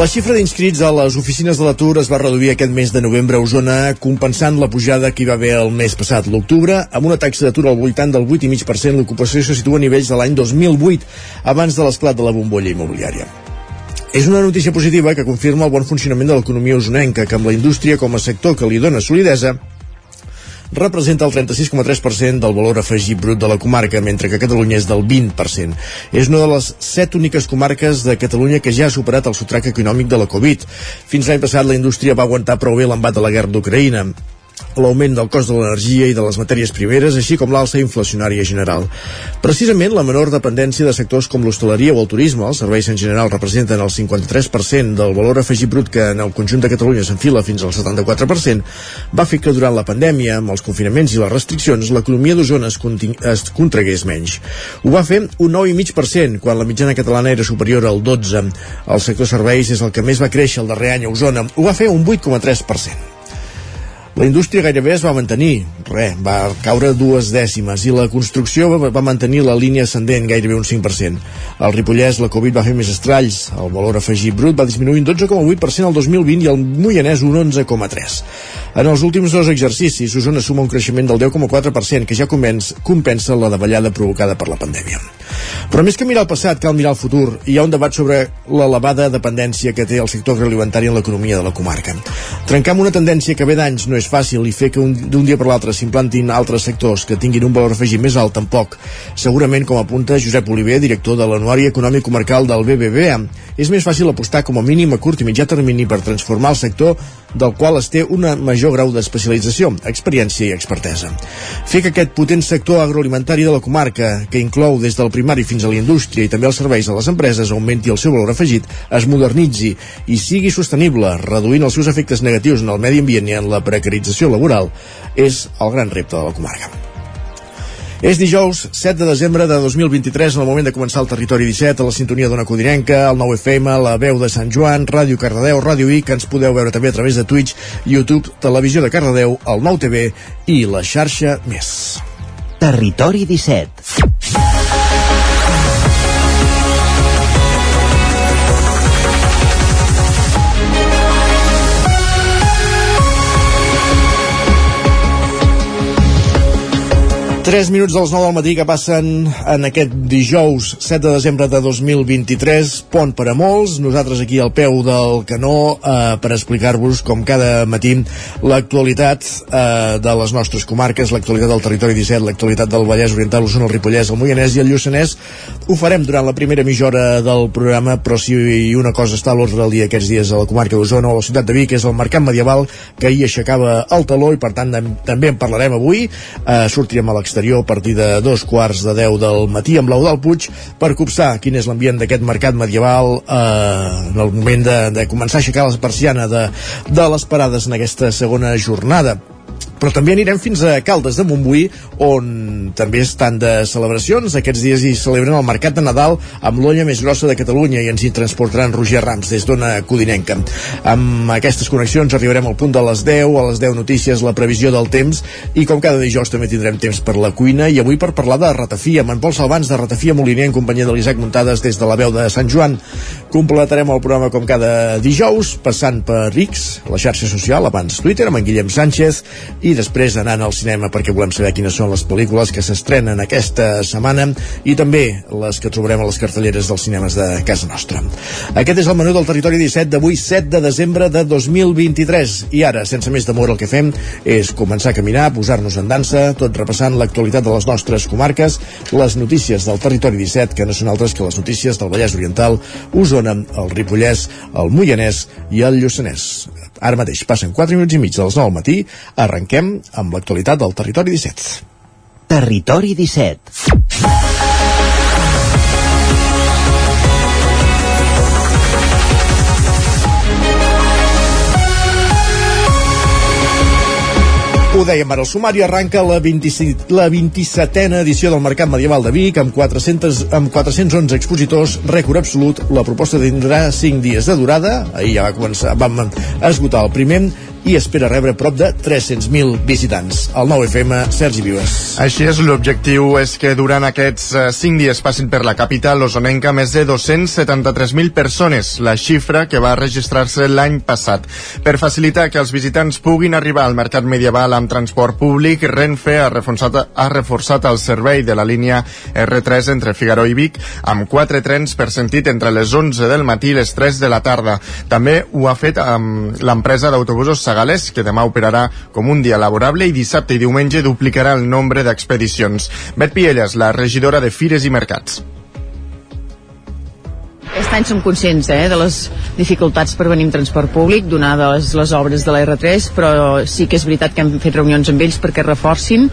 La xifra d'inscrits a les oficines de l'atur es va reduir aquest mes de novembre a Osona, compensant la pujada que hi va haver el mes passat, l'octubre, amb una taxa d'atur al voltant del 8,5%, l'ocupació se situa a nivells de l'any 2008, abans de l'esclat de la bombolla immobiliària. És una notícia positiva que confirma el bon funcionament de l'economia osonenca, que amb la indústria com a sector que li dona solidesa, representa el 36,3% del valor afegit brut de la comarca, mentre que Catalunya és del 20%. És una de les set úniques comarques de Catalunya que ja ha superat el sotrac econòmic de la Covid. Fins l'any passat la indústria va aguantar prou bé l'embat de la guerra d'Ucraïna l'augment del cost de l'energia i de les matèries primeres, així com l'alça inflacionària general. Precisament, la menor dependència de sectors com l'hostaleria o el turisme, els serveis en general representen el 53% del valor afegit brut que en el conjunt de Catalunya s'enfila fins al 74%, va fer que durant la pandèmia, amb els confinaments i les restriccions, l'economia d'Osona es, es contragués menys. Ho va fer un 9,5%, quan la mitjana catalana era superior al 12%. El sector serveis és el que més va créixer el darrer any a Osona. Ho va fer un 8,3%. La indústria gairebé es va mantenir, res, va caure dues dècimes i la construcció va, va mantenir la línia ascendent gairebé un 5%. Al Ripollès la Covid va fer més estralls, el valor afegit brut va disminuir un 12,8% el 2020 i el Moianès un 11,3%. En els últims dos exercicis, Osona suma un creixement del 10,4% que ja compensa la davallada provocada per la pandèmia. Però més que mirar el passat, cal mirar el futur. Hi ha un debat sobre l'elevada dependència que té el sector agroalimentari en l'economia de la comarca. Trencar amb una tendència que ve d'anys no és fàcil i fer que d'un dia per l'altre s'implantin altres sectors que tinguin un valor afegit més alt tampoc. Segurament, com apunta Josep Oliver, director de l'Anuari Econòmic Comarcal del BBVA, és més fàcil apostar com a mínim a curt i mitjà termini per transformar el sector del qual es té un major grau d'especialització, experiència i expertesa. Fer que aquest potent sector agroalimentari de la comarca, que inclou des del primari fins a la indústria i també els serveis a les empreses, augmenti el seu valor afegit, es modernitzi i sigui sostenible, reduint els seus efectes negatius en el medi ambient i en la precarització laboral, és el gran repte de la comarca. És dijous 7 de desembre de 2023, en el moment de començar el Territori 17, a la sintonia d'una codinenca, el 9 FM, la veu de Sant Joan, Ràdio Cardedeu, Ràdio I, que ens podeu veure també a través de Twitch, YouTube, Televisió de Cardedeu, el 9 TV i la xarxa Més. Territori 17 3 minuts dels 9 del matí que passen en aquest dijous 7 de desembre de 2023 pont per a molts, nosaltres aquí al peu del canó eh, per explicar-vos com cada matí l'actualitat eh, de les nostres comarques, l'actualitat del territori 17 l'actualitat del Vallès Oriental, l'Osona, el Ripollès el Moianès i el Lluçanès. Ho farem durant la primera mitja hora del programa però si una cosa està a l'ordre del dia aquests dies a la comarca d'Osona o a la ciutat de Vic és el mercat medieval que ahir aixecava el taló i per tant també en parlarem avui. Eh, sortirem a l'exterior l'exterior a partir de dos quarts de deu del matí amb l'Eudal Puig per copsar quin és l'ambient d'aquest mercat medieval eh, en el moment de, de començar a aixecar la persiana de, de les parades en aquesta segona jornada però també anirem fins a Caldes de Montbui on també estan de celebracions. Aquests dies hi celebren el Mercat de Nadal amb l'olla més grossa de Catalunya i ens hi transportaran Roger Rams des d'Ona Codinenca. Amb aquestes connexions arribarem al punt de les 10 a les 10 notícies la previsió del temps i com cada dijous també tindrem temps per la cuina. I avui per parlar de ratafia amb en Pol Salvans de Ratafia Moliner en companyia de l'Isaac Muntades des de la veu de Sant Joan. Completarem el programa com cada dijous passant per Rix, la xarxa social abans Twitter amb en Guillem Sánchez i i després anant al cinema perquè volem saber quines són les pel·lícules que s'estrenen aquesta setmana i també les que trobarem a les cartelleres dels cinemes de casa nostra. Aquest és el menú del Territori 17 d'avui 7 de desembre de 2023 i ara, sense més demora, el que fem és començar a caminar, posar-nos en dansa, tot repassant l'actualitat de les nostres comarques, les notícies del Territori 17, que no són altres que les notícies del Vallès Oriental, Osona, el Ripollès, el Moianès i el Lluçanès. Ara mateix passen 4 minuts i mig de les 9 al matí, arrenquem amb l'actualitat del Territori 17. Territori 17. dèiem ara, el sumari arranca la, 27, la 27a edició del Mercat Medieval de Vic amb, 400, amb 411 expositors, rècord absolut. La proposta tindrà 5 dies de durada. Ahir ja va començar, vam esgotar el primer i espera rebre prop de 300.000 visitants. El 9FM, Sergi Vives. Així és, l'objectiu és que durant aquests 5 eh, dies passin per la capital osonenca més de 273.000 persones, la xifra que va registrar-se l'any passat. Per facilitar que els visitants puguin arribar al mercat medieval amb transport públic, Renfe ha reforçat, ha reforçat el servei de la línia R3 entre Figaro i Vic amb quatre trens per sentit entre les 11 del matí i les 3 de la tarda. També ho ha fet amb l'empresa d'autobusos Sagalés, que demà operarà com un dia laborable i dissabte i diumenge duplicarà el nombre d'expedicions. Bet Pielles, la regidora de Fires i Mercats. Aquest any som conscients eh, de les dificultats per venir amb transport públic, donades les obres de la R3, però sí que és veritat que hem fet reunions amb ells perquè reforcin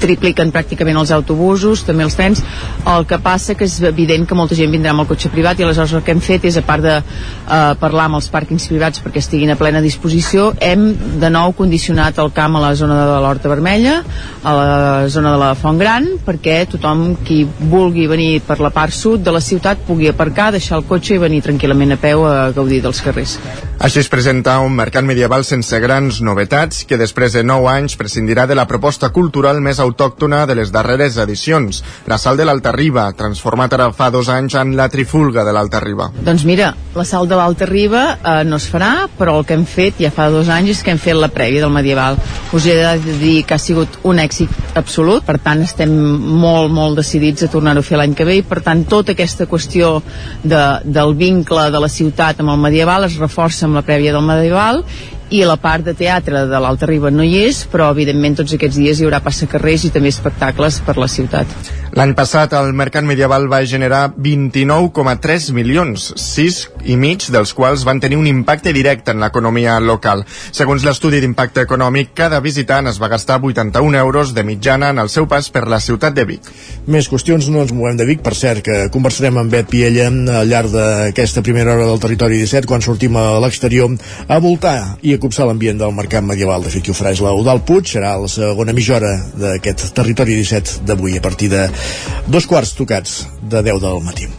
tripliquen pràcticament els autobusos, també els trens. El que passa que és evident que molta gent vindrà amb el cotxe privat i aleshores el que hem fet és, a part de eh, parlar amb els pàrquings privats perquè estiguin a plena disposició, hem de nou condicionat el camp a la zona de l'Horta Vermella, a la zona de la Font Gran, perquè tothom qui vulgui venir per la part sud de la ciutat pugui aparcar, deixar el cotxe i venir tranquil·lament a peu a gaudir dels carrers. Així es presenta un mercat medieval sense grans novetats que després de 9 anys prescindirà de la proposta cultural més autòctona de les darreres edicions, la sal de l'Alta Riba, transformat ara fa dos anys en la trifulga de l'Alta Riba. Doncs mira, la sal de l'Alta Riba eh, no es farà, però el que hem fet ja fa dos anys és que hem fet la prèvia del medieval. Us he de dir que ha sigut un èxit absolut, per tant estem molt, molt decidits a tornar-ho a fer l'any que ve i per tant tota aquesta qüestió de, del vincle de la ciutat amb el medieval es reforça amb la prèvia del medieval i la part de teatre de l'Alta Riba no hi és, però evidentment tots aquests dies hi haurà passacarrers i també espectacles per la ciutat. L'any passat el mercat medieval va generar 29,3 milions, 6 i mig dels quals van tenir un impacte directe en l'economia local. Segons l'estudi d'impacte econòmic, cada visitant es va gastar 81 euros de mitjana en el seu pas per la ciutat de Vic. Més qüestions, no ens movem de Vic, per cert, que conversarem amb Bet Piella al llarg d'aquesta primera hora del territori 17, quan sortim a l'exterior a voltar i a copsar l'ambient del mercat medieval. De fet, farà és l'Eudal Puig, serà la segona mitja hora d'aquest territori 17 d'avui, a partir de dos quarts tocats de 10 del matí.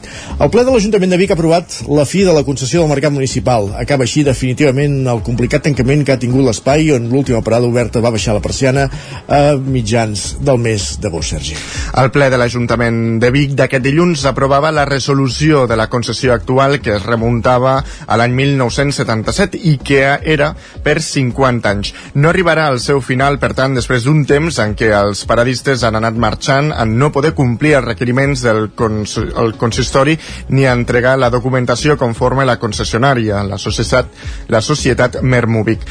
El ple de l'Ajuntament de Vic ha aprovat la fi de la concessió del mercat municipal. Acaba així definitivament el complicat tancament que ha tingut l'espai on l'última parada oberta va baixar la persiana a mitjans del mes d'agost, Sergi. El ple de l'Ajuntament de Vic d'aquest dilluns aprovava la resolució de la concessió actual que es remuntava a l'any 1977 i que era per 50 anys. No arribarà al seu final, per tant, després d'un temps en què els paradistes han anat marxant en no poder complir els requeriments del cons el consistori ni a entregar la documentació conforme la concessionària, la societat, la societat Mermovic.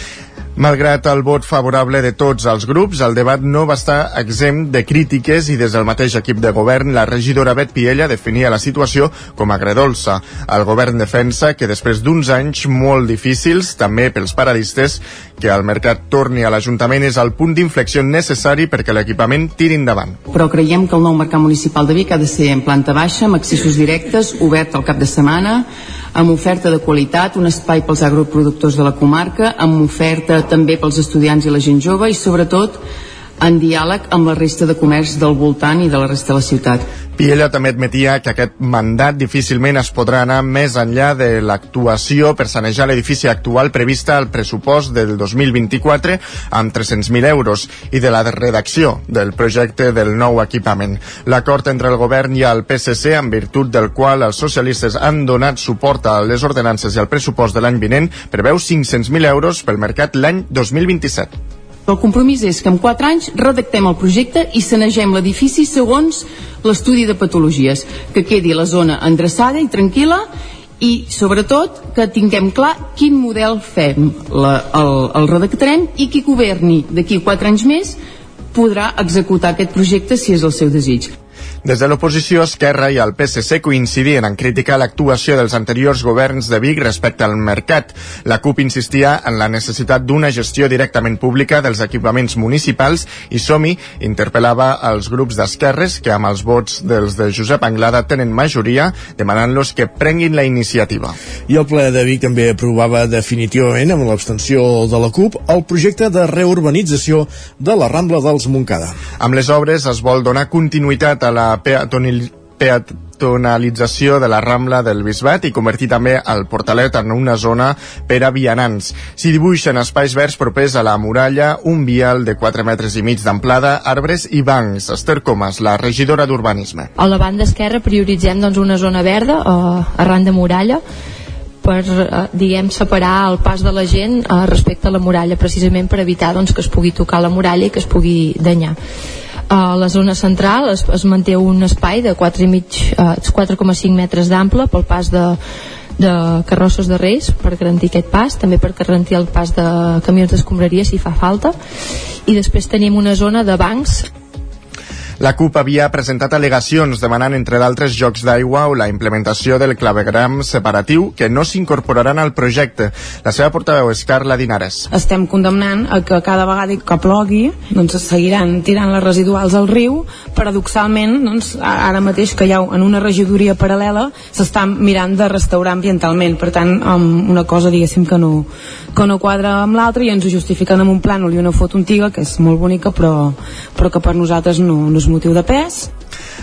Malgrat el vot favorable de tots els grups, el debat no va estar exempt de crítiques i des del mateix equip de govern la regidora Bet Piella definia la situació com a agredolça. El govern defensa que després d'uns anys molt difícils, també pels paradistes, que el mercat torni a l'Ajuntament és el punt d'inflexió necessari perquè l'equipament tiri endavant. Però creiem que el nou mercat municipal de Vic ha de ser en planta baixa, amb accessos directes, obert al cap de setmana, amb oferta de qualitat, un espai pels agroproductors de la comarca, amb oferta també pels estudiants i la gent jove i sobretot en diàleg amb la resta de comerç del voltant i de la resta de la ciutat. Piella també admetia que aquest mandat difícilment es podrà anar més enllà de l'actuació per sanejar l'edifici actual prevista al pressupost del 2024 amb 300.000 euros i de la redacció del projecte del nou equipament. L'acord entre el govern i el PSC, en virtut del qual els socialistes han donat suport a les ordenances i al pressupost de l'any vinent, preveu 500.000 euros pel mercat l'any 2027. El compromís és que en 4 anys redactem el projecte i sanegem l'edifici segons l'estudi de patologies, que quedi la zona endreçada i tranquil·la i sobretot que tinguem clar quin model fem, la, el, el redactarem i qui governi d'aquí 4 anys més podrà executar aquest projecte si és el seu desig. Des de l'oposició, Esquerra i el PSC coincidien en criticar l'actuació dels anteriors governs de Vic respecte al mercat. La CUP insistia en la necessitat d'una gestió directament pública dels equipaments municipals i Somi interpel·lava als grups d'esquerres que amb els vots dels de Josep Anglada tenen majoria, demanant-los que prenguin la iniciativa. I el ple de Vic també aprovava definitivament, amb l'abstenció de la CUP, el projecte de reurbanització de la Rambla dels Montcada. Amb les obres es vol donar continuïtat a la peatonil peatonalització de la Rambla del Bisbat i convertir també el Portalet en una zona per a vianants. S'hi dibuixen espais verds propers a la muralla, un vial de 4 metres i mig d'amplada, arbres i bancs. Esther Comas, la regidora d'Urbanisme. A la banda esquerra prioritzem doncs, una zona verda eh, arran de muralla per, eh, diguem, separar el pas de la gent eh, respecte a la muralla, precisament per evitar doncs, que es pugui tocar la muralla i que es pugui danyar. A la zona central. Es, es manté un espai de 4,5 uh, metres d'ample pel pas de, de carrosses de reis per garantir aquest pas, també per garantir el pas de camions d'escombraria si fa falta. I després tenim una zona de bancs la CUP havia presentat al·legacions demanant, entre d'altres, jocs d'aigua o la implementació del clavegram separatiu que no s'incorporaran al projecte. La seva portaveu és Carla Dinares. Estem condemnant a que cada vegada que plogui doncs es seguiran tirant les residuals al riu. Paradoxalment, doncs, ara mateix que hi ha en una regidoria paral·lela s'està mirant de restaurar ambientalment. Per tant, um, una cosa, diguéssim, que no, que no quadra amb l'altra i ens ho justifiquen amb un plànol i una foto antiga que és molt bonica però, però que per nosaltres no, no és motiu de pes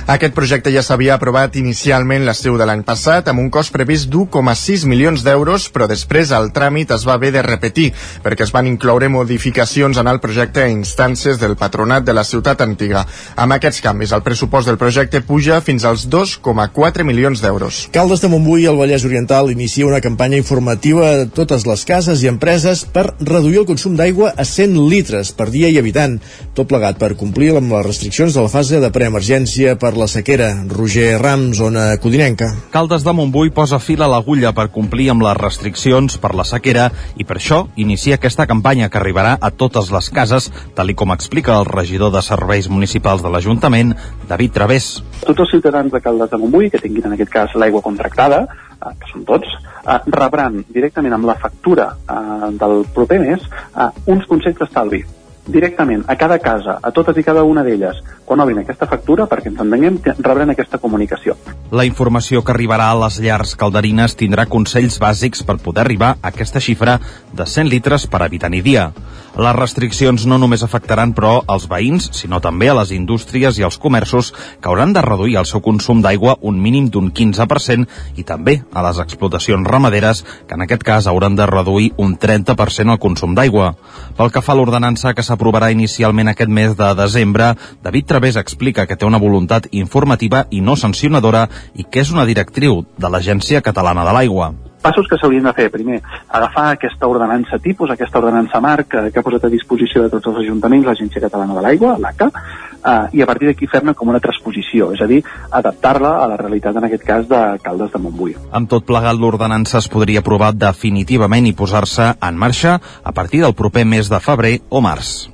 aquest projecte ja s'havia aprovat inicialment l'estiu de l'any passat amb un cost previst d'1,6 milions d'euros, però després el tràmit es va haver de repetir perquè es van incloure modificacions en el projecte a instàncies del patronat de la ciutat antiga. Amb aquests canvis, el pressupost del projecte puja fins als 2,4 milions d'euros. Caldes de Montbui el Vallès Oriental inicia una campanya informativa a totes les cases i empreses per reduir el consum d'aigua a 100 litres per dia i habitant, tot plegat per complir amb les restriccions de la fase de preemergència per la sequera. Roger Ram, zona codinenca. Caldes de Montbui posa fil a l'agulla per complir amb les restriccions per la sequera i per això inicia aquesta campanya que arribarà a totes les cases, tal com explica el regidor de Serveis Municipals de l'Ajuntament, David Través. Tots els ciutadans de Caldes de Montbui que tinguin en aquest cas l'aigua contractada, eh, que són tots, eh, rebran directament amb la factura eh, del proper mes eh, uns consells d'estalvi directament a cada casa, a totes i cada una d'elles, quan obrin aquesta factura, perquè ens entenguem, rebran aquesta comunicació. La informació que arribarà a les llars calderines tindrà consells bàsics per poder arribar a aquesta xifra de 100 litres per habitant i dia. Les restriccions no només afectaran, però, als veïns, sinó també a les indústries i als comerços que hauran de reduir el seu consum d'aigua un mínim d'un 15% i també a les explotacions ramaderes, que en aquest cas hauran de reduir un 30% el consum d'aigua. Pel que fa a l'ordenança que s'aprovarà inicialment aquest mes de desembre, David Través explica que té una voluntat informativa i no sancionadora i que és una directriu de l'Agència Catalana de l'Aigua passos que s'haurien de fer. Primer, agafar aquesta ordenança tipus, aquesta ordenança marc que, que ha posat a disposició de tots els ajuntaments l'Agència Catalana de l'Aigua, l'ACA, eh, i a partir d'aquí fer-ne com una transposició, és a dir, adaptar-la a la realitat, en aquest cas, de Caldes de Montbui. Amb tot plegat, l'ordenança es podria aprovar definitivament i posar-se en marxa a partir del proper mes de febrer o març.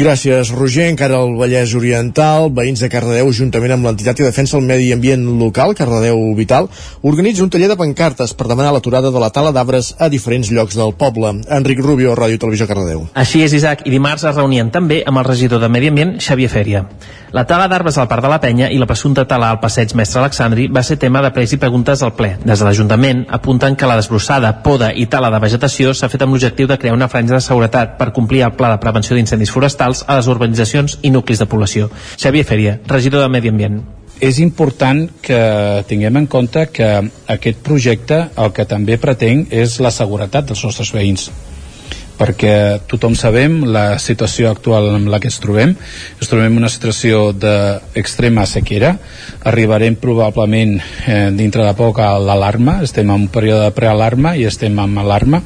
Gràcies, Roger. Encara al Vallès Oriental, veïns de Cardedeu, juntament amb l'entitat que defensa el medi ambient local, Cardedeu Vital, organitza un taller de pancartes per demanar l'aturada de la tala d'arbres a diferents llocs del poble. Enric Rubio, Ràdio Televisió Cardedeu. Així és, Isaac, i dimarts es reunien també amb el regidor de Medi Ambient, Xavier Fèria. La tala d'arbres al Parc de la Penya i la presumpta tala al passeig Mestre Alexandri va ser tema de pres i preguntes al ple. Des de l'Ajuntament apunten que la desbrossada, poda i tala de vegetació s'ha fet amb l'objectiu de crear una franja de seguretat per complir el pla de prevenció d'incendis forestals forestals a les urbanitzacions i nuclis de població. Xavier Feria, regidor de Medi Ambient. És important que tinguem en compte que aquest projecte el que també pretén és la seguretat dels nostres veïns perquè tothom sabem la situació actual en la que ens trobem. Ens trobem una situació d'extrema sequera. Arribarem probablement eh, dintre de poc a l'alarma. Estem en un període de prealarma i estem en alarma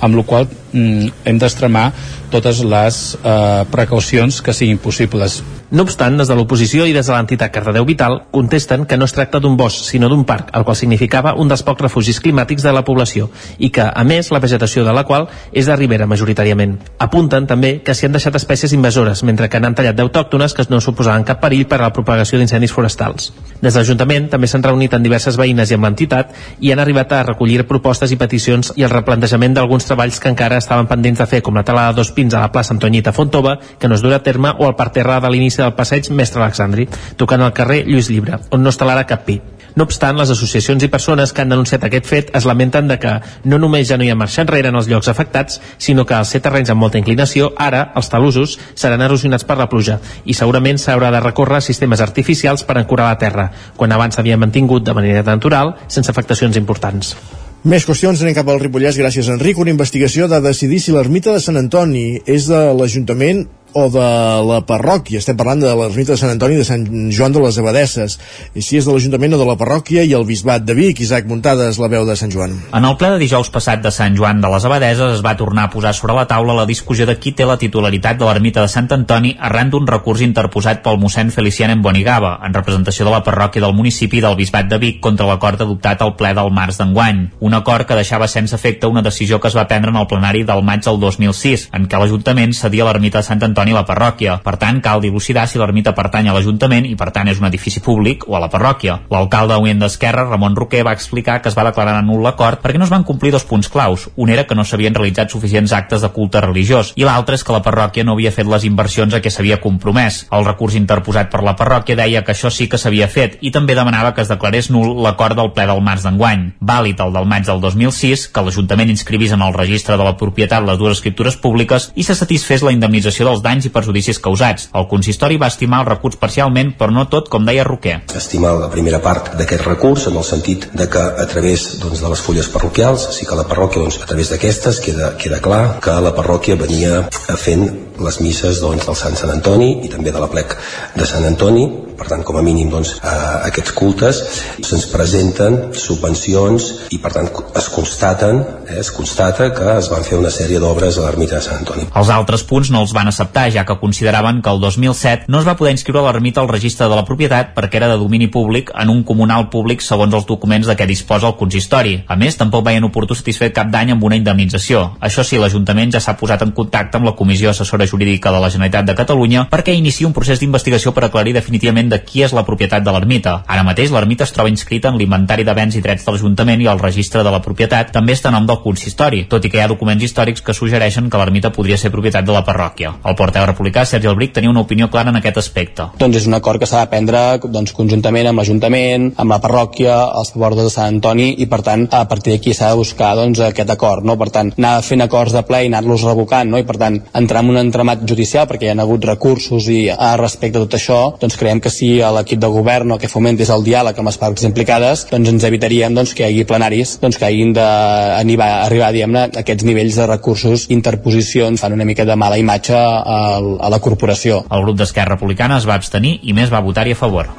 amb la qual mm, hem d'extremar totes les eh, precaucions que siguin possibles No obstant, des de l'oposició i des de l'entitat Cardedeu Vital contesten que no es tracta d'un bosc, sinó d'un parc, el qual significava un dels pocs refugis climàtics de la població i que, a més, la vegetació de la qual és de ribera majoritàriament. Apunten també que s'hi han deixat espècies invasores, mentre que n'han tallat d'autòctones que no suposaven cap perill per a la propagació d'incendis forestals. Des de l'Ajuntament també s'han reunit amb diverses veïnes i amb l'entitat i han arribat a recollir propostes i peticions i el replantejament d'alguns treballs que encara estaven pendents de fer, com la tala de dos pins a la plaça Antonyita Fontova, que no es durà a terme, o el parterre de l'inici del passeig Mestre Alexandri, tocant al carrer Lluís Llibre, on no instal·larà cap pi. No obstant, les associacions i persones que han denunciat aquest fet es lamenten de que no només ja no hi ha marxa enrere en els llocs afectats, sinó que els ser terrenys amb molta inclinació, ara, els talusos, seran erosionats per la pluja i segurament s'haurà de recórrer a sistemes artificials per ancorar la terra, quan abans s'havia mantingut de manera natural, sense afectacions importants. Més qüestions, anem cap al Ripollès, gràcies Enric. Una investigació de decidir si l'ermita de Sant Antoni és de l'Ajuntament o de la parròquia. Estem parlant de l'ermita de Sant Antoni de Sant Joan de les Abadesses. I si és de l'Ajuntament o de la parròquia i el bisbat de Vic, Isaac Muntades, la veu de Sant Joan. En el ple de dijous passat de Sant Joan de les Abadeses es va tornar a posar sobre la taula la discussió de qui té la titularitat de l'ermita de Sant Antoni arran d'un recurs interposat pel mossèn Felician en Bonigava, en representació de la parròquia del municipi del bisbat de Vic contra l'acord adoptat al ple del març d'enguany. Un acord que deixava sense efecte una decisió que es va prendre en el plenari del maig del 2006, en què l'Ajuntament cedia l'ermita de Sant Antoni a la parròquia. Per tant, cal dilucidar si l'ermita pertany a l'Ajuntament i, per tant, és un edifici públic o a la parròquia. L'alcalde Uent d'Esquerra, Ramon Roquer, va explicar que es va declarar nul l'acord perquè no es van complir dos punts claus. Un era que no s'havien realitzat suficients actes de culte religiós i l'altre és que la parròquia no havia fet les inversions a què s'havia compromès. El recurs interposat per la parròquia deia que això sí que s'havia fet i també demanava que es declarés nul l'acord del ple del març d'enguany. Vàlid el del maig del 2006, que l'Ajuntament inscrivís en el registre de la propietat les dues escriptures públiques i se satisfés la indemnització dels danys i perjudicis causats. El consistori va estimar el recurs parcialment, però no tot, com deia Roquer. Estimar la primera part d'aquest recurs en el sentit de que a través doncs, de les fulles parroquials, sí que la parròquia, doncs, a través d'aquestes, queda, queda clar que la parròquia venia fent les misses doncs, del Sant Sant Antoni i també de la plec de Sant Antoni. Per tant com a mínim doncs, a aquests cultes se'ns presenten subvencions i per tant es constaten eh, es constata que es van fer una sèrie d'obres a l'ermita de Sant Antoni. Els altres punts no els van acceptar ja que consideraven que el 2007 no es va poder inscriure l'ermita al registre de la propietat perquè era de domini públic en un comunal públic segons els documents de què disposa el consistori. A més tampoc veien oportú satisfer cap dany amb una indemnització. Això sí, l'Ajuntament ja s'ha posat en contacte amb la Comissió Assessora Jurídica de la Generalitat de Catalunya perquè inicia un procés d'investigació per aclarir definitivament de qui és la propietat de l'ermita. Ara mateix l'ermita es troba inscrita en l'inventari de béns i drets de l'Ajuntament i el registre de la propietat també està a nom del consistori, tot i que hi ha documents històrics que suggereixen que l'ermita podria ser propietat de la parròquia. El portaveu republicà, Sergi Albric, tenia una opinió clara en aquest aspecte. Doncs és un acord que s'ha de prendre doncs, conjuntament amb l'Ajuntament, amb la parròquia, els bordes de Sant Antoni i per tant a partir d'aquí s'ha de buscar doncs, aquest acord. No? Per tant, anar fent acords de ple i anar-los revocant no? i per tant entrar en un entramat judicial perquè hi ha hagut recursos i a respecte a tot això doncs creiem que si l'equip de govern o que fomentés el diàleg amb les parts implicades doncs ens evitaríem doncs, que hi hagi plenaris doncs, que hagin d'arribar arribar a aquests nivells de recursos interposicions fan una mica de mala imatge a, a la corporació. El grup d'Esquerra Republicana es va abstenir i més va votar-hi a favor.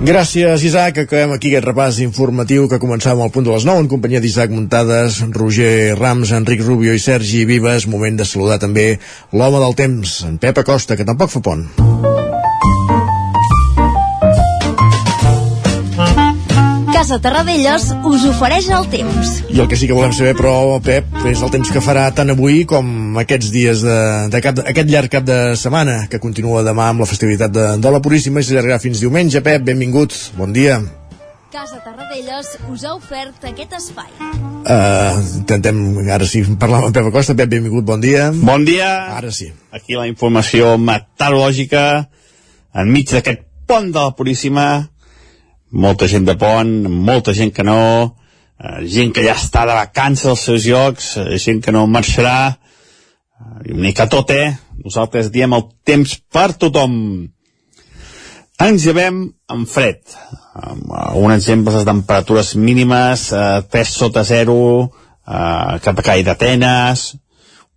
Gràcies, Isaac. Acabem aquí aquest repàs informatiu que començàvem al punt de les 9 en companyia d'Isaac Muntades, Roger Rams, Enric Rubio i Sergi Vives. Moment de saludar també l'home del temps, en Pep Acosta, que tampoc fa pont. Casa Terradellos us ofereix el temps. I el que sí que volem saber, però, Pep, és el temps que farà tant avui com aquests dies de, de cap, aquest llarg cap de setmana, que continua demà amb la festivitat de, de la Puríssima i s'allargarà fins diumenge. Pep, benvingut, bon dia. Casa Terradellos us ha ofert aquest espai. Uh, intentem ara sí parlar amb Pep Acosta. Pep, benvingut, bon dia. Bon dia. Ara sí. Aquí la informació meteorològica enmig d'aquest pont de la Puríssima molta gent de pont, molta gent que no, eh, gent que ja està de vacances als seus llocs, eh, gent que no marxarà, eh, una tot, eh? Nosaltres diem el temps per tothom. Ens llevem en fred. Un exemple de temperatures mínimes, eh, 3 sota 0, eh, cap a Call d'Atenes,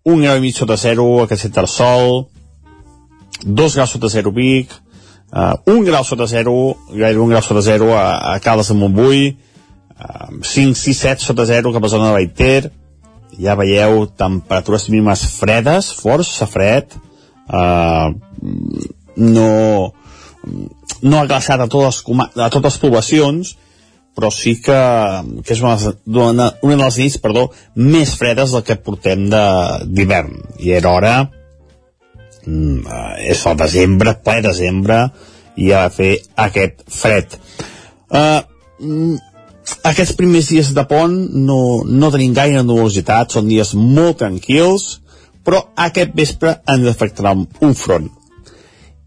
un grau i mig sota 0 a Castellet del Sol, 2 graus sota 0 Vic, uh, un grau sota zero, gairebé un grau sota zero a, a Caldes de Montbui, uh, 5, 6, 7 sota zero cap a zona de Baiter, ja veieu temperatures mínimes fredes, força fred, eh, no, no ha glaçat a totes, a totes les poblacions, però sí que, que és una, una, una de les nits perdó, més fredes del que portem d'hivern. I era hora, és el desembre, ple desembre, i ha de fer aquest fred. Uh, aquests primers dies de pont no, no tenim gaire nubositat, són dies molt tranquils, però aquest vespre ens afectarà un front.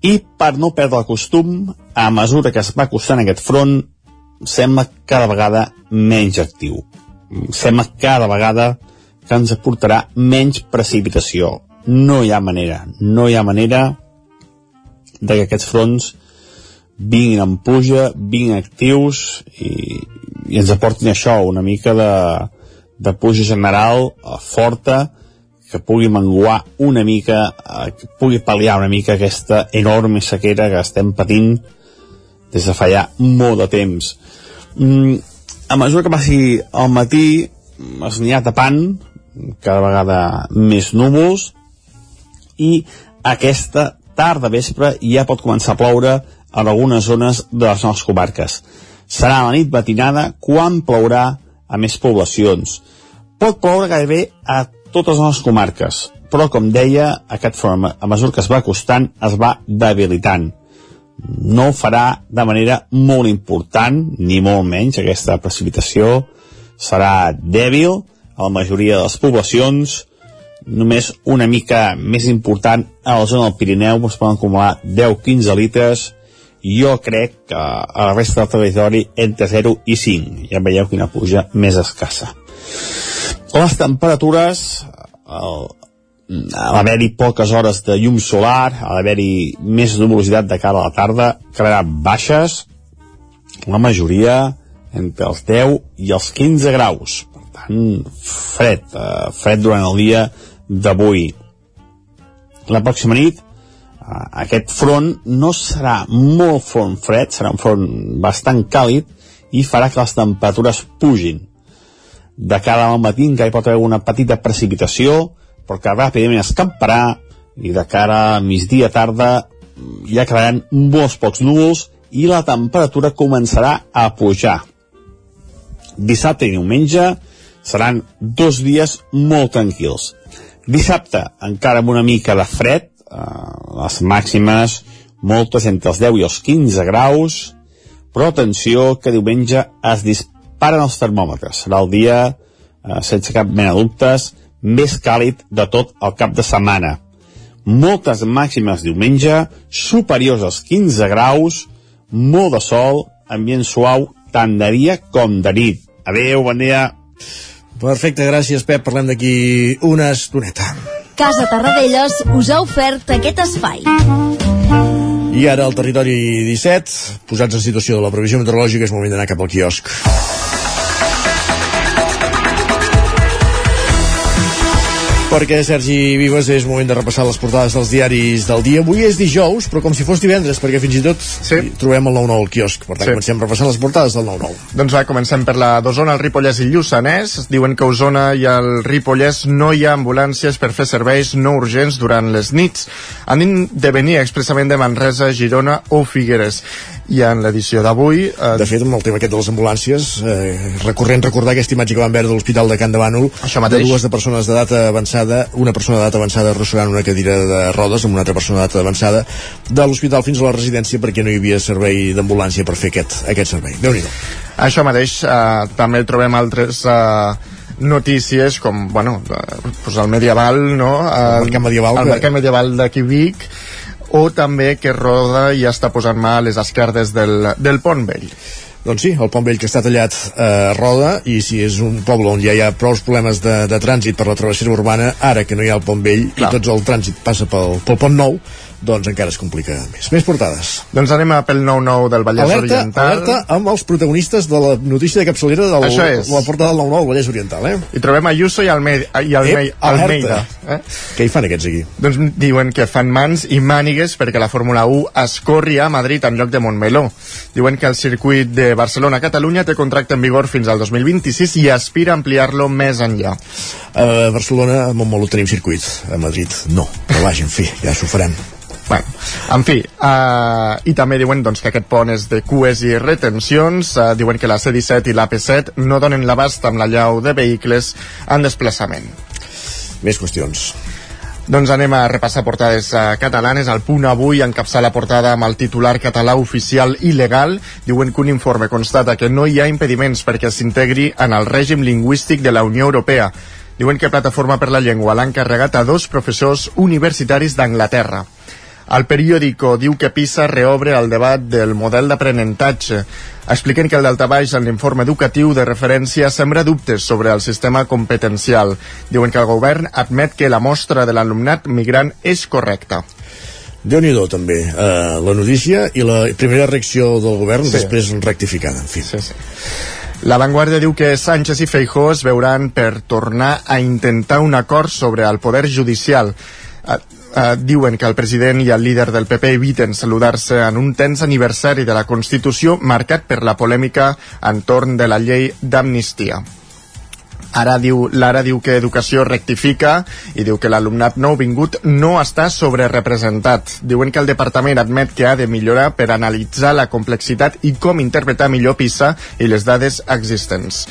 I per no perdre el costum, a mesura que es va acostant aquest front, sembla cada vegada menys actiu. Sembla cada vegada que ens aportarà menys precipitació. No hi ha manera, no hi ha manera de que aquests fronts vinguin en puja, vinguin actius i, i ens aportin això, una mica de, de puja general eh, forta, que pugui menguar una mica, eh, que pugui pal·liar una mica aquesta enorme sequera que estem patint des de fa ja molt de temps. Mm, a mesura que passi el matí es anirà tapant cada vegada més núvols i aquesta tarda vespre ja pot començar a ploure en algunes zones de les nostres comarques. Serà la nit matinada quan plourà a més poblacions. Pot ploure gairebé a totes les nostres comarques, però com deia, aquest front, a mesura que es va acostant, es va debilitant no farà de manera molt important, ni molt menys, aquesta precipitació serà dèbil a la majoria de les poblacions, només una mica més important a la zona del Pirineu. Es poden acumular 10-15 litres. Jo crec que a la resta del territori entre 0 i 5 ja veieu quina puja més escassa. Les temperatures el, a l'haver-hi poques hores de llum solar, a l'haver-hi més nuvolositat de cara a la tarda, quedaran baixes, la majoria entre els 10 i els 15 graus. Per tant, fred, eh, fred durant el dia d'avui. La pròxima nit, eh, aquest front no serà molt front fred, serà un front bastant càlid i farà que les temperatures pugin. De cara al matí encara hi pot haver una petita precipitació, però que ràpidament escamparà i de cara a migdia tarda ja quedaran molts pocs núvols i la temperatura començarà a pujar. Dissabte i diumenge seran dos dies molt tranquils. Dissabte encara amb una mica de fred, eh, les màximes moltes entre els 10 i els 15 graus, però atenció que diumenge es disparen els termòmetres. Serà el dia, eh, sense cap mena de dubtes, més càlid de tot el cap de setmana. Moltes màximes diumenge, superiors als 15 graus, molt de sol, ambient suau, tant de dia com de nit. Adéu, bon dia. Perfecte, gràcies, Pep. Parlem d'aquí una estoneta. Casa Tarradellas us ha ofert aquest espai. I ara al territori 17, posats en situació de la previsió meteorològica, és moment d'anar cap al quiosc. Perquè, Sergi Vives, és moment de repassar les portades dels diaris del dia. Avui és dijous, però com si fos divendres, perquè fins i tot sí. trobem el 9-9 al quiosc. Per tant, sí. comencem repassant les portades del 9-9. Doncs va, comencem per la d'Osona, el Ripollès i Lluçanès. Diuen que a Osona i al Ripollès no hi ha ambulàncies per fer serveis no urgents durant les nits. Han de venir expressament de Manresa, Girona o Figueres i en l'edició d'avui... Eh... De fet, amb el tema aquest de les ambulàncies, eh, recorrent recordar aquesta imatge que van veure de l'Hospital de Can de Bànol, Això mateix. de dues de persones d'edat avançada, una persona d'edat avançada arrossegant una cadira de rodes amb una altra persona d'edat avançada, de l'hospital fins a la residència perquè no hi havia servei d'ambulància per fer aquest, aquest servei. déu nhi Això mateix, eh, també trobem altres... Eh, notícies com, bueno, eh, pues el medieval, no? El, el mercat medieval. El mercat medieval d'aquí Vic, o també que Roda ja està posant mà a les esquerdes del, del Pont Vell. Doncs sí, el pont vell que està tallat eh, a Roda i si és un poble on ja hi ha prou problemes de, de trànsit per la travessera urbana, ara que no hi ha el pont vell Clar. i tots el trànsit passa pel, pel pont nou, doncs encara es complica més. Més portades. Doncs anem a pel 9-9 del Vallès alerta, Oriental. Alerta amb els protagonistes de la notícia de capçalera de és. la portada del 9-9 del Vallès Oriental, eh? I trobem Ayuso i Almeida. I Alme Ep, Almeida eh? Què hi fan aquests aquí? Doncs diuen que fan mans i mànigues perquè la Fórmula 1 es corri a Madrid en lloc de Montmeló. Diuen que el circuit de Barcelona-Catalunya té contracte en vigor fins al 2026 i aspira a ampliar-lo més enllà. A Barcelona, a Montmeló tenim circuit. A Madrid, no. Però vaja, en fi, ja s'ho farem. Bueno, en fi, uh, i també diuen doncs, que aquest pont és de cues i retencions, uh, diuen que la C-17 i l'AP7 no donen l'abast amb la llau de vehicles en desplaçament. Més qüestions. Doncs anem a repassar portades uh, catalanes. El punt avui encapçar la portada amb el titular català oficial i legal. Diuen que un informe constata que no hi ha impediments perquè s'integri en el règim lingüístic de la Unió Europea. Diuen que Plataforma per la Llengua l'ha encarregat a dos professors universitaris d'Anglaterra. El periòdico diu que PISA reobre el debat del model d'aprenentatge. Expliquen que el daltabaix en l'informe educatiu de referència sembra dubtes sobre el sistema competencial. Diuen que el govern admet que la mostra de l'alumnat migrant és correcta. déu nhi també, eh, la notícia i la primera reacció del govern, Sí. sí. després rectificada, en fi. Sí, sí. La Vanguardia diu que Sánchez i Feijó es veuran per tornar a intentar un acord sobre el poder judicial. Uh, diuen que el president i el líder del PP eviten saludar-se en un tens aniversari de la Constitució marcat per la polèmica entorn de la llei d'amnistia. Ara diu, l'Ara diu que Educació rectifica i diu que l'alumnat nouvingut no està sobrerepresentat. Diuen que el departament admet que ha de millorar per analitzar la complexitat i com interpretar millor PISA i les dades existents.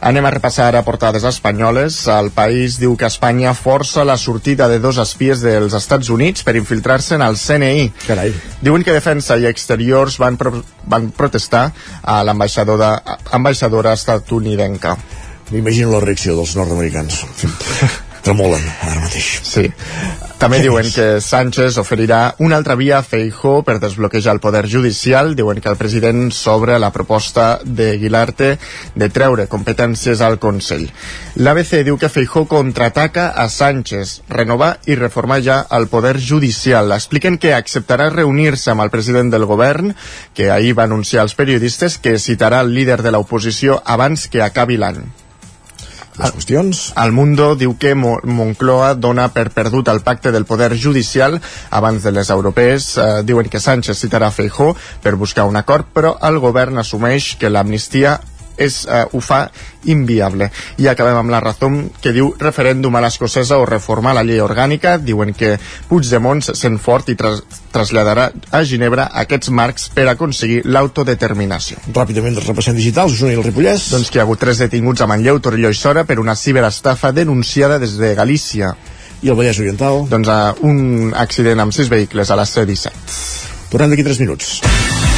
Anem a repassar ara portades espanyoles. El país diu que Espanya força la sortida de dos espies dels Estats Units per infiltrar-se en el CNI. Carai. Diuen que Defensa i Exteriors van, pro van protestar a l'ambaixadora ambaixadora estatunidenca. M'imagino la reacció dels nord-americans. Tremolen, ara mateix. Sí. També diuen que Sánchez oferirà una altra via a Feijó per desbloquejar el poder judicial. Diuen que el president s'obre la proposta de Guilarte de treure competències al Consell. L'ABC diu que Feijó contraataca a Sánchez, renovar i reformar ja el poder judicial. Expliquen que acceptarà reunir-se amb el president del govern, que ahir va anunciar als periodistes que citarà el líder de l'oposició abans que acabi l'any. Les qüestions? El Mundo diu que Mo Moncloa dona per perdut el pacte del poder judicial abans de les europees. Eh, diuen que Sánchez citarà Feijó per buscar un acord, però el govern assumeix que l'amnistia és, eh, ho fa inviable. I acabem amb la raó que diu referèndum a l'escocesa o reformar la llei orgànica. Diuen que Puigdemont se sent fort i tras traslladarà a Ginebra aquests marcs per aconseguir l'autodeterminació. Ràpidament repassem digitals, Osona i el Ripollès. Doncs que hi ha hagut tres detinguts a Manlleu, Torelló i Sora per una ciberestafa denunciada des de Galícia. I el Vallès Oriental? Doncs uh, un accident amb sis vehicles a la C-17. Tornem d'aquí 3 minuts.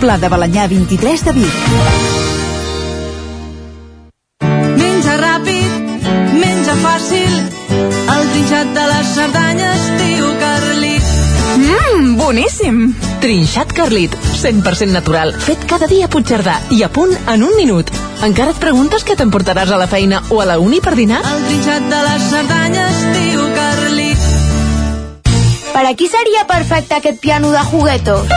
Pla de Balanyà 23 de Vic. Menja ràpid, menja fàcil, el trinxat de les Cerdanyes, tio Carlit. Mmm, boníssim! Trinxat Carlit, 100% natural, fet cada dia a Puigcerdà i a punt en un minut. Encara et preguntes què t'emportaràs a la feina o a la uni per dinar? El trinxat de les Cerdanyes, tio Carlit. Per aquí seria perfecte aquest piano de juguetos?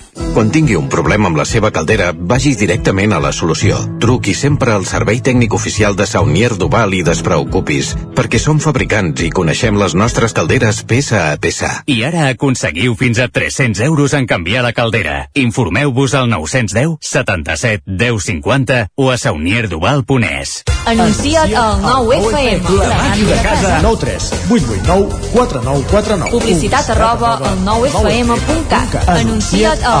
Quan tingui un problema amb la seva caldera, vagi directament a la solució. Truqui sempre al servei tècnic oficial de Saunier Duval i despreocupis, perquè som fabricants i coneixem les nostres calderes peça a peça. I ara aconseguiu fins a 300 euros en canviar la caldera. Informeu-vos al 910 77 10 50 o a saunierduval.es. Anuncia't al 9FM. La màquina de casa. 9 3 8 8 9 4 9 4 9 Publicitat arroba al 9FM.cat. Anuncia't al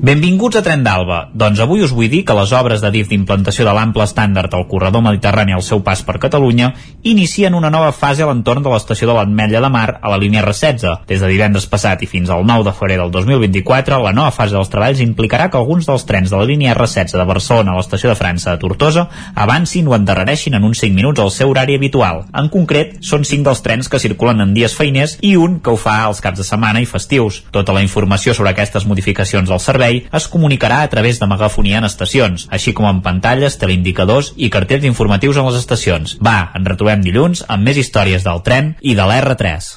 Benvinguts a Tren d'Alba. Doncs avui us vull dir que les obres de DIF d'implantació de l'ample estàndard al corredor mediterrani al seu pas per Catalunya inicien una nova fase a l'entorn de l'estació de l'Ametlla de Mar a la línia R16. Des de divendres passat i fins al 9 de febrer del 2024, la nova fase dels treballs implicarà que alguns dels trens de la línia R16 de Barcelona a l'estació de França de Tortosa avancin o endarrereixin en uns 5 minuts al seu horari habitual. En concret, són 5 dels trens que circulen en dies feiners i un que ho fa als caps de setmana i festius. Tota la informació sobre aquestes modificacions del servei es comunicarà a través de megafonia en estacions, així com en pantalles, teleindicadors i cartells informatius en les estacions. Va, en retrobem dilluns amb més històries del tren i de l'R3.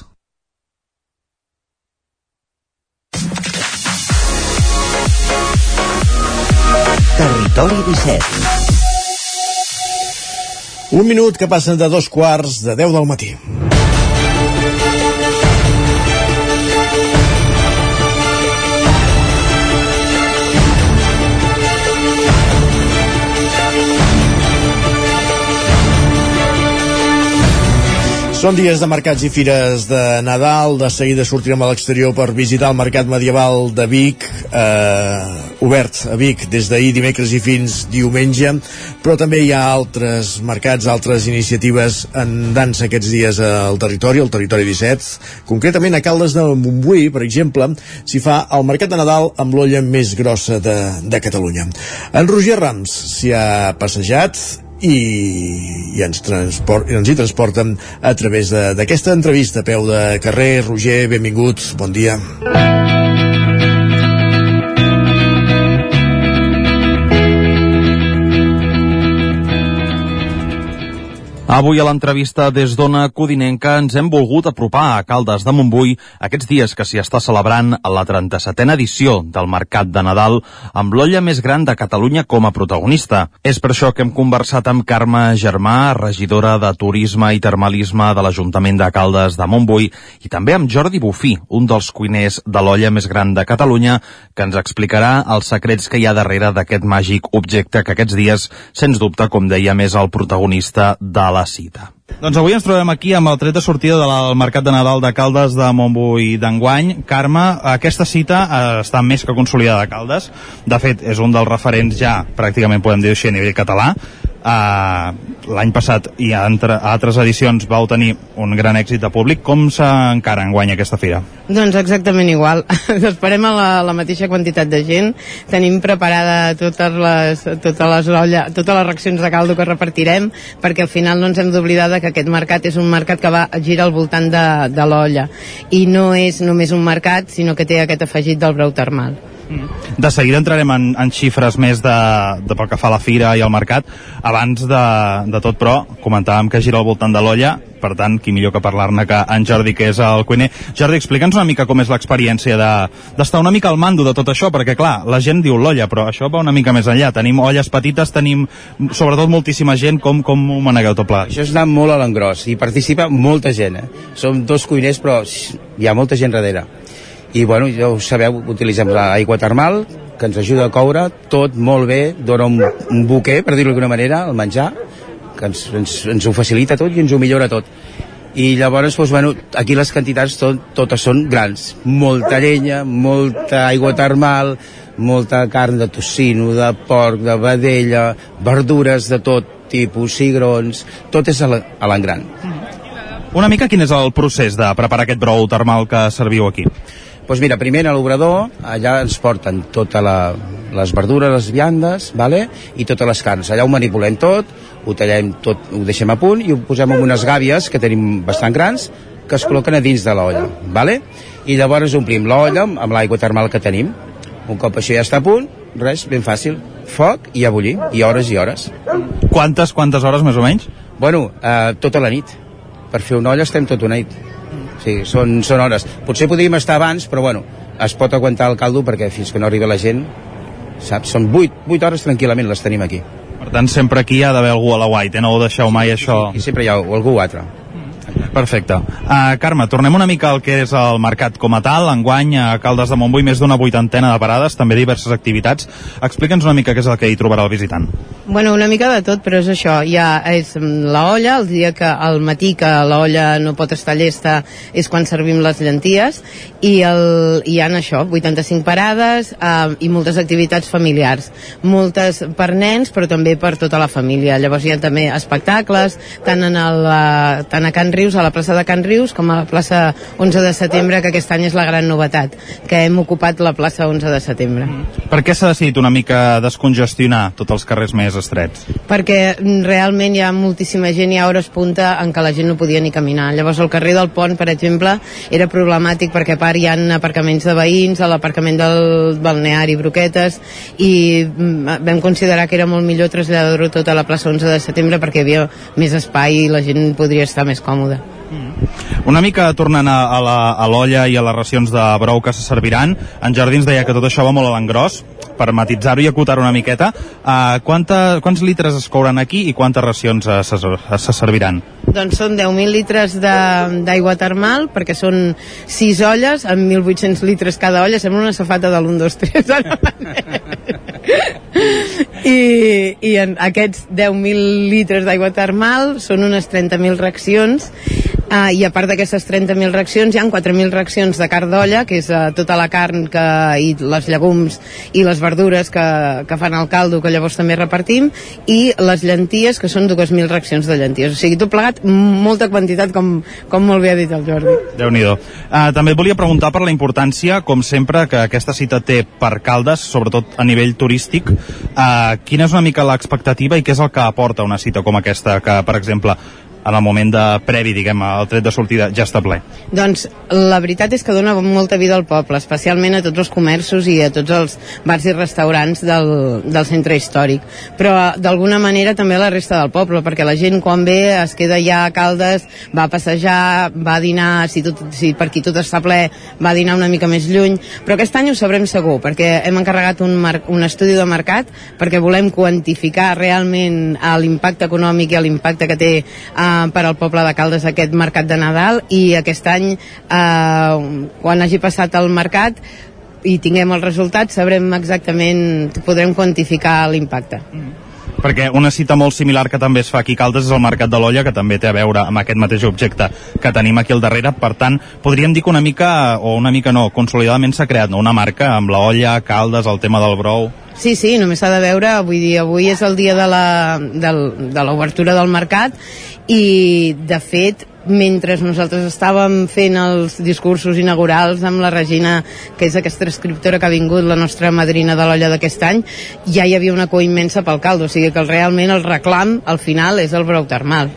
Territori 17. Un minut que passen de dos quarts de 10 del matí. Són dies de mercats i fires de Nadal, de seguida sortirem a l'exterior per visitar el Mercat Medieval de Vic, eh, obert a Vic des d'ahir dimecres i fins diumenge, però també hi ha altres mercats, altres iniciatives en dansa aquests dies al territori, al territori 17, concretament a Caldes de Montbui, per exemple, s'hi fa el Mercat de Nadal amb l'olla més grossa de, de Catalunya. En Roger Rams s'hi ha passejat i, i ens, transport, ens hi transporten a través d'aquesta entrevista a peu de carrer. Roger, benvingut, bon dia. Avui a l'entrevista des d'Ona Codinenca ens hem volgut apropar a Caldes de Montbui aquests dies que s'hi està celebrant la 37a edició del Mercat de Nadal amb l'olla més gran de Catalunya com a protagonista. És per això que hem conversat amb Carme Germà, regidora de Turisme i Termalisme de l'Ajuntament de Caldes de Montbui i també amb Jordi Bufí, un dels cuiners de l'olla més gran de Catalunya, que ens explicarà els secrets que hi ha darrere d'aquest màgic objecte que aquests dies, sens dubte, com deia, més el protagonista de la cita. Doncs avui ens trobem aquí amb el tret de sortida del Mercat de Nadal de Caldes de Montbui d'enguany. Carme, aquesta cita eh, està més que consolidada a Caldes. De fet, és un dels referents ja, pràcticament podem dir així, a nivell català. Uh, L'any passat i a, altres edicions vau tenir un gran èxit de públic. Com s'encara enguany aquesta fira? Doncs exactament igual. Esperem a la, la mateixa quantitat de gent. Tenim preparada totes les, totes les, olla, totes les reaccions de caldo que repartirem, perquè al final no ens hem d'oblidar que aquest mercat és un mercat que va gira al voltant de, de l'olla. I no és només un mercat, sinó que té aquest afegit del brou termal. De seguida entrarem en, en xifres més de, de pel que fa a la fira i al mercat. Abans de, de tot, però, comentàvem que gira al voltant de l'olla, per tant, qui millor que parlar-ne que en Jordi, que és el cuiner. Jordi, explica'ns una mica com és l'experiència de- d'estar una mica al mando de tot això, perquè, clar, la gent diu l'olla, però això va una mica més enllà. Tenim olles petites, tenim, sobretot, moltíssima gent. Com, com ho manegueu tot plegat? Això és anar molt a l'engròs i participa molta gent. Eh? Som dos cuiners, però hi ha molta gent darrere. I, bueno, ja ho sabeu, utilitzem l'aigua termal, que ens ajuda a coure tot molt bé, dona un, un buquer, per dir-ho d'alguna manera, el menjar, que ens, ens, ens ho facilita tot i ens ho millora tot. I llavors, doncs, bueno, aquí les quantitats tot, totes són grans. Molta llenya, molta aigua termal, molta carn de tocino, de porc, de vedella, verdures de tot tipus, cigrons, tot és a l'engran. Una mica quin és el procés de preparar aquest brou termal que serviu aquí? Doncs mira, primer a l'obrador, allà ens porten totes la, les verdures, les viandes, vale? i totes les carns. Allà ho manipulem tot, ho tallem tot, ho deixem a punt i ho posem en unes gàbies que tenim bastant grans que es col·loquen a dins de l'olla. Vale? I llavors omplim l'olla amb, amb l'aigua termal que tenim. Un cop això ja està a punt, res, ben fàcil. Foc i a bullir, i hores i hores. Quantes, quantes hores més o menys? Bueno, eh, tota la nit. Per fer una olla estem tota una nit. Sí, són, són hores. Potser podríem estar abans, però bueno, es pot aguantar el caldo perquè fins que no arriba la gent, saps? Són 8, 8 hores tranquil·lament les tenim aquí. Per tant, sempre aquí hi ha d'haver algú a la White, eh? no ho deixeu mai això... I sempre hi ha algú altre. Perfecte. Uh, Carme, tornem una mica al que és el mercat com a tal. Enguany, a Caldes de Montbui, més d'una vuitantena de parades, també diverses activitats. Explica'ns una mica què és el que hi trobarà el visitant. Bueno, una mica de tot, però és això, ja és mm, la olla, el dia que al matí que la olla no pot estar llesta és quan servim les llenties i el, hi han això, 85 parades eh, i moltes activitats familiars moltes per nens però també per tota la família, llavors hi ha també espectacles, tant, en el, eh, tant a Can Rius, a la plaça de Can Rius com a la plaça 11 de setembre que aquest any és la gran novetat, que hem ocupat la plaça 11 de setembre. Per què s'ha decidit una mica descongestionar tots els carrers més estrets? perquè mm, realment hi ha moltíssima gent i a hores punta en què la gent no podia ni caminar. Llavors el carrer del Pont, per exemple, era problemàtic perquè a part hi ha aparcaments de veïns, a l'aparcament del balneari Broquetes i mm, vam considerar que era molt millor traslladar-ho tot a la plaça 11 de setembre perquè hi havia més espai i la gent podria estar més còmoda. Una mica tornant a, a la- a l'olla i a les racions de brou que se serviran, en Jordi ens deia que tot això va molt a l'engròs, per matitzar-ho i acotar una miqueta. Uh, quanta, quants litres es couran aquí i quantes racions uh, se, se serviran? Doncs són 10.000 litres d'aigua termal, perquè són 6 olles, amb 1.800 litres cada olla, sembla una safata de l'1, 2, 3. I, i en aquests 10.000 litres d'aigua termal són unes 30.000 reaccions uh, i a part d'aquestes 30.000 reaccions hi han 4.000 reaccions de carn d'olla que és uh, tota la carn que, i les llegums i les verdures que, que fan el caldo que llavors també repartim i les llenties que són 2.000 reaccions de llenties. O sigui tot plegat molta quantitat com, com molt bé ha dit el Jordi. Déu nhi uh, També et volia preguntar per la importància, com sempre, que aquesta cita té per Caldes, sobretot a nivell turístic. Uh, quina és una mica l'expectativa i què és el que aporta una cita com aquesta, que, per exemple, en el moment de previ, diguem, al tret de sortida, ja està ple? Doncs la veritat és que dona molta vida al poble, especialment a tots els comerços i a tots els bars i restaurants del, del centre històric. Però d'alguna manera també a la resta del poble, perquè la gent quan ve es queda ja a Caldes, va a passejar, va a dinar, si, tot, si per aquí tot està ple, va a dinar una mica més lluny. Però aquest any ho sabrem segur, perquè hem encarregat un, mar un estudi de mercat perquè volem quantificar realment eh, l'impacte econòmic i l'impacte que té eh, per al poble de Caldes aquest mercat de Nadal i aquest any eh, quan hagi passat el mercat i tinguem els resultats sabrem exactament, podrem quantificar l'impacte. Perquè una cita molt similar que també es fa aquí a Caldes és el Mercat de l'Olla, que també té a veure amb aquest mateix objecte que tenim aquí al darrere. Per tant, podríem dir que una mica, o una mica no, consolidadament s'ha creat no? una marca amb la olla, Caldes, el tema del brou... Sí, sí, només s'ha de veure, vull dir, avui és el dia de la- del- de l'obertura del mercat i, de fet, mentre nosaltres estàvem fent els discursos inaugurals amb la Regina, que és aquesta escriptora que ha vingut, la nostra madrina de l'olla d'aquest any, ja hi havia una cua immensa pel caldo, o sigui que realment el reclam, al final, és el brou termal.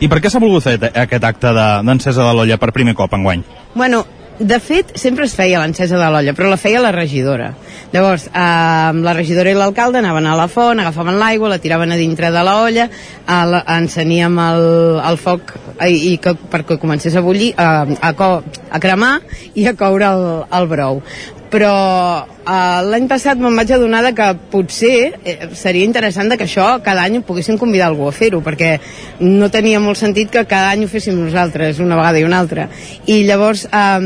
I per què s'ha volgut fer aquest acte de- d'encesa de, de l'olla per primer cop enguany? Bueno, de fet, sempre es feia l'encesa de l'olla, però la feia la regidora. Llavors, eh, la regidora i l'alcalde anaven a la font, agafaven l'aigua, la tiraven a dintre de l'olla, eh, enceníem el, el foc eh, i que, perquè comencés a bullir, a, a, co, a cremar i a coure el, el brou però eh, l'any passat me'n vaig adonar que potser eh, seria interessant de que això cada any poguéssim convidar algú a fer-ho, perquè no tenia molt sentit que cada any ho féssim nosaltres, una vegada i una altra. I llavors eh,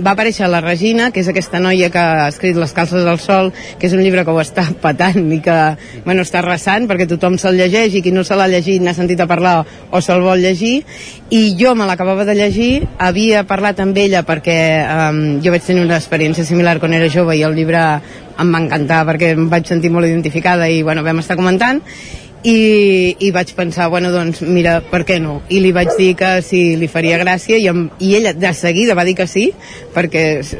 va aparèixer la Regina, que és aquesta noia que ha escrit Les calces del sol, que és un llibre que ho està patant i que bueno, està arrasant perquè tothom se'l llegeix i qui no se l'ha llegit n'ha sentit a parlar o se'l vol llegir i jo me l'acabava de llegir havia parlat amb ella perquè um, jo vaig tenir una experiència similar quan era jove i el llibre em va encantar perquè em vaig sentir molt identificada i bueno, vam estar comentant i, i vaig pensar, bueno, doncs mira, per què no? I li vaig dir que si li faria gràcia i, em, i ella de seguida va dir que sí, perquè és,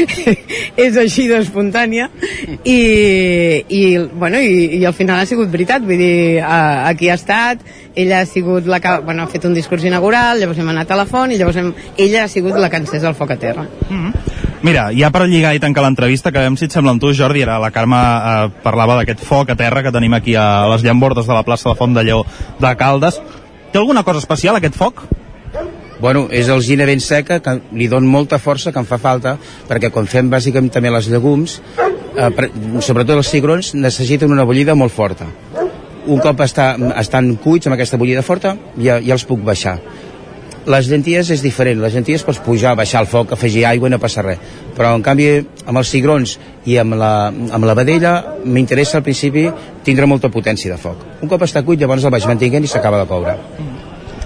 és així d'espontània i, i, bueno, i, i al final ha sigut veritat, vull dir, a, aquí ha estat, ella ha sigut la que, bueno, ha fet un discurs inaugural, llavors hem anat a la font i llavors hem, ella ha sigut la que ha el foc a terra. Mira, ja per lligar i tancar l'entrevista, que veiem si et sembla amb tu, Jordi, era la Carme eh, parlava d'aquest foc a terra que tenim aquí a les llambordes de la plaça de Font de Lleó de Caldes. Té alguna cosa especial aquest foc? Bueno, és alzina ben seca, que li don molta força, que em fa falta, perquè quan fem bàsicament també les llegums, eh, per, sobretot els cigrons, necessiten una bullida molt forta. Un cop està, estan cuits amb aquesta bullida forta, ja, ja els puc baixar. Les llenties és diferent, les llenties pots pujar, baixar el foc, afegir aigua i no passa res. Però en canvi, amb els cigrons i amb la, amb la vedella, m'interessa al principi tindre molta potència de foc. Un cop està cuit, llavors el vaig mantinguent i s'acaba de coure.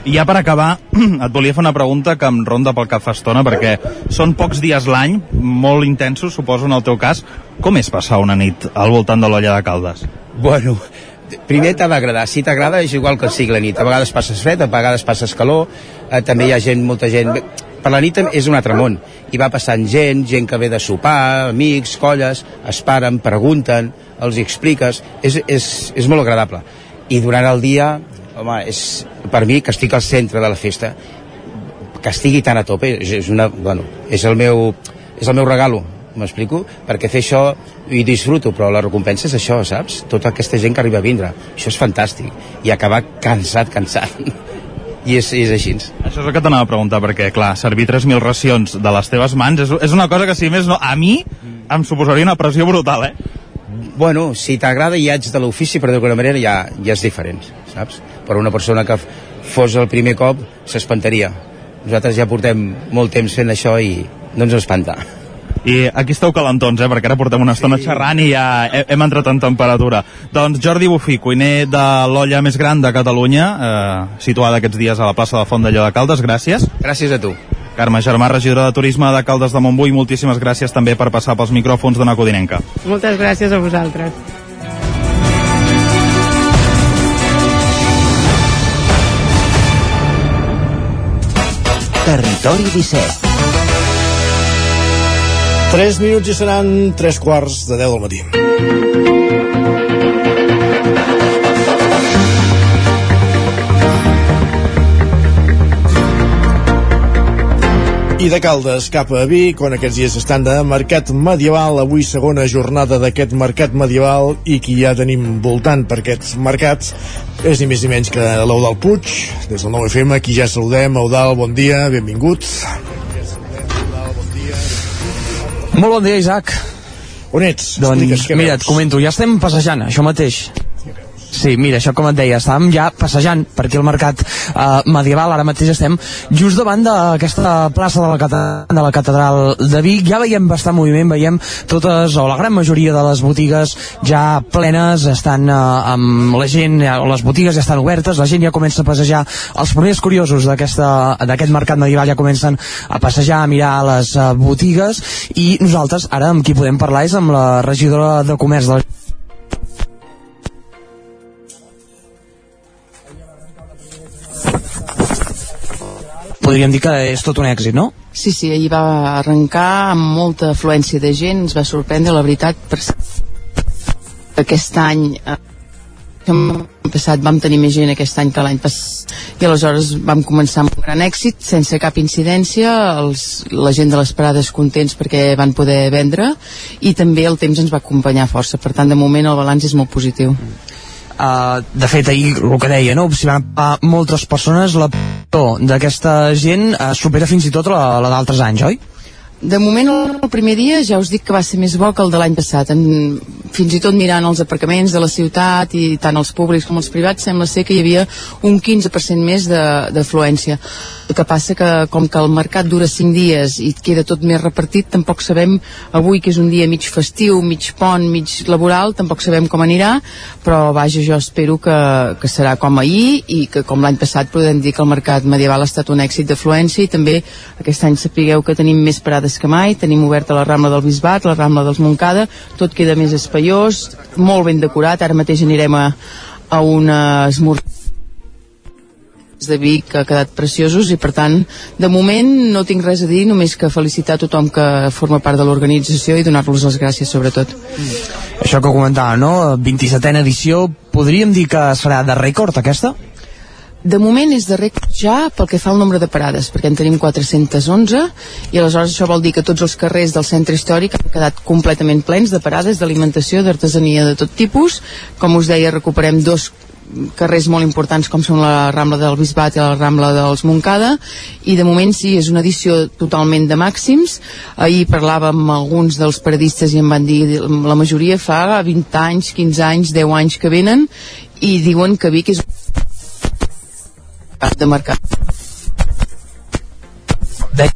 I ja per acabar, et volia fer una pregunta que em ronda pel cap fa estona, perquè són pocs dies l'any, molt intensos, suposo, en el teu cas. Com és passar una nit al voltant de l'olla de Caldes? Bueno, primer t'ha d'agradar. Si t'agrada és igual que sigui la nit. A vegades passes fred, a vegades passes calor, eh, també hi ha gent, molta gent... Per la nit és un altre món. I va passant gent, gent que ve de sopar, amics, colles, es paren, pregunten, els hi expliques. És, és, és molt agradable. I durant el dia, home, és per mi que estic al centre de la festa, que estigui tan a tope, és, és, una, bueno, és el meu, és el meu regalo, m'explico? Perquè fer això hi disfruto, però la recompensa és això, saps? Tota aquesta gent que arriba a vindre. Això és fantàstic. I acabar cansat, cansat. I és, és així. Això és el que t'anava a preguntar, perquè, clar, servir 3.000 racions de les teves mans és, és una cosa que, si més no, a mi em suposaria una pressió brutal, eh? Bueno, si t'agrada i ets de l'ofici, per d'alguna manera, ja, ja és diferent, saps? Per una persona que fos el primer cop, s'espantaria. Nosaltres ja portem molt temps fent això i no ens espanta. I aquí esteu calentons, eh? perquè ara portem una estona sí. xerrant i ja he- hem entrat en temperatura. Doncs Jordi Bufí, cuiner de l'olla més gran de Catalunya, eh, situada aquests dies a la plaça de Font d'Allò de Caldes, gràcies. Gràcies a tu. Carme Germà, regidora de Turisme de Caldes de Montbui, moltíssimes gràcies també per passar pels micròfons d'una Codinenca. Moltes gràcies a vosaltres. Territori 17. 3 minuts i seran 3 quarts de 10 del matí. I de Caldes cap a Vic, on aquests dies estan de Mercat Medieval, avui segona jornada d'aquest Mercat Medieval i qui ja tenim voltant per aquests mercats és ni més ni menys que l'Eudal Puig, des del 9FM, aquí ja saludem. Eudal, bon dia, benvingut. Molt bon dia, Isaac. On ets? Doncs, mira, et comento, ja estem passejant, això mateix. Sí, mira, això com et deia, estàvem ja passejant per aquí al mercat eh, medieval, ara mateix estem just davant d'aquesta plaça de la, cate- de la catedral de Vic, ja veiem bastant moviment, veiem totes, o la gran majoria de les botigues ja plenes, estan eh, amb la gent, ja, les botigues ja estan obertes, la gent ja comença a passejar, els primers curiosos d'aquest mercat medieval ja comencen a passejar, a mirar les eh, botigues, i nosaltres ara amb qui podem parlar és amb la regidora de comerç de la podríem dir que és tot un èxit, no? Sí, sí, ahir va arrencar amb molta afluència de gent, ens va sorprendre, la veritat, per aquest any eh, l'any passat vam tenir més gent aquest any que l'any passat i aleshores vam començar amb un gran èxit sense cap incidència els, la gent de les parades contents perquè van poder vendre i també el temps ens va acompanyar força. Per tant de moment el balanç és molt positiu Uh, de fet, ahir el que deia, no? si van agafar moltes persones, la d'aquesta gent uh, supera fins i tot la, la d'altres anys, oi? De moment, el primer dia ja us dic que va ser més bo que el de l'any passat. En, fins i tot mirant els aparcaments de la ciutat i tant els públics com els privats, sembla ser que hi havia un 15% més d'afluència. El que passa que, com que el mercat dura 5 dies i queda tot més repartit, tampoc sabem avui que és un dia mig festiu, mig pont, mig laboral, tampoc sabem com anirà, però vaja, jo espero que, que serà com ahir i que com l'any passat podem dir que el mercat medieval ha estat un èxit d'afluència i també aquest any sapigueu que tenim més parades que mai, tenim oberta la Rambla del Bisbat, la Rambla dels Moncada, tot queda més espaiós, molt ben decorat, ara mateix anirem a, a una esmorzar de Vic que ha quedat preciosos i per tant de moment no tinc res a dir només que felicitar a tothom que forma part de l'organització i donar-los les gràcies sobretot mm. Això que comentava, no? 27a edició, podríem dir que serà de rècord aquesta? De moment és de rècord ja pel que fa al nombre de parades, perquè en tenim 411 i aleshores això vol dir que tots els carrers del centre històric han quedat completament plens de parades d'alimentació, d'artesania de tot tipus. Com us deia, recuperem dos carrers molt importants com són la Rambla del Bisbat i la Rambla dels Moncada i de moment sí, és una edició totalment de màxims ahir parlàvem amb alguns dels paradistes i em van dir la majoria fa 20 anys, 15 anys, 10 anys que venen i diuen que Vic és de mercat de,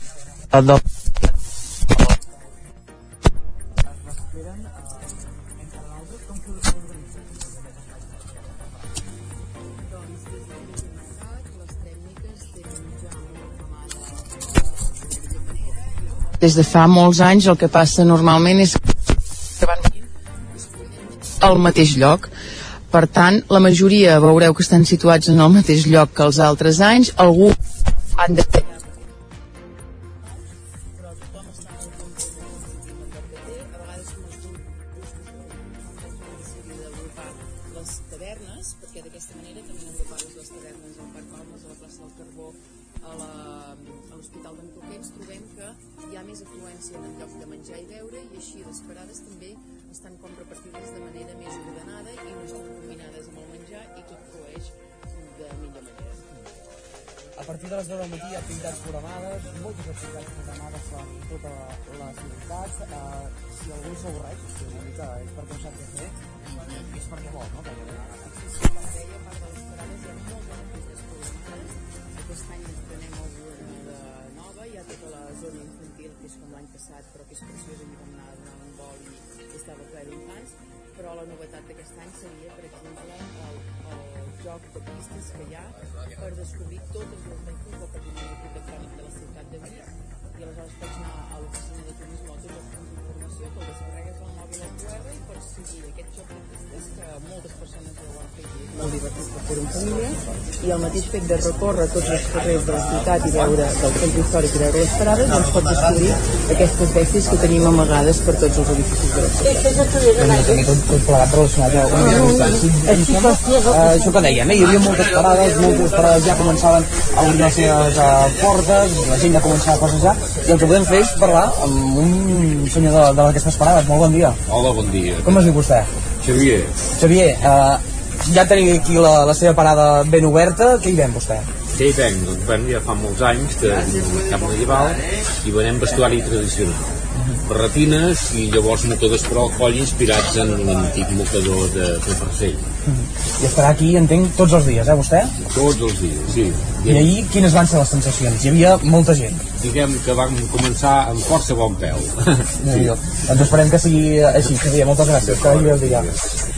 des de fa molts anys el que passa normalment és que van al mateix lloc per tant, la majoria veureu que estan situats en el mateix lloc que els altres anys. Algú han de a ciutat i veure del centre històric i veure les parades doncs pots descobrir aquestes bèsties que tenim amagades per tots els edificis de la ciutat. Hem de tenir tot, tot plegat relacionat amb la això que deien, eh? hi havia moltes parades, moltes parades ja començaven a obrir les seves uh, portes, la gent ja començava a passejar, i el que podem fer és parlar amb un senyor de, d'aquestes parades. Molt bon dia. Hola, bon dia. Com es diu vostè? Xavier. Xavier, uh, ja teniu aquí la, la seva parada ben oberta, què hi ven vostè? Hi venc? Doncs bueno, ja fa molts anys que cap medieval i venem vestuari tradicional barretines i llavors mocadors per alcohol inspirats en l'antic mocador de, de Farcell. I estarà aquí, entenc, tots els dies, eh, vostè? Tots els dies, sí. I ahir quines van ser les sensacions? Hi havia molta gent. Diguem que vam començar amb força bon peu. sí. Doncs esperem que sigui així, Xavier. Moltes gràcies. Que vagi el dia.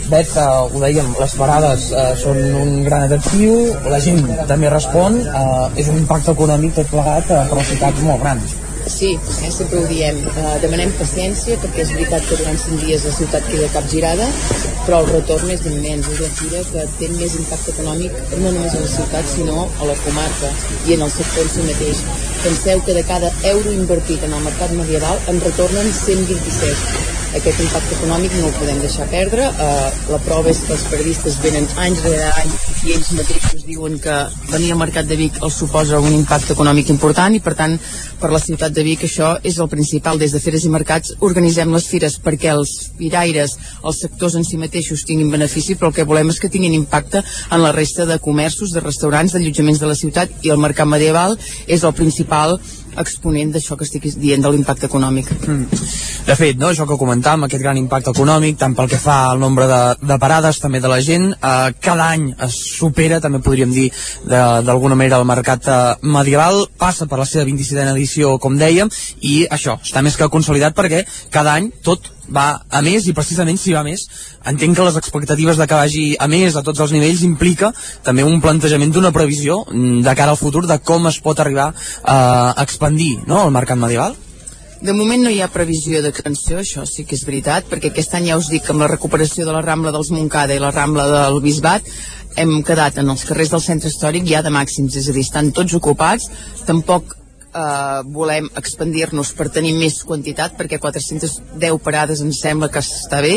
Bet, uh, ho dèiem, les parades uh, són un gran atractiu, la gent també respon, uh, és un impacte econòmic tot plegat uh, per les ciutats molt grans. Sí, eh, sempre ho diem. Uh, demanem paciència perquè és veritat que durant 5 dies la ciutat queda capgirada, però el retorn és immens. És la fira que té més impacte econòmic no només a la ciutat, sinó a la comarca i en el sector en si mateix. Penseu que de cada euro invertit en el mercat medieval en retornen 127 aquest impacte econòmic no el podem deixar perdre. Uh, la prova és que els periodistes venen anys rere any i ells mateixos diuen que venir al Mercat de Vic els suposa un impacte econòmic important i per tant per la ciutat de Vic això és el principal. Des de Feres i Mercats organitzem les fires perquè els firaires els sectors en si mateixos tinguin benefici però el que volem és que tinguin impacte en la resta de comerços, de restaurants, d'allotjaments de la ciutat i el mercat medieval és el principal exponent d'això que estic dient de l'impacte econòmic. Mm. De fet, no, això que comentàvem, aquest gran impacte econòmic, tant pel que fa al nombre de, de parades, també de la gent, eh, cada any es supera, també podríem dir, d'alguna manera, el mercat eh, medieval, passa per la seva 27a edició, com dèiem, i això està més que consolidat perquè cada any tot va a més i precisament si va a més entenc que les expectatives de que vagi a més a tots els nivells implica també un plantejament d'una previsió mm, de cara al futur de com es pot arribar a expandir no, el mercat medieval. De moment no hi ha previsió d'expansió, això sí que és veritat, perquè aquest any ja us dic que amb la recuperació de la Rambla dels Montcada i la Rambla del Bisbat hem quedat en els carrers del centre històric ja de màxims, és a dir, estan tots ocupats, tampoc eh, volem expandir-nos per tenir més quantitat perquè 410 parades ens sembla que està bé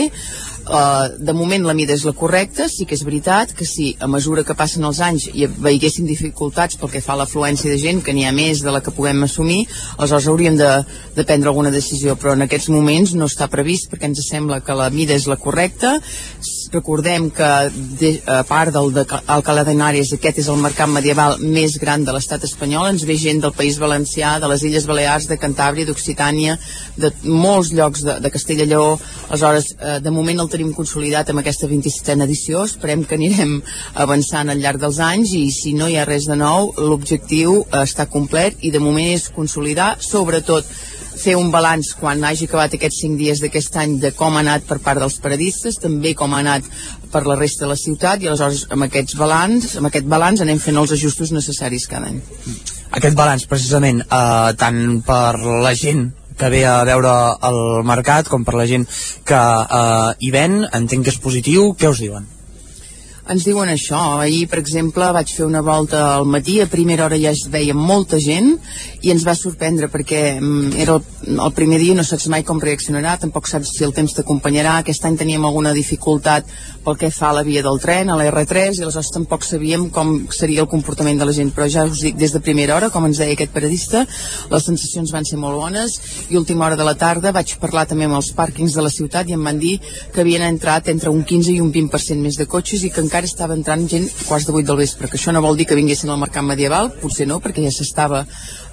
Uh, de moment la mida és la correcta, sí que és veritat que si a mesura que passen els anys i veiéssim dificultats pel que fa a l'afluència de gent, que n'hi ha més de la que puguem assumir, aleshores hauríem de, de prendre alguna decisió, però en aquests moments no està previst perquè ens sembla que la mida és la correcta. Recordem que de, a part del de, el Caledonàries aquest és el mercat medieval més gran de l'estat espanyol, ens ve gent del País Valencià, de les Illes Balears, de Cantàbria, d'Occitània, de molts llocs de, de Castella Lleó, aleshores eh, de moment el tenim consolidat amb aquesta 27a edició, esperem que anirem avançant al llarg dels anys i si no hi ha res de nou, l'objectiu està complet i de moment és consolidar, sobretot fer un balanç quan hagi acabat aquests 5 dies d'aquest any de com ha anat per part dels paradistes, també com ha anat per la resta de la ciutat i aleshores amb, aquests balanç, amb aquest balanç anem fent els ajustos necessaris cada any. Aquest balanç precisament eh, tant per la gent que ve a veure el mercat com per la gent que eh, hi ven, entenc que és positiu, què us diuen? Ens diuen això. Ahir, per exemple, vaig fer una volta al matí, a primera hora ja es veia molta gent i ens va sorprendre perquè mm, era el, el primer dia, no saps mai com reaccionarà, tampoc saps si el temps t'acompanyarà. Aquest any teníem alguna dificultat pel que fa a la via del tren, a la R3, i aleshores tampoc sabíem com seria el comportament de la gent. Però ja us dic, des de primera hora, com ens deia aquest periodista, les sensacions van ser molt bones i última hora de la tarda vaig parlar també amb els pàrquings de la ciutat i em van dir que havien entrat entre un 15 i un 20% més de cotxes i que encara encara estava entrant gent quarts de vuit del vespre, que això no vol dir que vinguessin al mercat medieval, potser no, perquè ja s'estava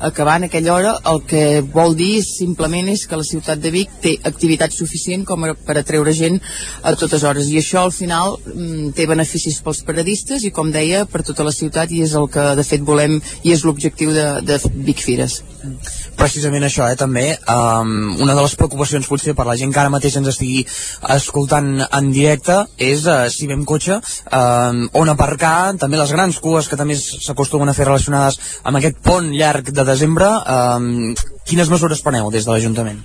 acabant aquella hora, el que vol dir simplement és que la ciutat de Vic té activitat suficient com per atreure gent a totes hores, i això al final mm, té beneficis pels paradistes i com deia, per tota la ciutat i és el que de fet volem i és l'objectiu de, de Vic Fires. Precisament això, eh, també. Um, una de les preocupacions potser per la gent que ara mateix ens estigui escoltant en directe és uh, si vam cotxe um, on aparcar, també les grans cues que també s'acostumen a fer relacionades amb aquest pont llarg de desembre um, quines mesures preneu des de l'Ajuntament?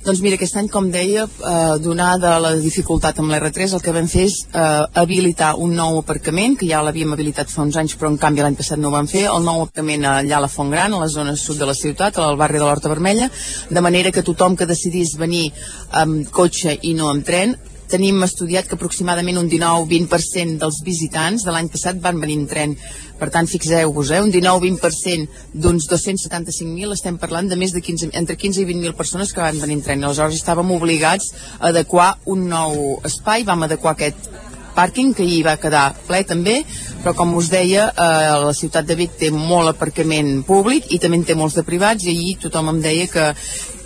Doncs mira, aquest any, com deia, eh, donada la dificultat amb l'R3, el que vam fer és eh, habilitar un nou aparcament, que ja l'havíem habilitat fa uns anys, però en canvi l'any passat no ho vam fer, el nou aparcament allà a la Font Gran, a la zona sud de la ciutat, al barri de l'Horta Vermella, de manera que tothom que decidís venir amb cotxe i no amb tren tenim estudiat que aproximadament un 19-20% dels visitants de l'any passat van venir en tren. Per tant, fixeu-vos, eh, un 19-20% d'uns 275.000, estem parlant de més de 15, entre 15 i 20.000 persones que van venir en tren. Aleshores estàvem obligats a adequar un nou espai, vam adequar aquest pàrquing, que hi va quedar ple també, però com us deia, eh, la ciutat de Vic té molt aparcament públic i també en té molts de privats i ahir tothom em deia que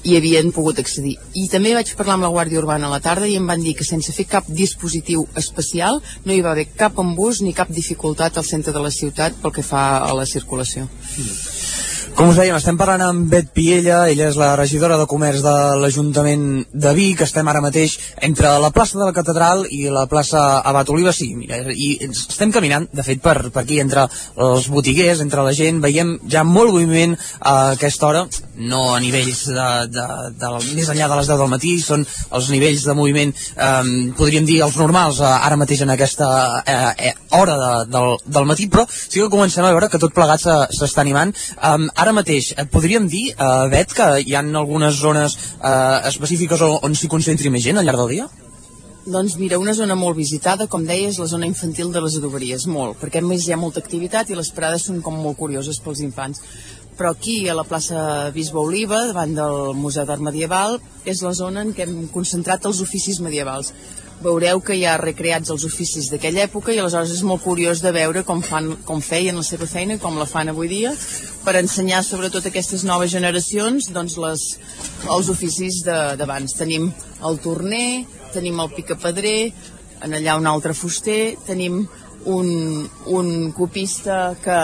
hi havien pogut accedir. I també vaig parlar amb la Guàrdia Urbana a la tarda i em van dir que sense fer cap dispositiu especial no hi va haver cap embús ni cap dificultat al centre de la ciutat pel que fa a la circulació. Mm. Com us dèiem, estem parlant amb Bet Piella, ella és la regidora de Comerç de l'Ajuntament de Vic, estem ara mateix entre la plaça de la Catedral i la plaça Abat Oliva, sí, mira, i estem caminant, de fet, per, per aquí, entre els botiguers, entre la gent, veiem ja molt moviment a aquesta hora, no a nivells de, de, de, de més enllà de les 10 del matí, són els nivells de moviment, eh, podríem dir, els normals, eh, ara mateix en aquesta eh, eh, hora de, del, del matí, però sí que comencem a veure que tot plegat s'està animant. Eh, ara mateix, et podríem dir, uh, Bet, que hi ha algunes zones uh, específiques on, on s'hi concentri més gent al llarg del dia? Doncs mira, una zona molt visitada, com deia, és la zona infantil de les adoberies, molt, perquè a més hi ha molta activitat i les parades són com molt curioses pels infants. Però aquí, a la plaça Bisbe Oliva, davant del Museu d'Art Medieval, és la zona en què hem concentrat els oficis medievals. Veureu que hi ha recreats els oficis d'aquella època i aleshores és molt curiós de veure com, fan, com feien la seva feina, com la fan avui dia, per ensenyar sobretot aquestes noves generacions doncs les, els oficis d'abans. Tenim el torner, tenim el picapedrer, en allà un altre fuster, tenim un, un copista que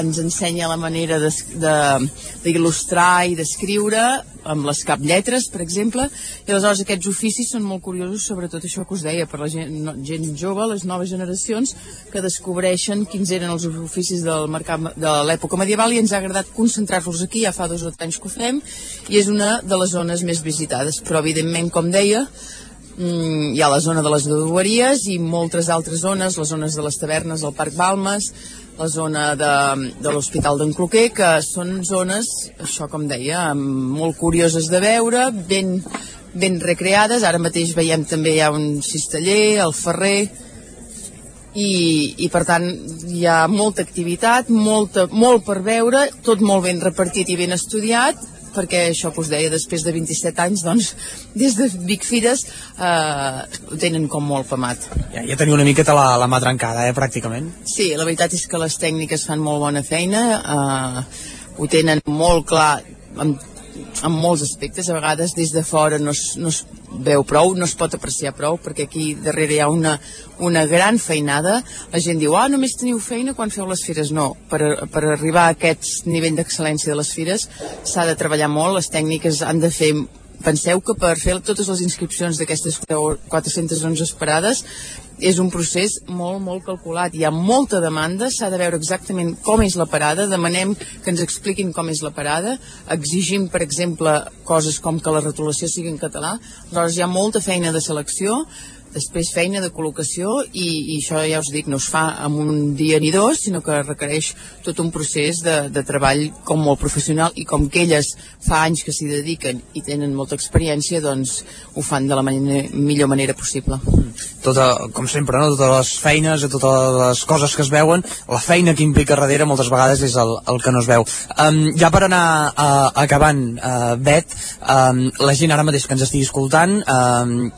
ens ensenya la manera d'il·lustrar i d'escriure amb les cap lletres, per exemple, i aleshores aquests oficis són molt curiosos, sobretot això que us deia, per la gent, no, gent jove, les noves generacions, que descobreixen quins eren els oficis del mercat de l'època medieval i ens ha agradat concentrar-los aquí, ja fa dos o tres anys que ho fem, i és una de les zones més visitades, però evidentment, com deia, mm, hi ha la zona de les adoberies i moltes altres zones, les zones de les tavernes, el Parc Balmes, la zona de, de l'Hospital d'en Cloquer, que són zones, això com deia, molt curioses de veure, ben, ben recreades. Ara mateix veiem també hi ha un cisteller, el ferrer, i, i per tant hi ha molta activitat, molta, molt per veure, tot molt ben repartit i ben estudiat, perquè això que us deia, després de 27 anys, doncs, des de Vic Fires eh, ho tenen com molt famat. Ja, ja teniu una miqueta la, la mà trencada, eh, pràcticament. Sí, la veritat és que les tècniques fan molt bona feina, eh, ho tenen molt clar amb, amb molts aspectes, a vegades des de fora no es, no es veu prou, no es pot apreciar prou, perquè aquí darrere hi ha una, una gran feinada. La gent diu, ah, només teniu feina quan feu les fires. No, per, per arribar a aquest nivell d'excel·lència de les fires s'ha de treballar molt, les tècniques han de fer penseu que per fer totes les inscripcions d'aquestes 411 parades és un procés molt, molt calculat. Hi ha molta demanda, s'ha de veure exactament com és la parada, demanem que ens expliquin com és la parada, exigim, per exemple, coses com que la rotulació sigui en català, aleshores hi ha molta feina de selecció, després feina de col·locació i, i això ja us dic, no es fa en un dia ni dos, sinó que requereix tot un procés de, de treball com molt professional i com que elles fa anys que s'hi dediquen i tenen molta experiència, doncs ho fan de la manera, millor manera possible. Tota, com sempre, no? totes les feines, totes les coses que es veuen, la feina que implica darrere moltes vegades és el, el que no es veu. Um, ja per anar uh, acabant, uh, Bet, um, la gent ara mateix que ens estigui escoltant, um,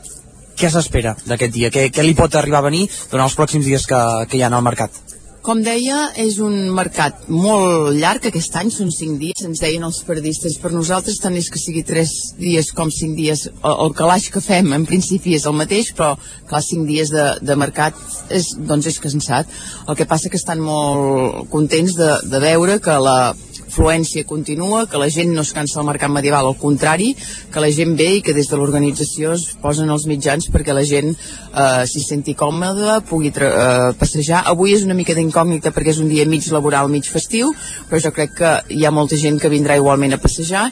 què s'espera d'aquest dia? Què, què li pot arribar a venir durant els pròxims dies que, que hi ha al mercat? Com deia, és un mercat molt llarg, aquest any són 5 dies, ens deien els periodistes, per nosaltres tant és que sigui 3 dies com 5 dies, el, el calaix que fem en principi és el mateix, però clar, 5 dies de, de mercat és, doncs és cansat. El que passa que estan molt contents de, de veure que la fluència continua, que la gent no es cansa del mercat medieval, al contrari, que la gent ve i que des de l'organització es posen els mitjans perquè la gent eh, s'hi senti còmoda, pugui eh, passejar. Avui és una mica d'incògnita perquè és un dia mig laboral, mig festiu, però jo crec que hi ha molta gent que vindrà igualment a passejar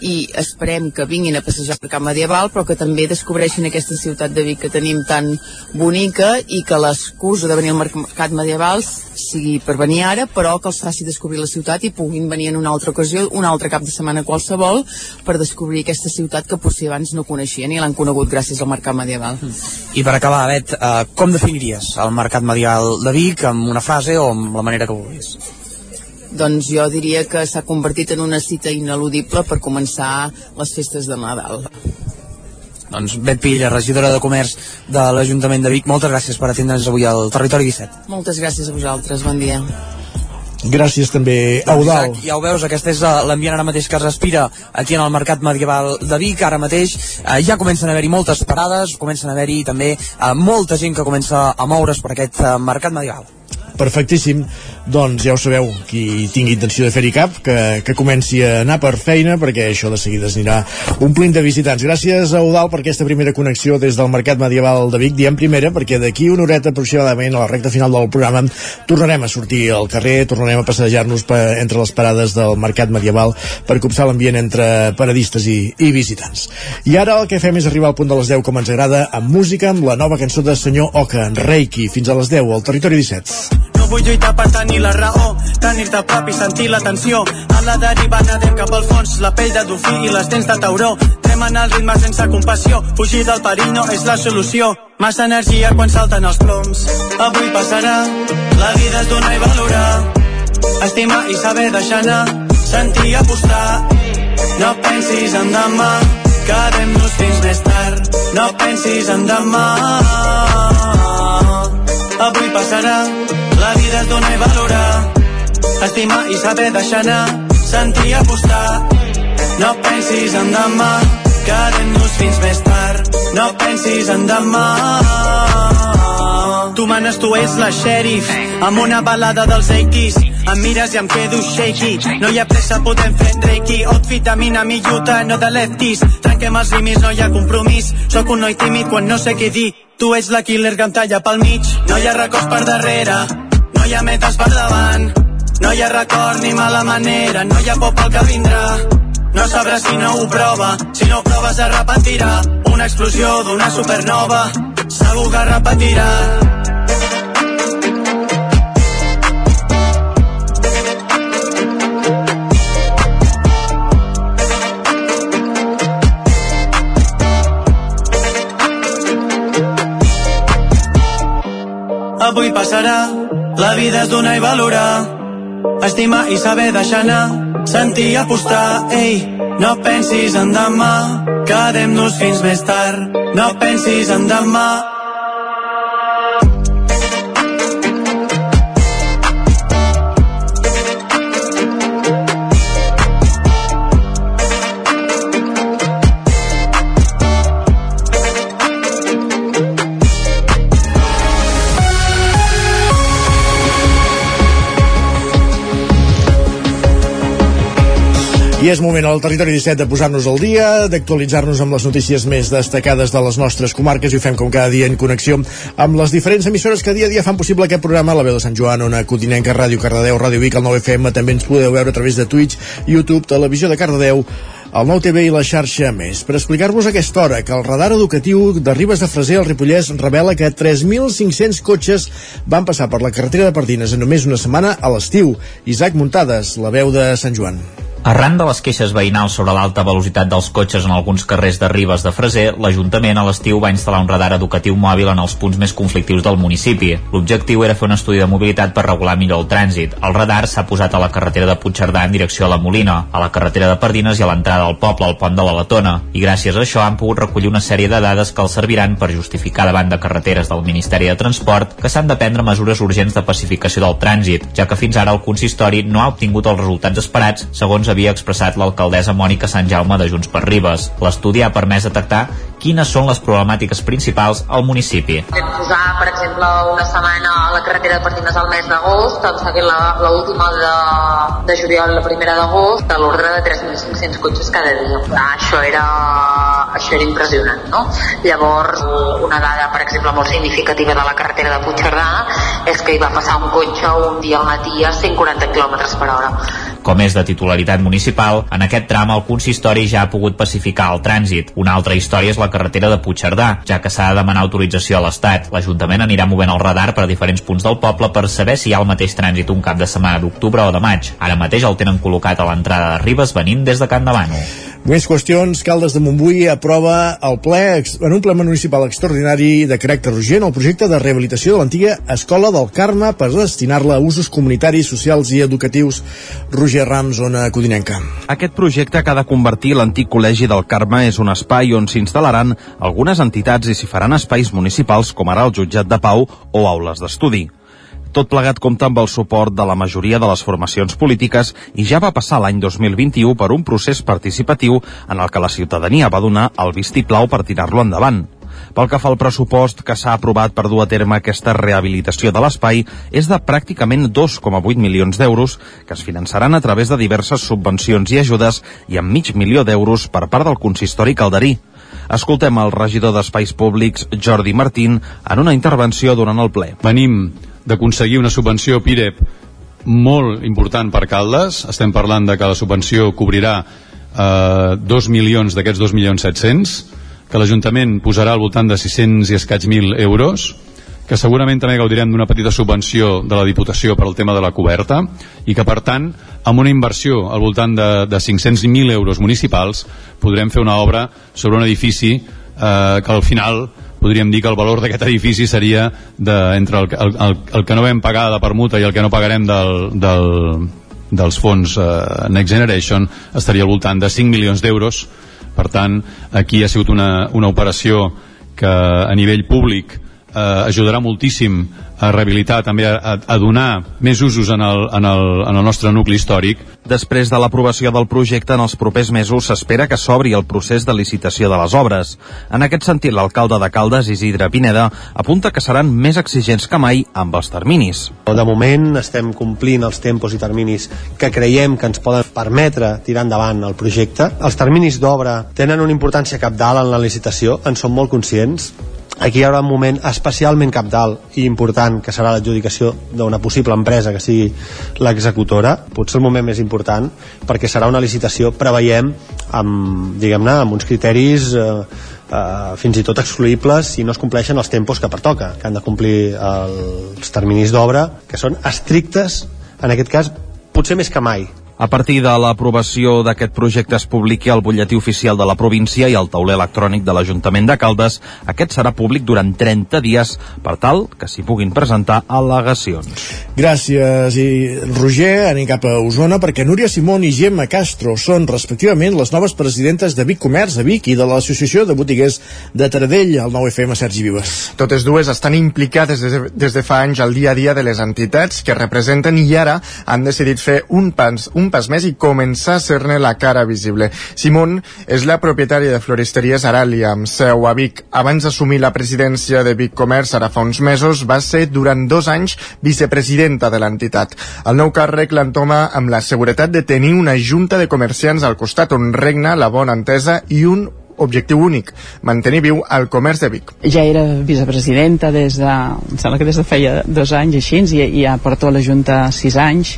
i esperem que vinguin a passejar per Camp Medieval però que també descobreixin aquesta ciutat de Vic que tenim tan bonica i que l'excusa de venir al mercat medieval sigui per venir ara però que els faci descobrir la ciutat i puguin venir en una altra ocasió, un altre cap de setmana qualsevol per descobrir aquesta ciutat que potser abans no coneixien i l'han conegut gràcies al mercat medieval. I per acabar, Bet, eh, com definiries el mercat medieval de Vic amb una frase o amb la manera que vulguis? Doncs jo diria que s'ha convertit en una cita ineludible per començar les festes de Nadal. Doncs Bet Pilla, regidora de Comerç de l'Ajuntament de Vic, moltes gràcies per atendre'ns avui al Territori 17. Moltes gràcies a vosaltres, bon dia. Gràcies també a Doncs, Eudal. Isaac, ja ho veus, aquest és eh, l'ambient ara mateix que es respira aquí en el Mercat Medieval de Vic, ara mateix eh, ja comencen a haver-hi moltes parades, comencen a haver-hi també eh, molta gent que comença a moure's per aquest eh, Mercat Medieval. Perfectíssim. Doncs ja ho sabeu, qui tingui intenció de fer-hi cap, que, que comenci a anar per feina, perquè això de seguida anirà omplint de visitants. Gràcies a Eudal per aquesta primera connexió des del Mercat Medieval de Vic. Diem primera perquè d'aquí una horeta aproximadament a la recta final del programa tornarem a sortir al carrer, tornarem a passejar-nos entre les parades del Mercat Medieval per copsar l'ambient entre paradistes i, i visitants. I ara el que fem és arribar al punt de les 10 com ens agrada amb música, amb la nova cançó de senyor Oka, en Reiki, fins a les 10 al Territori 17. Vull lluitar per tenir la raó, tenir-te a prop i sentir la tensió. A la deriva nadem cap al fons, la pell de dofí i les dents de tauró. Tremen el ritme sense compassió, fugir del perill no és la solució. Massa energia quan salten els ploms. Avui passarà, la vida és donar i valorar. Estimar i saber deixar anar, sentir i apostar. No pensis en demà, quedem-nos fins més tard. No pensis en demà. Avui passarà, la vida és donar i valorar. Estimar i saber deixar anar, sentir i apostar. No pensis en demà, quedem-nos fins més tard. No pensis en demà. Tu manes, tu ets la xèrif Amb una balada dels 80s Em mires i em quedo shaky. No hi ha pressa, podem fer reiki Outfit de mina, mi lluita, no de lefties Trenquem els límits, no hi ha compromís. Sóc un noi tímid quan no sé què dir. Tu ets la killer que em talla pel mig. No hi ha records per darrere. No hi ha metes per davant. No hi ha record ni mala manera. No hi ha por pel que vindrà. No sabràs si no ho prova, si no ho proves es repetirà. Una explosió d'una supernova. Segur que repetirà Avui passarà, la vida és donar i valorar Estimar i saber deixar anar Sentir i apostar, ei No pensis en demà Quedem-nos fins més tard. No pensis en demà I és moment al territori 17 de posar-nos al dia, d'actualitzar-nos amb les notícies més destacades de les nostres comarques i ho fem com cada dia en connexió amb les diferents emissores que dia a dia fan possible aquest programa, la veu de Sant Joan, Ona Codinenca, Ràdio Cardedeu, Ràdio Vic, el 9FM, també ens podeu veure a través de Twitch, YouTube, Televisió de Cardedeu, el nou TV i la xarxa més. Per explicar-vos aquesta hora que el radar educatiu de Ribes de Freser al Ripollès revela que 3.500 cotxes van passar per la carretera de Pardines en només una setmana a l'estiu. Isaac Muntades, la veu de Sant Joan. Arran de les queixes veïnals sobre l'alta velocitat dels cotxes en alguns carrers de Ribes de Freser, l'Ajuntament a l'estiu va instal·lar un radar educatiu mòbil en els punts més conflictius del municipi. L'objectiu era fer un estudi de mobilitat per regular millor el trànsit. El radar s'ha posat a la carretera de Puigcerdà en direcció a la Molina, a la carretera de Pardines i a l'entrada del poble, al pont de la Letona. I gràcies a això han pogut recollir una sèrie de dades que els serviran per justificar davant de carreteres del Ministeri de Transport que s'han de prendre mesures urgents de pacificació del trànsit, ja que fins ara el consistori no ha obtingut els resultats esperats, segons havia expressat l'alcaldessa Mònica Sant Jaume de Junts per Ribes. L'estudi ha permès detectar quines són les problemàtiques principals al municipi. Vam posar, per exemple, una setmana a la carretera de Pardines al mes d'agost, sembla que l'última de, de juliol, la primera d'agost, a l'ordre de 3.500 cotxes cada dia. Ah, això era, això era impressionant, no? Llavors, una dada, per exemple, molt significativa de la carretera de Puigcerdà és que hi va passar un cotxe un dia al matí a 140 km per hora. Com és de titularitat municipal, en aquest tram el consistori ja ha pogut pacificar el trànsit. Una altra història és la carretera de Puigcerdà, ja que s'ha de demanar autorització a l'Estat. L'Ajuntament anirà movent el radar per a diferents punts del poble per saber si hi ha el mateix trànsit un cap de setmana d'octubre o de maig. Ara mateix el tenen col·locat a l'entrada de Ribes venint des de Can Davano. Més qüestions, Caldes de Montbui aprova el ple, en un ple municipal extraordinari de caràcter urgent el projecte de rehabilitació de l'antiga Escola del Carme per destinar-la a usos comunitaris, socials i educatius. Roger Rams, zona Codinenca. Aquest projecte que ha de convertir l'antic col·legi del Carme és un espai on s'instal·laran algunes entitats i s'hi faran espais municipals com ara el jutjat de pau o aules d'estudi. Tot plegat compta amb el suport de la majoria de les formacions polítiques i ja va passar l'any 2021 per un procés participatiu en el que la ciutadania va donar el vistiplau per tirar-lo endavant. Pel que fa al pressupost que s'ha aprovat per dur a terme aquesta rehabilitació de l'espai és de pràcticament 2,8 milions d'euros que es finançaran a través de diverses subvencions i ajudes i amb mig milió d'euros per part del consistori calderí. Escoltem el regidor d'Espais Públics, Jordi Martín, en una intervenció durant el ple. Venim d'aconseguir una subvenció PIREP molt important per Caldes. Estem parlant de que la subvenció cobrirà eh, 2 milions d'aquests 2 milions 700, que l'Ajuntament posarà al voltant de 600 i escaig mil euros, que segurament també gaudirem d'una petita subvenció de la Diputació per al tema de la coberta i que per tant amb una inversió al voltant de, de 500.000 euros municipals podrem fer una obra sobre un edifici eh, que al final podríem dir que el valor d'aquest edifici seria de, entre el, el, el, el que no vam pagar de permuta i el que no pagarem del, del, dels fons eh, Next Generation estaria al voltant de 5 milions d'euros per tant aquí ha sigut una, una operació que a nivell públic eh, ajudarà moltíssim a rehabilitar, també a, a donar més usos en el, en, el, en el nostre nucli històric. Després de l'aprovació del projecte, en els propers mesos s'espera que s'obri el procés de licitació de les obres. En aquest sentit, l'alcalde de Caldes, Isidre Pineda, apunta que seran més exigents que mai amb els terminis. De moment estem complint els tempos i terminis que creiem que ens poden permetre tirar endavant el projecte. Els terminis d'obra tenen una importància capdalt en la licitació, en som molt conscients, aquí hi haurà un moment especialment capdalt i important que serà l'adjudicació d'una possible empresa que sigui l'executora. Potser el moment més important perquè serà una licitació, preveiem amb, diguem-ne, amb uns criteris eh, eh, fins i tot excluïbles si no es compleixen els tempos que pertoca que han de complir els terminis d'obra que són estrictes en aquest cas potser més que mai a partir de l'aprovació d'aquest projecte es publiqui al butlletí oficial de la província i al tauler electrònic de l'Ajuntament de Caldes. Aquest serà públic durant 30 dies per tal que s'hi puguin presentar al·legacions. Gràcies, i Roger, anem cap a Osona, perquè Núria Simón i Gemma Castro són respectivament les noves presidentes de Vic Comerç a Vic i de l'Associació de Botiguers de Taradell, al 9FM Sergi Vives. Totes dues estan implicades des de, des de fa anys al dia a dia de les entitats que representen i ara han decidit fer un pas, un un pas més i començar a ser-ne la cara visible. Simón és la propietària de floristeries Aralia, amb seu a Vic. Abans d'assumir la presidència de Vic Comerç, ara fa uns mesos, va ser durant dos anys vicepresidenta de l'entitat. El nou càrrec l'entoma amb la seguretat de tenir una junta de comerciants al costat on regna la bona entesa i un objectiu únic, mantenir viu el comerç de Vic. Ja era vicepresidenta des de, em sembla que des de feia dos anys així, i, i ja porto a la Junta sis anys,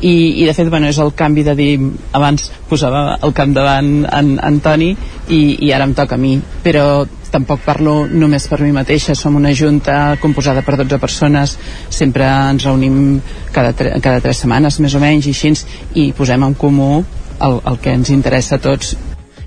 i, i de fet bueno, és el canvi de dir, abans posava el capdavant en Antoni i, i ara em toca a mi, però tampoc parlo només per mi mateixa, som una junta composada per 12 persones, sempre ens reunim cada, tre cada tres setmanes més o menys i així, i posem en comú el, el que ens interessa a tots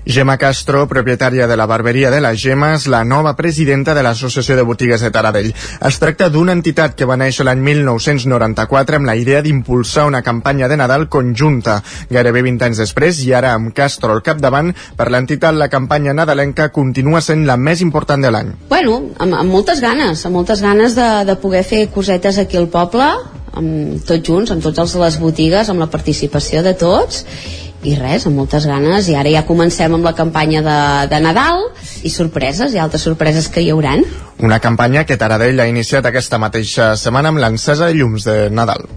Gemma Castro, propietària de la barberia de les Gemes, la nova presidenta de l'Associació de Botigues de Taradell. Es tracta d'una entitat que va néixer l'any 1994 amb la idea d'impulsar una campanya de Nadal conjunta. Gairebé 20 anys després, i ara amb Castro al capdavant, per l'entitat la campanya nadalenca continua sent la més important de l'any. Bueno, amb, amb moltes ganes, amb moltes ganes de, de poder fer cosetes aquí al poble, amb tots junts, amb de les botigues, amb la participació de tots i res, amb moltes ganes i ara ja comencem amb la campanya de, de Nadal i sorpreses, i altres sorpreses que hi hauran una campanya que Taradell ha iniciat aquesta mateixa setmana amb l'encesa de llums de Nadal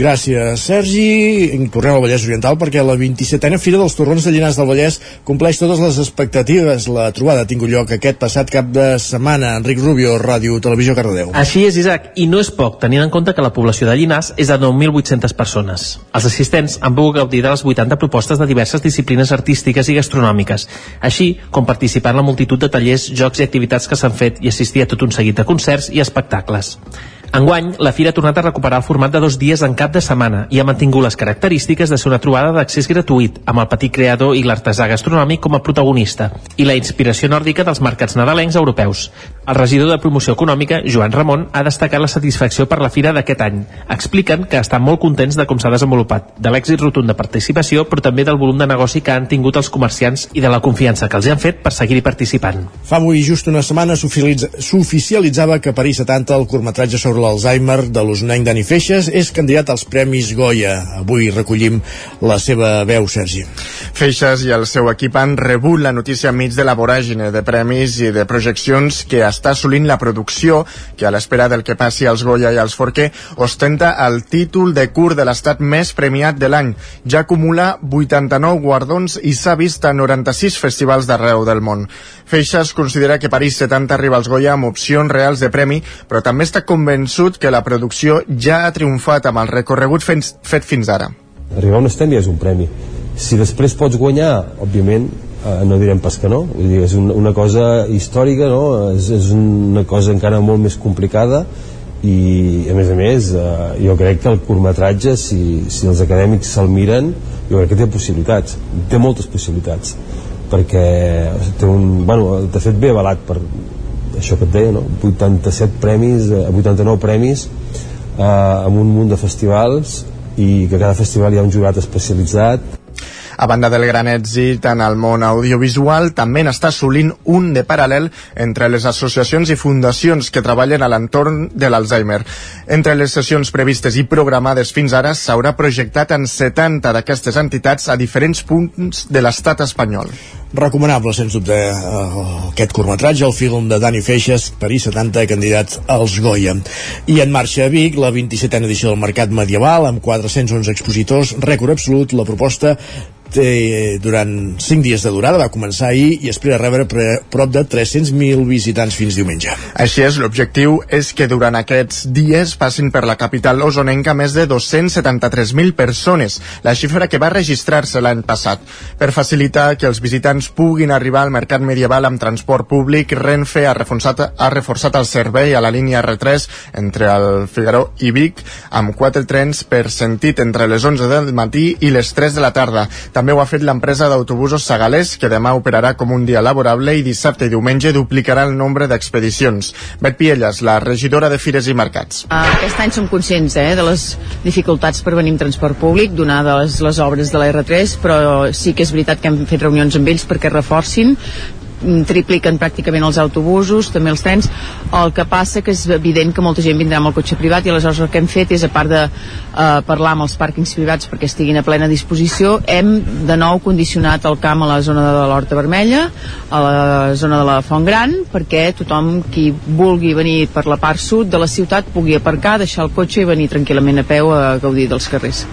Gràcies, Sergi. Tornem al Vallès Oriental perquè la 27a Fira dels Torrons de Llinars del Vallès compleix totes les expectatives. La trobada ha tingut lloc aquest passat cap de setmana. Enric Rubio, Ràdio Televisió Cardedeu. Així és, Isaac, i no és poc, tenint en compte que la població de Llinars és de 9.800 persones. Els assistents han pogut gaudir de les 80 propostes de diverses disciplines artístiques i gastronòmiques, així com participar en la multitud de tallers, jocs i activitats que s'han fet i assistir a tot un seguit de concerts i espectacles. Enguany, la Fira ha tornat a recuperar el format de dos dies en cap de setmana i ha mantingut les característiques de ser una trobada d'accés gratuït, amb el petit creador i l'artesà gastronòmic com a protagonista, i la inspiració nòrdica dels mercats nadalencs europeus. El regidor de Promoció Econòmica, Joan Ramon, ha destacat la satisfacció per la Fira d'aquest any. Expliquen que estan molt contents de com s'ha desenvolupat, de l'èxit rotund de participació, però també del volum de negoci que han tingut els comerciants i de la confiança que els han fet per seguir-hi participant. Fa avui just una setmana s'oficialitzava que París 70, el curtmetratge sobre l'Alzheimer de l'usonenc Dani Feixes és candidat als Premis Goya. Avui recollim la seva veu, Sergi. Feixes i el seu equip han rebut la notícia enmig de la voràgine de premis i de projeccions que està assolint la producció, que a l'espera del que passi als Goya i als Forqué ostenta el títol de curt de l'estat més premiat de l'any. Ja acumula 89 guardons i s'ha vist a 96 festivals d'arreu del món. Feixes considera que París 70 arriba als Goya amb opcions reals de premi, però també està convençut que la producció ja ha triomfat amb el recorregut fet fins ara. Arribar a un estèndia és un premi. Si després pots guanyar, òbviament, eh, no direm pas que no vull dir, és una, una cosa històrica no? és, és una cosa encara molt més complicada i a més a més eh, jo crec que el curtmetratge si, si els acadèmics se'l miren jo crec que té possibilitats té moltes possibilitats perquè té un, bueno, de fet ve avalat per això que et deia, no? 87 premis, 89 eh, premis eh, amb un munt de festivals i que cada festival hi ha un jurat especialitzat a banda del gran èxit en el món audiovisual, també n'està assolint un de paral·lel entre les associacions i fundacions que treballen a l'entorn de l'Alzheimer. Entre les sessions previstes i programades fins ara s'haurà projectat en 70 d'aquestes entitats a diferents punts de l'estat espanyol. Recomanable, sens dubte, uh, aquest curtmetratge, el film de Dani Feixes, París 70, candidat als Goya. I en marxa a Vic, la 27a edició del Mercat Medieval, amb 411 expositors, rècord absolut, la proposta té durant 5 dies de durada, va començar ahir i espera rebre pre prop de 300.000 visitants fins diumenge. Així és, l'objectiu és que durant aquests dies passin per la capital osonenca més de 273.000 persones, la xifra que va registrar-se l'any passat. Per facilitar que els visitants puguin arribar al mercat medieval amb transport públic, Renfe ha reforçat, ha reforçat el servei a la línia R3 entre el Figaro i Vic amb quatre trens per sentit entre les 11 del matí i les 3 de la tarda. També ho ha fet l'empresa d'autobusos Segalés, que demà operarà com un dia laborable i dissabte i diumenge duplicarà el nombre d'expedicions. Bet Pielles, la regidora de Fires i Mercats. Aquest any som conscients eh, de les dificultats per venir amb transport públic, donades les, les obres de la R3, però sí que és veritat que hem fet reunions amb ells perquè reforcin tripliquen pràcticament els autobusos, també els trens, el que passa que és evident que molta gent vindrà amb el cotxe privat i aleshores el que hem fet és, a part de eh, parlar amb els pàrquings privats perquè estiguin a plena disposició, hem de nou condicionat el camp a la zona de l'Horta Vermella, a la zona de la Font Gran, perquè tothom qui vulgui venir per la part sud de la ciutat pugui aparcar, deixar el cotxe i venir tranquil·lament a peu a gaudir dels carrers.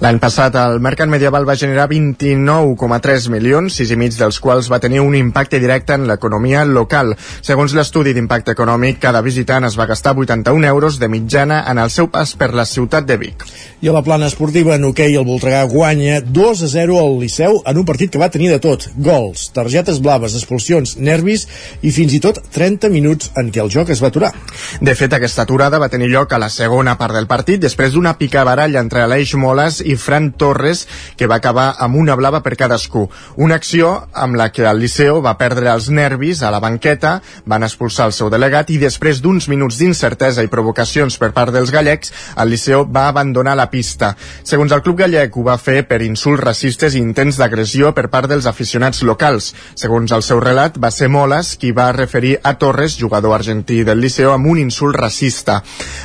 L'any passat el mercat medieval va generar 29,3 milions, sis i mig dels quals va tenir un impacte directe en l'economia local. Segons l'estudi d'impacte econòmic, cada visitant es va gastar 81 euros de mitjana en el seu pas per la ciutat de Vic. I a la plana esportiva, en hoquei, el Voltregà guanya 2 a 0 al Liceu en un partit que va tenir de tot. Gols, targetes blaves, expulsions, nervis i fins i tot 30 minuts en què el joc es va aturar. De fet, aquesta aturada va tenir lloc a la segona part del partit després d'una picabaralla entre Aleix Moles i Fran Torres que va acabar amb una blava per cadascú. Una acció amb la que el Liceu va perdre perdre els nervis a la banqueta, van expulsar el seu delegat i després d'uns minuts d'incertesa i provocacions per part dels gallecs, el Liceu va abandonar la pista. Segons el club gallec, ho va fer per insults racistes i intents d'agressió per part dels aficionats locals. Segons el seu relat, va ser Moles qui va referir a Torres, jugador argentí del Liceu, amb un insult racista.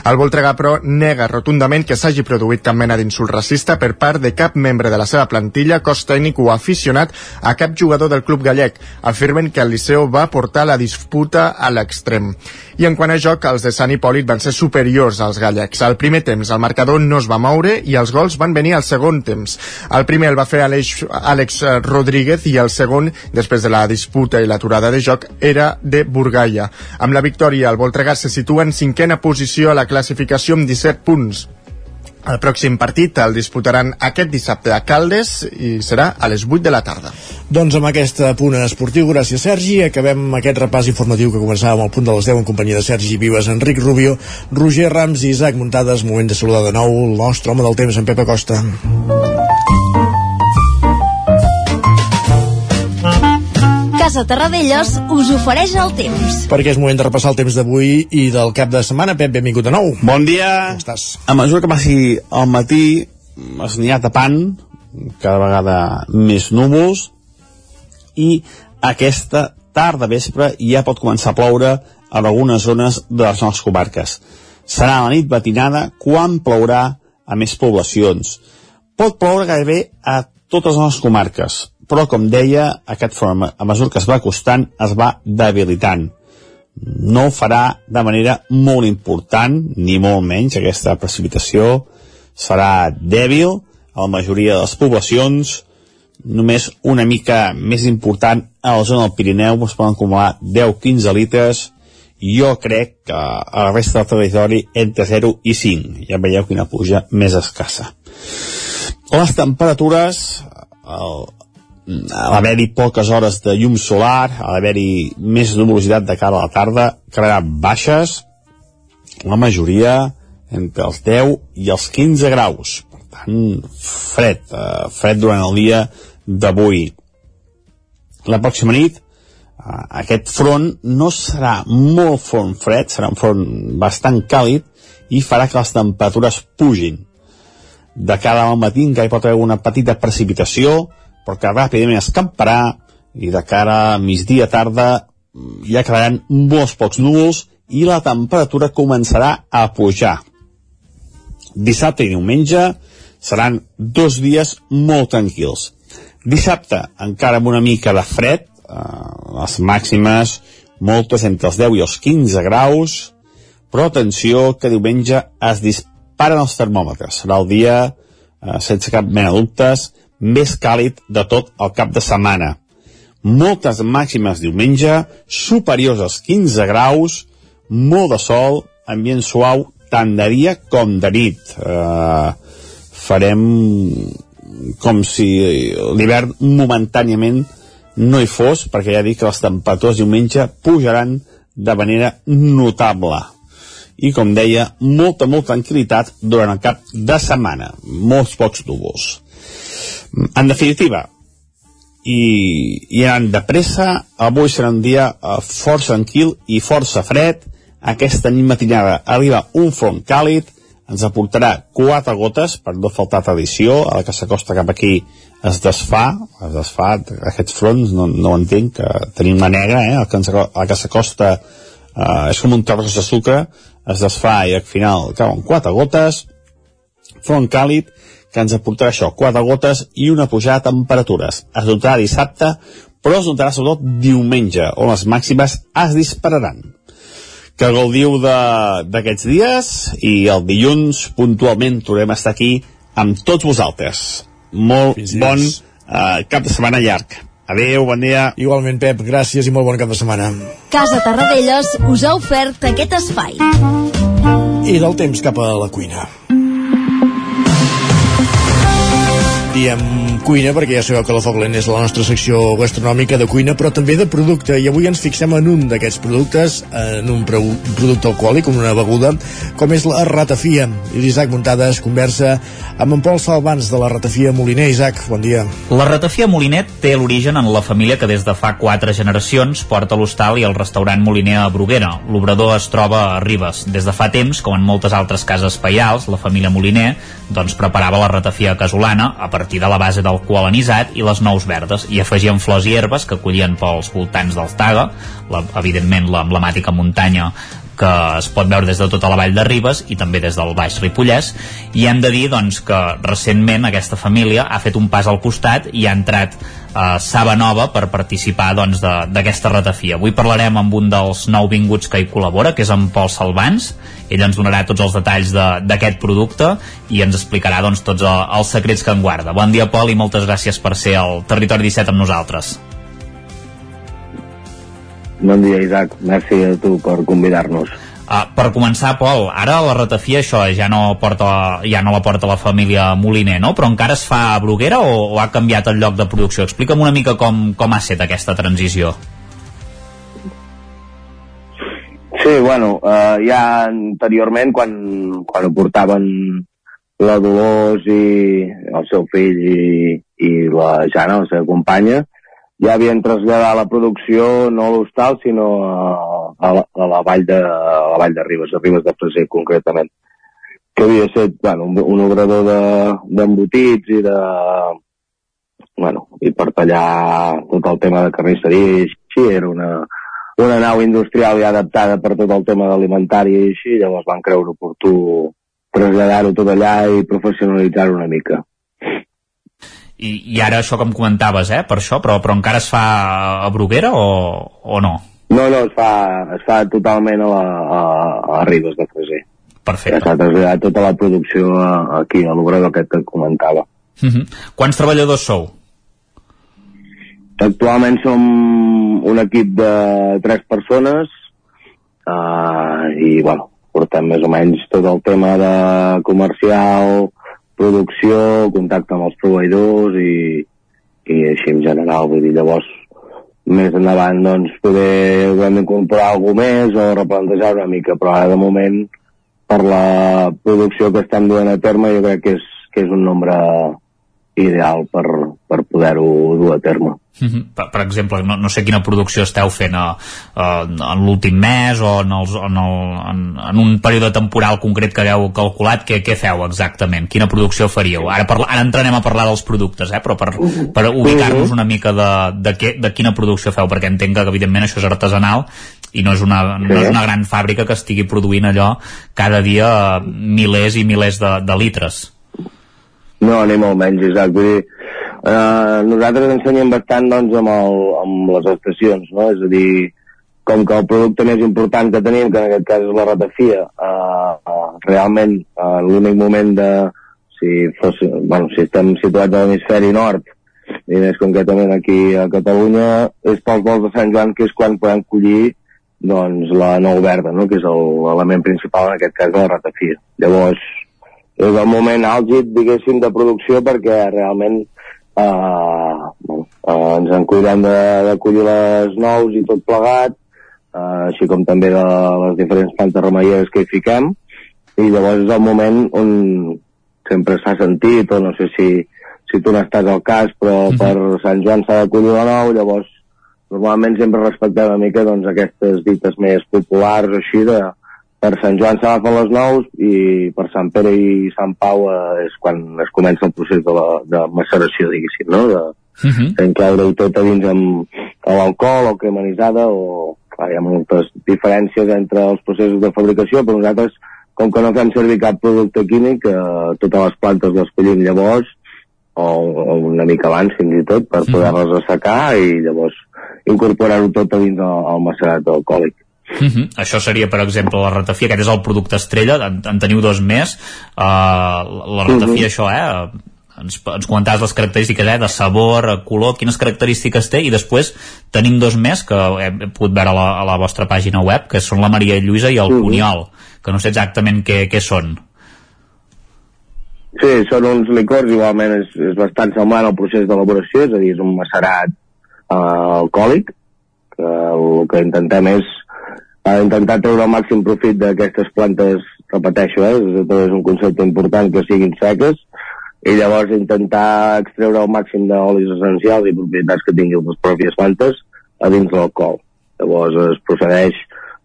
El Voltregà, però, nega rotundament que s'hagi produït cap mena d'insult racista per part de cap membre de la seva plantilla, cos tècnic o aficionat a cap jugador del club gallec. Afirmen moment que el Liceu va portar la disputa a l'extrem. I en quant a joc, els de Sant Hipòlit van ser superiors als gallecs. Al primer temps el marcador no es va moure i els gols van venir al segon temps. El primer el va fer Àlex, Àlex Rodríguez i el segon, després de la disputa i l'aturada de joc, era de Burgaia. Amb la victòria, el Voltregà se situa en cinquena posició a la classificació amb 17 punts. El pròxim partit el disputaran aquest dissabte a Caldes i serà a les 8 de la tarda. Doncs amb aquest punt esportiu, gràcies Sergi, acabem aquest repàs informatiu que començàvem al punt de les 10 en companyia de Sergi Vives, Enric Rubio, Roger Rams i Isaac Muntades. Moment de saludar de nou el nostre home del temps, en Pepe Costa. Casa Terradellos us ofereix el temps. Perquè és moment de repassar el temps d'avui i del cap de setmana. Pep, benvingut de nou. Bon dia. Com estàs? A mesura que passi el matí es anirà tapant, cada vegada més núvols, i aquesta tarda vespre ja pot començar a ploure a algunes zones de les nostres comarques. Serà la nit matinada quan plourà a més poblacions. Pot ploure gairebé a totes les nostres comarques, però com deia, aquest front, a mesura que es va acostant, es va debilitant. No ho farà de manera molt important, ni molt menys, aquesta precipitació serà dèbil a la majoria de les poblacions, només una mica més important a la zona del Pirineu es poden acumular 10-15 litres. Jo crec que a la resta del territori entre 0 i 5 ja veieu quina puja més escassa. Les temperatures a l'haver-hi poques hores de llum solar, a l'haver-hi més nuvolositat de cara a la tarda, quedaran baixes, la majoria entre els 10 i els 15 graus. Per tant, fred, eh, fred durant el dia d'avui. La pròxima nit, eh, aquest front no serà molt front fred, serà un front bastant càlid i farà que les temperatures pugin. De cara al matí encara hi pot haver una petita precipitació, però que ràpidament escamparà i de cara a migdia tarda ja quedaran molts pocs núvols i la temperatura començarà a pujar. Dissabte i diumenge seran dos dies molt tranquils. Dissabte encara amb una mica de fred, eh, les màximes moltes entre els 10 i els 15 graus, però atenció que diumenge es disparen els termòmetres. Serà el dia, eh, sense cap mena de dubtes, més càlid de tot el cap de setmana. Moltes màximes diumenge, superiors als 15 graus, molt de sol, ambient suau, tant de dia com de nit. Eh, farem com si l'hivern momentàniament no hi fos, perquè ja dic que les temperatures diumenge pujaran de manera notable. I, com deia, molta, molta tranquil·litat durant el cap de setmana. Molts pocs núvols. En definitiva, i, i anant de pressa, avui serà un dia eh, força tranquil i força fred. Aquesta nit matinada arriba un front càlid, ens aportarà quatre gotes per no faltar tradició, a la que s'acosta cap aquí es desfà, es desfà aquests fronts, no, no ho entenc, que tenim la negra, eh, el que, ens, el que s'acosta eh, és com un terrós de sucre, es desfà i al final cauen quatre gotes, front càlid, que ens aportarà això, quatre gotes i una pujada de temperatures. Es notarà dissabte, però es notarà sobretot diumenge, on les màximes es dispararan que gaudiu d'aquests dies i el dilluns puntualment tornem a estar aquí amb tots vosaltres. Molt bon uh, cap de setmana llarg. Adéu, bon dia. Igualment, Pep, gràcies i molt bon cap de setmana. Casa Tarradellas us ha ofert aquest espai. I del temps cap a la cuina. Diem cuina perquè ja sabeu que la Foc és la nostra secció gastronòmica de cuina però també de producte. I avui ens fixem en un d'aquests productes en un producte alcohòlic, com una beguda com és la ratafia. I l'Isaac Muntades conversa amb en Pol Salvans de la ratafia Moliner. Isaac, bon dia. La ratafia Molinet té l'origen en la família que des de fa quatre generacions porta l'hostal i el restaurant Moliner a Bruguera. L'obrador es troba a Ribes. Des de fa temps, com en moltes altres cases paials la família Moliner doncs preparava la ratafia casolana a partir de la base d'alcohol anisat i les nous verdes. I afegien flors i herbes que collien pels voltants del Taga, la, evidentment l'emblemàtica muntanya que es pot veure des de tota la vall de Ribes i també des del Baix Ripollès i hem de dir doncs, que recentment aquesta família ha fet un pas al costat i ha entrat a Saba Nova per participar d'aquesta doncs, ratafia. Avui parlarem amb un dels nouvinguts que hi col·labora, que és en Pol Salvans. Ell ens donarà tots els detalls d'aquest de, producte i ens explicarà doncs, tots els secrets que en guarda. Bon dia, Pol, i moltes gràcies per ser al Territori 17 amb nosaltres. Bon dia, Isaac. Merci a tu per convidar-nos. Uh, per començar, Pol, ara la ratafia això ja no, porta, ja no la porta la família Moliner, no? Però encara es fa a Bruguera o, o ha canviat el lloc de producció? Explica'm una mica com, com ha estat aquesta transició. Sí, bueno, uh, ja anteriorment, quan, quan ho portaven la Dolors i el seu fill i, i la Jana, la seva companya, ja havien traslladat la producció no a l'hostal, sinó a, a, la, a, la vall de, a la vall de Ribes, a Ribes de Freser concretament, que havia estat bueno, un, un obrador d'embotits de, i de bueno, i per tallar tot el tema de carnisseria i així, era una, una nau industrial ja adaptada per tot el tema alimentari i així, llavors van creure oportú traslladar-ho tot allà i professionalitzar-ho una mica. I, I ara això com comentaves, eh, per això, però, però encara es fa a Bruguera o, o no? No, no, es fa, es fa totalment a, la, a, a Ribes de Freser. Perfecte. Ja s'ha traslladat tota la producció aquí, a l'obrador aquest que comentava. Uh -huh. Quants treballadors sou? Actualment som un equip de tres persones uh, i, bueno, portem més o menys tot el tema de comercial, producció, contacte amb els proveïdors i, i així en general, vull dir, llavors més endavant doncs poder hem d'incorporar alguna més o replantejar una mica, però ara de moment per la producció que estem duent a terme jo crec que és, que és un nombre ideal per, per poder-ho dur a terme. Uh -huh. per, per exemple, no, no sé quina producció esteu fent a, a, en l'últim mes o en, els, en, el, en, en un període temporal concret que hagueu calculat, què, què feu exactament? Quina producció faríeu? Ara, parla, ara entrarem a parlar dels productes, eh? però per, per ubicar-nos una mica de, de, què, de quina producció feu, perquè entenc que evidentment això és artesanal i no és, una, no és una gran fàbrica que estigui produint allò cada dia milers i milers de, de litres. No, ni molt menys, exacte. Vull dir, eh, nosaltres ensenyem bastant doncs, amb, el, amb les estacions, no? és a dir, com que el producte més important que tenim, que en aquest cas és la ratafia, eh, eh, realment eh, l'únic moment de, si, fos, bueno, si estem situats a l'hemisferi nord, i més concretament aquí a Catalunya, és pels vols de Sant Joan, que és quan podem collir doncs, la nou verda, no? que és l'element principal en aquest cas de la ratafia. Llavors, és el moment àlgid, diguéssim, de producció perquè realment eh, bueno, eh, ens en cuidem de, de collir les nous i tot plegat, eh, així com també de les diferents plantes remeieres que hi fiquem, i llavors és el moment on sempre s'ha sentit, o no sé si, si tu n'estàs al cas, però uh -huh. per Sant Joan s'ha de collir la nou, llavors normalment sempre respectem una mica doncs, aquestes dites més populars així de, per Sant Joan s'agafen les nous i per Sant Pere i Sant Pau eh, és quan es comença el procés de, la, de maceració, diguéssim, no? De, uh -huh. d'incloure-ho tot a dins amb l'alcohol o cremanitzada o clar, hi ha moltes diferències entre els processos de fabricació, però nosaltres com que no fem servir cap producte químic, eh, totes les plantes les collim llavors o, o una mica abans fins i tot per poder-les assecar i llavors incorporar-ho tot a dins del, el macerat alcohòlic. Uh -huh. Això seria, per exemple, la ratafia, aquest és el producte estrella, en, en teniu dos més. Uh, la ratafia, uh -huh. això, eh? Ens, ens comentaves les característiques eh, de sabor, color, quines característiques té, i després tenim dos més que he, he pogut veure a la, a la vostra pàgina web, que són la Maria Lluïsa i el -huh. Cuniol, que no sé exactament què, què són. Sí, són uns licors, igualment és, és bastant semblant al procés d'elaboració, és a dir, és un macerat uh, alcohòlic, que el que intentem és uh, intentar treure el màxim profit d'aquestes plantes, repeteixo, eh, és, un concepte important que siguin seques, i llavors intentar extreure el màxim d'olis essencials i propietats que tinguin les pròpies plantes a dins l'alcohol. Llavors es procedeix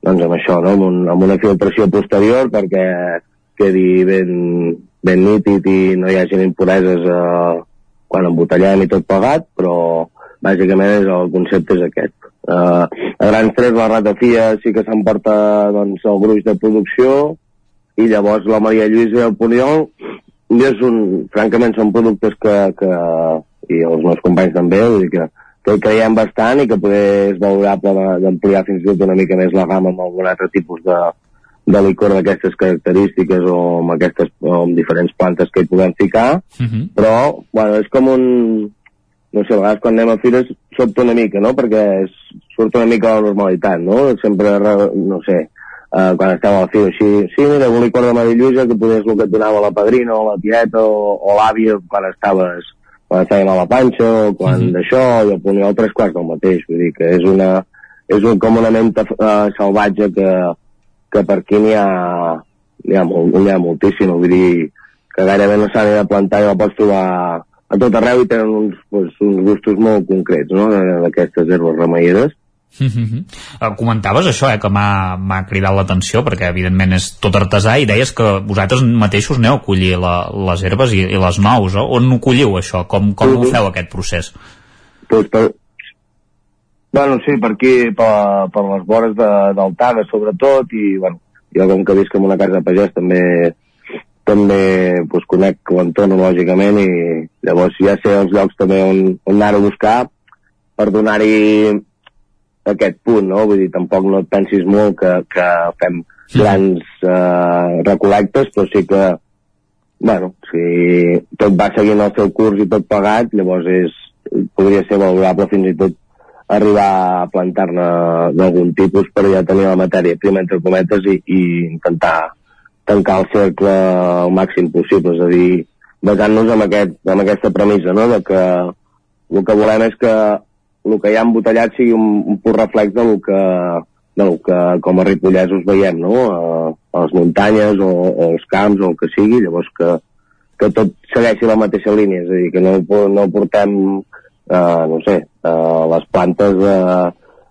doncs, amb això, no? amb, un, amb una filtració posterior perquè quedi ben, ben nítid i no hi hagin impureses eh, quan embotellem i tot pagat, però bàsicament el concepte és aquest. Uh, a grans tres la ratafia sí que s'emporta doncs, el gruix de producció i llavors la Maria Lluïsa i el Poliol és un, francament són productes que, que i els meus companys també vull dir que, que hi creiem bastant i que poder és valorable d'ampliar fins i tot una mica més la gamma amb algun altre tipus de, de licor d'aquestes característiques o amb aquestes o amb diferents plantes que hi podem ficar Uh -huh. però bueno, és com un no sé, a vegades quan anem a fires sobta una mica, no? Perquè és, surt una mica la normalitat, no? Sempre, no sé, uh, quan estem a la fira així, sí, mira, un licor de Maria Lluïsa que podies el que et donava la padrina o la tieta o, o l'àvia quan estaves quan estàvem a la panxa o quan mm -hmm. d'això i el punt tres quarts del mateix vull dir que és una és un, com una menta uh, salvatge que, que per aquí n'hi ha n'hi ha, molt, ha moltíssim vull dir que gairebé no s'ha de plantar i la pots trobar a tot arreu i tenen uns, pues, uns gustos molt concrets no? d'aquestes herbes remeieres Uh -huh. uh, comentaves això, eh, que m'ha cridat l'atenció perquè evidentment és tot artesà i deies que vosaltres mateixos aneu a collir la, les herbes i, i les nous eh? on ho colliu això? Com, com ho feu aquest procés? Pues per... Bueno, sí, per aquí, per, per les vores Taga, sobretot, i bueno, jo com que visc en una casa de pagès també també pues, conec l'entorn lògicament i llavors ja sé els llocs també on, on anar a buscar per donar-hi aquest punt, no? Vull dir, tampoc no et pensis molt que, que fem grans eh, recolectes, però sí que, bueno, si tot va seguint el seu curs i tot pagat, llavors és, podria ser valorable fins i tot arribar a plantar-ne d'algun tipus per ja tenir la matèria prima entre cometes i, i intentar tancar el cercle al màxim possible, és a dir, basant-nos en, aquest, en aquesta premissa, no?, de que el que volem és que el que hi ha embotellat sigui un, un pur reflex del que, del que com a ripollesos veiem, no? A, a les muntanyes o, o als camps o el que sigui, llavors que, que tot segueixi la mateixa línia, és a dir, que no, no portem, eh, no sé, eh, les plantes de,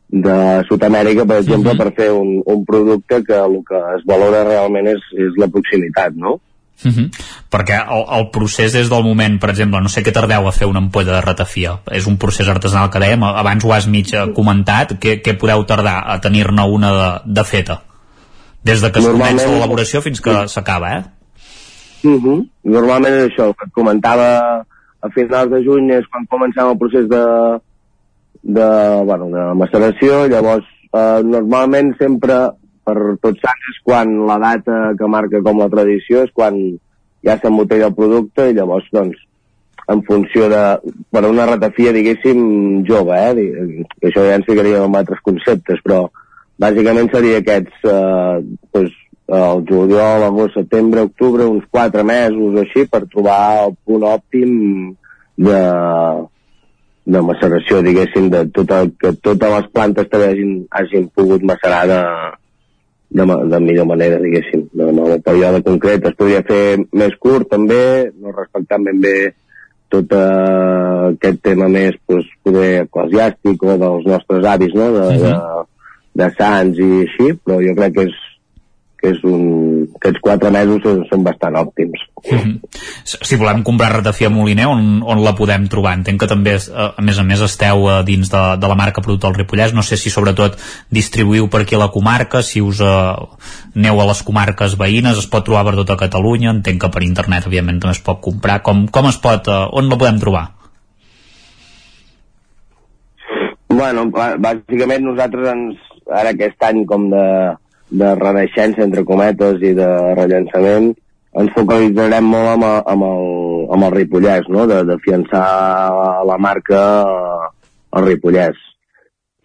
de Sud-amèrica, per exemple, uh -huh. per fer un, un producte que el que es valora realment és, és la proximitat, no? Uh -huh. Perquè el, el procés des del moment, per exemple, no sé què tardeu a fer una ampolla de ratafia. És un procés artesanal que dèiem, abans ho has mig comentat, què, què podeu tardar a tenir-ne una de, de feta? Des de que es comença l'elaboració fins que s'acaba, eh? Uh -huh. Normalment és això, el que et comentava a finals de juny és quan comencem el procés de, de, bueno, de maceració, llavors eh, normalment sempre per tots sants és quan la data que marca com la tradició és quan ja s'embotella el producte i llavors doncs en funció de, per una ratafia diguéssim jove, eh? que això ja ens ficaria amb altres conceptes, però bàsicament seria aquests eh, doncs, el juliol, agost, setembre, octubre, uns quatre mesos o així per trobar el punt òptim de, de maceració, diguéssim, de tot el, que totes les plantes també hagin, hagin pogut macerar de, de, de millor manera, diguéssim, de, de un període concret. Es podria fer més curt, també, no respectant ben bé tot uh, aquest tema més pues, poder eclesiàstic o dels nostres avis, no?, de, uh -huh. de, de sants i així, però jo crec que és, és un, aquests quatre mesos són, bastant òptims. Mm -hmm. Si volem comprar ratafia Moliner, on, on la podem trobar? Entenc que també, eh, a més a més, esteu a dins de, de la marca Producte del Ripollès. No sé si sobretot distribuïu per aquí a la comarca, si us uh, aneu a les comarques veïnes, es pot trobar per tota Catalunya, entenc que per internet, òbviament, també es pot comprar. Com, com es pot, uh, on la podem trobar? Bueno, bàsicament nosaltres ens, ara aquest any com de, de renaixença, entre cometes, i de rellançament, ens focalitzarem molt amb, amb, el, amb el Ripollès, no? de, de fiançar la marca al Ripollès.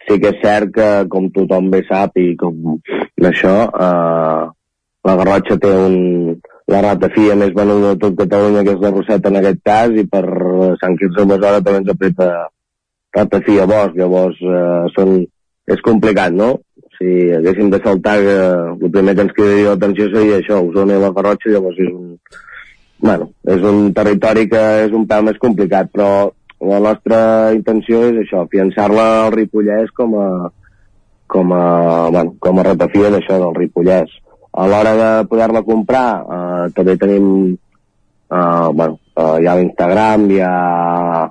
Sí que és cert que, com tothom bé sap, i com això, eh, la Garrotxa té un, la ratafia més venuda de tot Catalunya, que és la Roseta en aquest cas, i per Sant Quirze Besora també ens apreta ratafia Bosch, llavors eh, són, és complicat, no? Si haguéssim de saltar, eh, el primer que ens quedaria l'atenció seria això, Osona i la Garrotxa, llavors és un, bueno, és un territori que és un pèl més complicat, però la nostra intenció és això, fiançar-la al Ripollès com a, com a, bueno, com a ratafia d'això del Ripollès. A l'hora de poder-la comprar, eh, també tenim eh, bueno, eh, hi ha l'Instagram, hi ha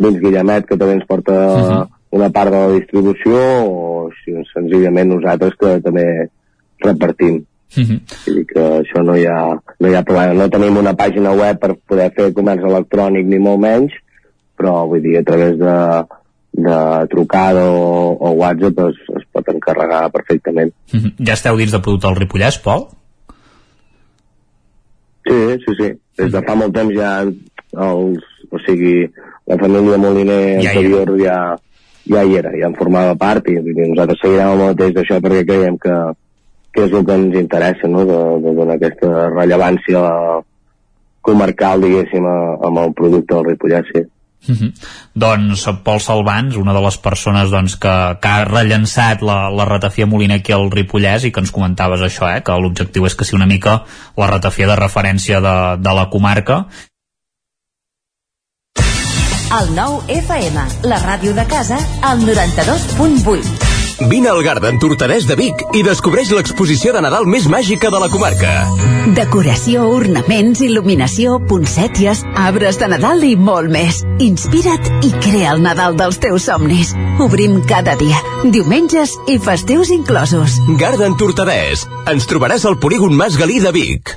Vins Guillemet, que també ens porta uh mhm. -huh una part de la distribució o si, senzillament nosaltres que també repartim. -hmm. Vull dir que això no hi, ha, no hi ha problema. No tenim una pàgina web per poder fer comerç electrònic ni molt menys, però vull dir, a través de, de trucada o, o WhatsApp es, es pot encarregar perfectament. Mm -hmm. Ja esteu dins de producte al Ripollès, Pol? Sí, sí, sí. Des de fa molt temps ja els, o sigui, la família Moliner ja anterior ja, ja hi era, ja en formava part i, nosaltres seguirem el mateix d'això perquè creiem que, que és el que ens interessa, no?, de, de donar aquesta rellevància comarcal, diguéssim, amb el producte del Ripollès, sí. Uh -huh. Doncs Pol Salvans, una de les persones doncs, que, que ha rellençat la, la ratafia Molina aquí al Ripollès i que ens comentaves això, eh, que l'objectiu és que sigui una mica la ratafia de referència de, de la comarca el nou FM, la ràdio de casa, al 92.8. Vine al Garden Tortadès de Vic i descobreix l'exposició de Nadal més màgica de la comarca. Decoració, ornaments, il·luminació, poncèties, arbres de Nadal i molt més. Inspira't i crea el Nadal dels teus somnis. Obrim cada dia, diumenges i festius inclosos. Garden Tortadès. Ens trobaràs al polígon Mas Galí de Vic.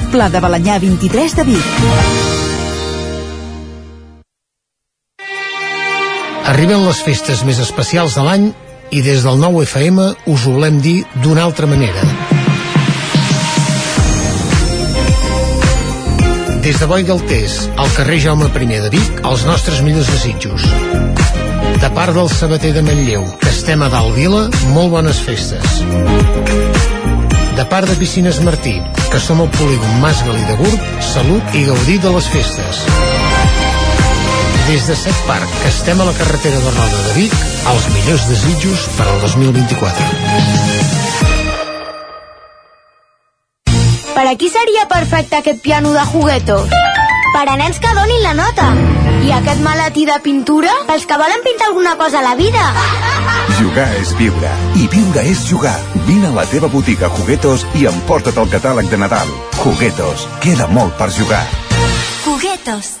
Pla de Balanyà 23 de Vic. Arriben les festes més especials de l'any i des del nou FM us ho volem dir d'una altra manera. Des de Boi del Tés, al carrer Jaume I de Vic, els nostres millors desitjos. De part del sabater de Manlleu, que estem a dalt vila, molt bones festes. De part de Piscines Martí, que som al polígon Mas Galí de Gurb, salut i gaudir de les festes. Des de Set Parc, que estem a la carretera de Roda de Vic, els millors desitjos per al 2024. Per a qui seria perfecte aquest piano de juguetos? Per a nens que donin la nota. I aquest maletí de pintura? Pels que volen pintar alguna cosa a la vida. Jugar és viure. I viure és jugar. Vine a la teva botiga Juguetos i emporta't el catàleg de Nadal. Juguetos. Queda molt per jugar. Juguetos.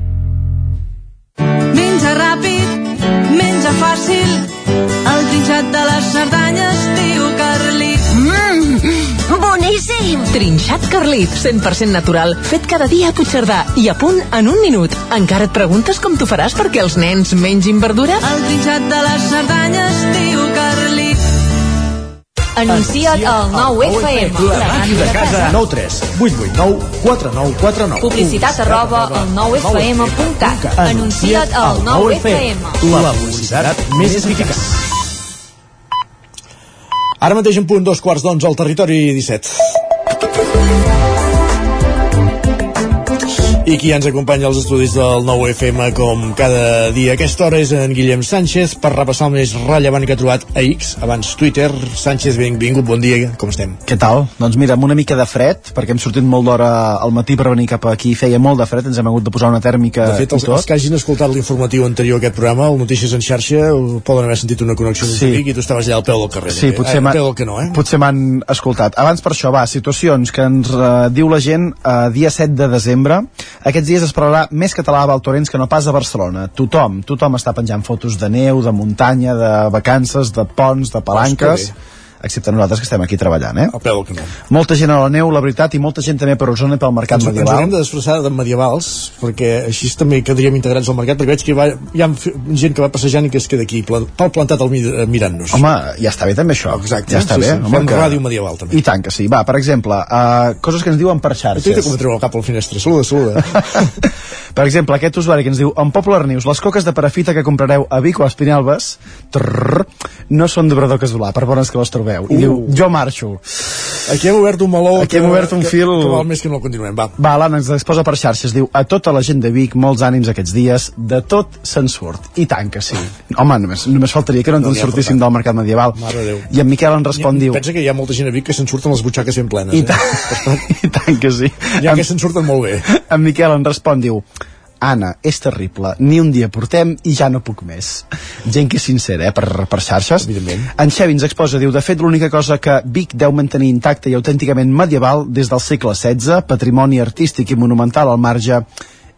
Menja fàcil, el trinxat de les Cerdanyes diu Carlit. Mmm, boníssim! Trinxat Carlit, 100% natural, fet cada dia a Puigcerdà i a punt en un minut. Encara et preguntes com t'ho faràs perquè els nens mengin verdura? El trinxat de les Cerdanyes diu Carlit. Anuncia't al 9FM. La màquina de casa. 9 3 8 8 9 4 9 4 9 Publicitat arroba al 9FM.cat. Anuncia't al 9FM. La publicitat més eficaç. Ara mateix en punt dos quarts d'onze al territori 17. I qui ens acompanya als estudis del nou FM com cada dia a aquesta hora és en Guillem Sánchez per repassar el més rellevant que ha trobat a X, abans Twitter. Sánchez, benvingut, bon dia, com estem? Què tal? Doncs mira, amb una mica de fred, perquè hem sortit molt d'hora al matí per venir cap aquí, feia molt de fred, ens hem hagut de posar una tèrmica De fet, els, els que hagin escoltat l'informatiu anterior a aquest programa, el Notícies en xarxa, poden haver sentit una connexió Sí. i tu estaves allà al peu del carrer. Sí, potser eh, m'ha- al peu del que no, eh? Potser m'han escoltat. Abans per això, va, situacions que ens eh, diu la gent eh, dia 7 de desembre. Aquests dies es parlarà més català a Valtorens que no pas a Barcelona. Tothom, tothom està penjant fotos de neu, de muntanya, de vacances, de ponts, de palanques Ostres, excepte nosaltres que estem aquí treballant, eh? Al peu del canó. Molta gent a la neu, la veritat, i molta gent també per Osona i pel mercat Ens, ens medieval. haurem de desplaçar de medievals, perquè així també quedaríem integrats al mercat, perquè veig que hi, va, hi ha gent que va passejant i que es queda aquí, pal plantat al eh, mirant-nos. Home, ja està bé també això. Exacte, ja està sí, bé. sí. Home, Fem ràdio medieval, també. I tant que sí. Va, per exemple, uh, coses que ens diuen per A xarxes. com treu el cap al finestre. Saluda, saluda. Per exemple, aquest usuari que ens diu en Popular News, les coques de parafita que comprareu a Vic o a Espinelves trrr, no són d'obrador casolà, per bones que les trobeu. I Uh. diu, jo marxo. Aquí hem obert un meló Aquí hem obert un que, fil... que val més que no el continuem, va. Va, l'Anna ens exposa per xarxes, diu a tota la gent de Vic, molts ànims aquests dies, de tot se'n surt. I tant que sí. Home, només, només faltaria que no, No ens en sortíssim del mercat medieval. I en Miquel en respon, diu... Pensa que hi ha molta gent a Vic que se'n surten les butxaques ben plenes. I eh? tant, i tant que sí. Hi ha que se'n surten molt bé. En Miquel en respon, diu Anna, és terrible, ni un dia portem i ja no puc més. Gent que és sincera, eh, per, per xarxes. Evidentment. En Xevi ens exposa, diu, de fet, l'única cosa que Vic deu mantenir intacta i autènticament medieval des del segle XVI, patrimoni artístic i monumental al marge,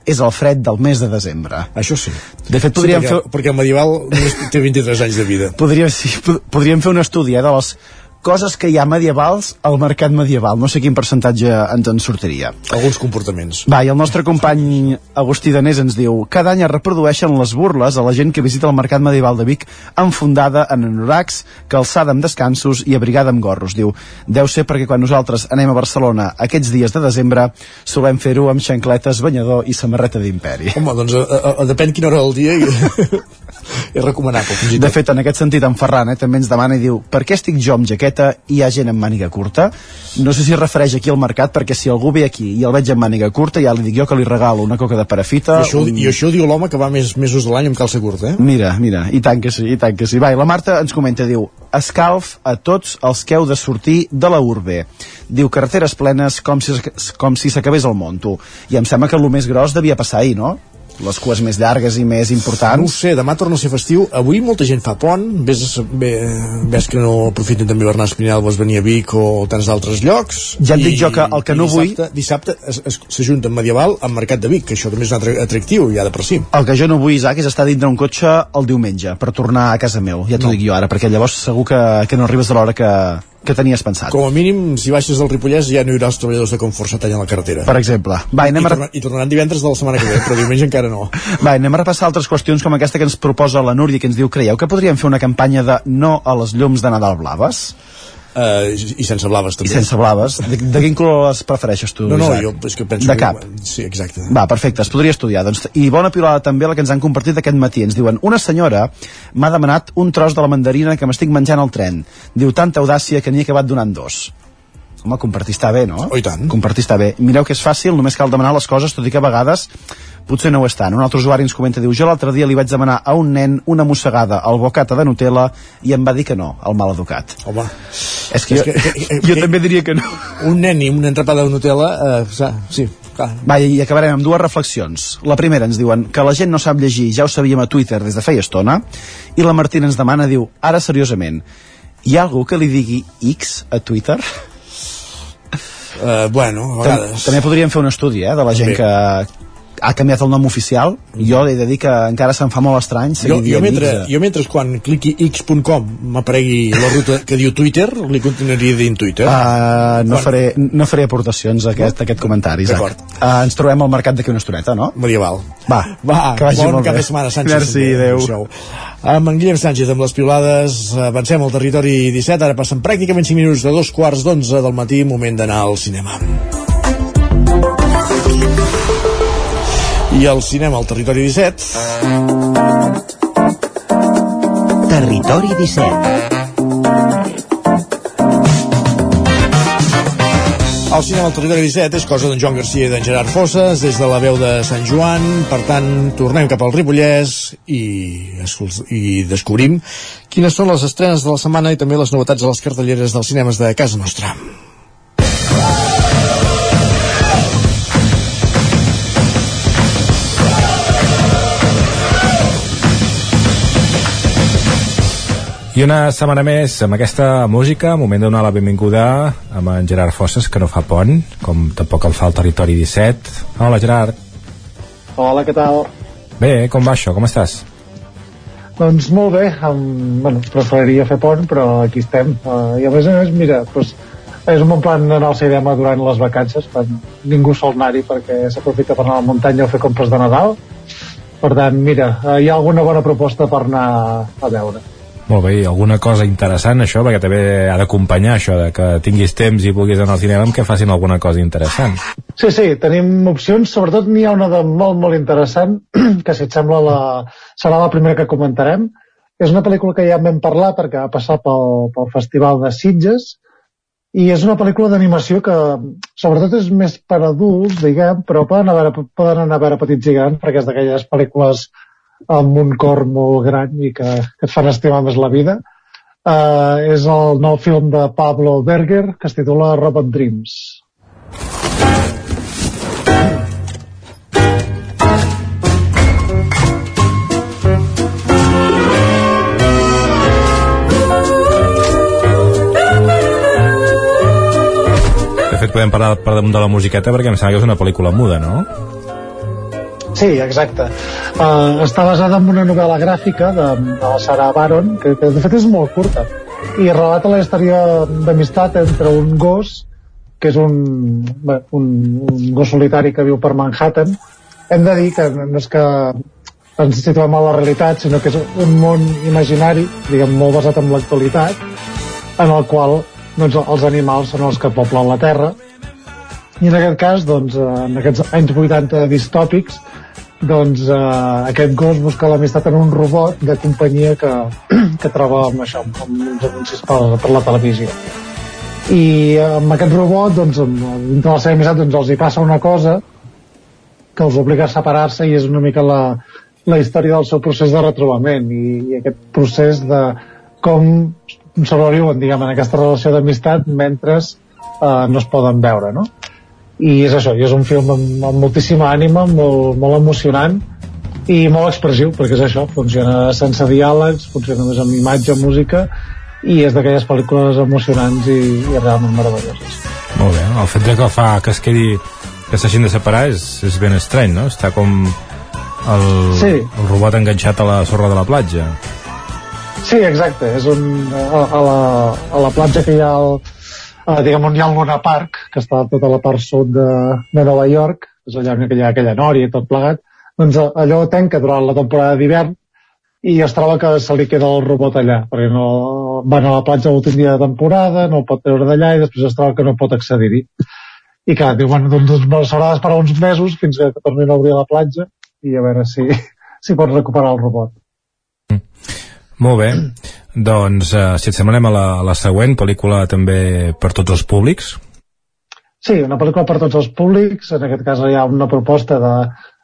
és el fred del mes de desembre. Això sí. De fet, podríem sí, perquè, fer... perquè el medieval només té 23 anys de vida. Podríem, sí, pod- podríem fer un estudi eh, de les coses que hi ha medievals al mercat medieval. No sé quin percentatge ens en sortiria. Alguns comportaments. Va, i el nostre company Agustí Danés ens diu cada any es reprodueixen les burles a la gent que visita el Mercat Medieval de Vic enfundada en anoracs, calçada amb descansos i abrigada amb gorros. Diu, deu ser perquè quan nosaltres anem a Barcelona aquests dies de desembre solem fer-ho amb xancletes, banyador i samarreta d'imperi. Home, doncs a, a, a, depèn quina hora del dia i... és recomanable. Fins De fet, en aquest sentit, en Ferran eh, també ens demana i diu per què estic jo amb jaqueta i hi ha gent amb màniga curta? No sé si es refereix aquí al mercat, perquè si algú ve aquí i el veig amb màniga curta, ja li dic jo que li regalo una coca de parafita. I això, un... I això diu l'home que va més mesos de l'any amb calça curta, eh? Mira, mira, i tant que sí, i tant que sí. Va, i la Marta ens comenta, diu, escalf a tots els que heu de sortir de la urbe. Diu, carreteres plenes com si, com si s'acabés el món, tu. I em sembla que el més gros devia passar ahir, no? Les cues més llargues i més importants. No sé, demà torna a ser festiu. Avui molta gent fa pont. Ves, ves que no aprofiten també Bernat Espinal, venir a Vic o tants d'altres llocs. Ja et dic jo que el que no vull- dissabte, s'ajunta amb Medieval amb Mercat de Vic, que això també és un altre atractiu, ja de per si. El que jo no vull, Isaac, és estar dintre un cotxe el diumenge per tornar a casa meu. Ja t'ho No. dic jo ara, perquè llavors segur que, que no arribes a l'hora que, que tenies pensat. Com a mínim, si baixes del Ripollès ja no hi haurà els treballadors de Confort Satany a la carretera. Per exemple. Va, I, anem a... torna, I tornaran divendres de la setmana que ve, però diumenge encara no. Va, anem a repassar altres qüestions com aquesta que ens proposa la Núria, que ens diu, creieu que podríem fer una campanya de no a les llums de Nadal blaves? Uh, I sense blaves, també. I sense blaves. De, de quin color les prefereixes tu, No, no, Isaac? jo és que penso De que- cap. Sí, exacte. Va, perfecte, es podria estudiar. Doncs, I bona pilota també la que ens han compartit aquest matí. Ens diuen, una senyora m'ha demanat un tros de la mandarina que m'estic menjant al tren. Diu, tanta audàcia que n'hi he acabat donant dos. Home, compartir està bé, no? Oh, i tant. Compartir està bé. Mireu que és fàcil, només cal demanar les coses, tot i que a vegades potser no ho és tant. Un altre usuari ens comenta, diu, jo l'altre dia li vaig demanar a un nen una mossegada al bocata de Nutella i em va dir que no, el mal educat. Home, És que, És jo, que- que- que- jo que- també diria que no. un nen i una entrapada de Nutella, uh, sí, clar. Va, i acabarem amb dues reflexions. La primera ens diuen que la gent no sap llegir, ja ho sabíem a Twitter des de feia estona, i la Martina ens demana, diu, ara seriosament, hi ha algú que li digui X a Twitter? Uh, bueno, a vegades... també podríem fer un estudi, eh, de la gent Bé. que ha canviat el nom oficial. Jo he de dir que encara se'm fa molt estrany Jo, jo, mentre, X. jo mentre quan cliqui x.com m'aparegui la ruta que diu Twitter, li continuaria dient Twitter. Uh, no, Quan- faré, no faré aportacions a aquest, a aquest comentari, Isaac. Uh, ens trobem al mercat d'aquí una estoneta, no? Medieval. Va, Va, que vagi bon molt cap bé. de setmana, Sánchez. Merci, adeu. Amb en Guillem Sánchez, amb les piolades, avancem al territori 17, ara passen pràcticament 5 minuts de dos quarts d'onze del matí, moment d'anar al cinema. I al cinema, al territori 17, Territori 17. El cinema al territori 17 és cosa d'en Joan Garcia i d'en Gerard Fosses, des de la veu de Sant Joan. Per tant, tornem cap al Ripollès i, i descobrim quines són les estrenes de la setmana i també les novetats a les cartelleres dels cinemes de casa nostra. I una setmana més amb aquesta música, moment de donar la benvinguda amb en Gerard Fosses, que no fa pont, com tampoc el fa el Territori 17. Hola, Gerard. Hola, què tal? Bé, com va això? Com estàs? Doncs molt bé, um, bueno, preferiria fer pont, però aquí estem. Uh, I a més a més, mira, doncs, és un bon plan anar al cinema durant les vacances, quan ningú sol anar-hi perquè s'aprofita per anar a la muntanya o fer compres de Nadal. Per tant, mira, uh, hi ha alguna bona proposta per anar a veure. Molt bé, alguna cosa interessant això, perquè també ha d'acompanyar això de que tinguis temps i vulguis anar al cinema que facin alguna cosa interessant. Sí, sí, tenim opcions, sobretot n'hi ha una de molt, molt interessant, que si et sembla la, serà la primera que comentarem. És una pel·lícula que ja vam parlar perquè va passar pel, pel Festival de Sitges i és una pel·lícula d'animació que sobretot és més per adults, diguem, però poden, haver, poden anar a veure petits i grans perquè és d'aquelles pel·lícules amb un cor molt gran i que, que et fan estimar més la vida. Uh, és el nou film de Pablo Berger que es titula Robot Dreams. De fet, podem parlar per damunt de la musiqueta perquè em sembla que és una pel·lícula muda, no? Sí, exacte. Uh, està basada en una novel·la gràfica de, de la Sarah Baron, que, que de fet és molt curta, i relata la història d'amistat entre un gos, que és un, bé, un, un gos solitari que viu per Manhattan. Hem de dir que no és que ens situem a la realitat, sinó que és un món imaginari, diguem, molt basat en l'actualitat, en el qual doncs, els animals són els que poblen la Terra, i en aquest cas, doncs, eh, en aquests anys 80 distòpics, doncs eh, aquest gos busca l'amistat en un robot de companyia que, que troba amb això, amb uns anuncis per, per la televisió. I amb aquest robot, doncs, dintre la seva amistat, doncs, els hi passa una cosa que els obliga a separar-se i és una mica la, la història del seu procés de retrobament i, i aquest procés de com sobreviuen, diguem, en aquesta relació d'amistat mentre eh, no es poden veure, no? I és això, i és un film amb, amb moltíssima ànima, molt, molt emocionant i molt expressiu, perquè és això, funciona sense diàlegs, funciona més amb imatge, música, i és d'aquelles pel·lícules emocionants i, i realment meravelloses. Molt bé, el fet de que fa que es quedi que s'hagin de separar és, és ben estrany, no? Està com el, Sí. el robot enganxat a la sorra de la platja. Sí, exacte, és un, a, a, la, a la platja que hi ha el, a, diguem on hi ha el Luna Park, que està tota la part sud de, de Nova York, és allà on hi ha aquella nòria i tot plegat, doncs a- allò tanca durant la temporada d'hivern i es troba que se li queda el robot allà, perquè no van a la platja l'últim dia de temporada, no el pot treure d'allà i després es troba que no pot accedir-hi. I clar, diu, bueno, doncs, doncs s'haurà d'esperar uns mesos fins que tornin a obrir la platja i a veure si, si pot recuperar el robot. Molt bé, doncs eh, si et sembla anem a la, a la següent pel·lícula també per tots els públics. Sí, una pel·lícula per tots els públics, en aquest cas hi ha una proposta de,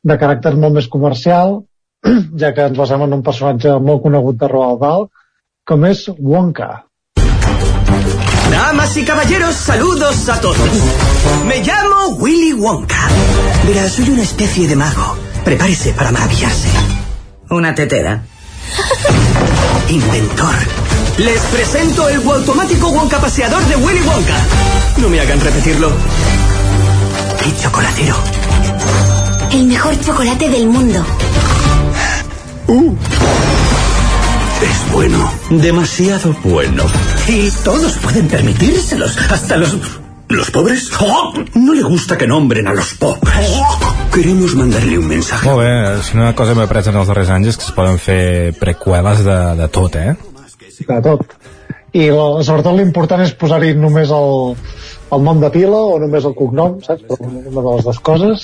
de caràcter molt més comercial, ja que ens basem en un personatge molt conegut de Roald Dahl, com és Wonka. Damas y caballeros, saludos a todos. Me llamo Willy Wonka. Verá, soy una especie de mago. Prepárese para maravillarse. Una tetera. Inventor. Les presento el automático Wonka paseador de Willy Wonka. No me hagan repetirlo. Y chocolatero. El mejor chocolate del mundo. Es bueno. Demasiado bueno. Y todos pueden permitírselos. Hasta los... ¿Los pobres? ¡Oh! No le gusta que nombren a los pobres. Queremos mandarle un mensaje. Molt bé, si una cosa m'he après en els darrers anys és que es poden fer preqüeles de, de tot, eh? de tot. I la, sobretot l'important és posar-hi només el, el nom de pila o només el cognom, saps? Però una de les dues coses.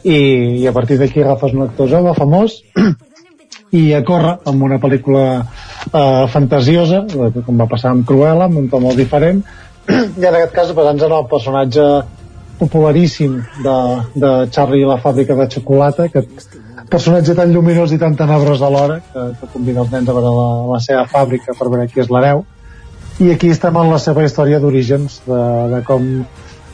I, i a partir d'aquí agafes un actor jove, famós, i a córrer amb una pel·lícula eh, fantasiosa, eh, com va passar amb Cruella, amb un to molt diferent, i en aquest cas basant-se en el personatge popularíssim de, de Charlie i la fàbrica de xocolata, aquest personatge tan lluminós i tan tenebrós alhora que, que convida els nens a veure la, la seva fàbrica per veure qui és l'hereu. I aquí estem en la seva història d'orígens de, de com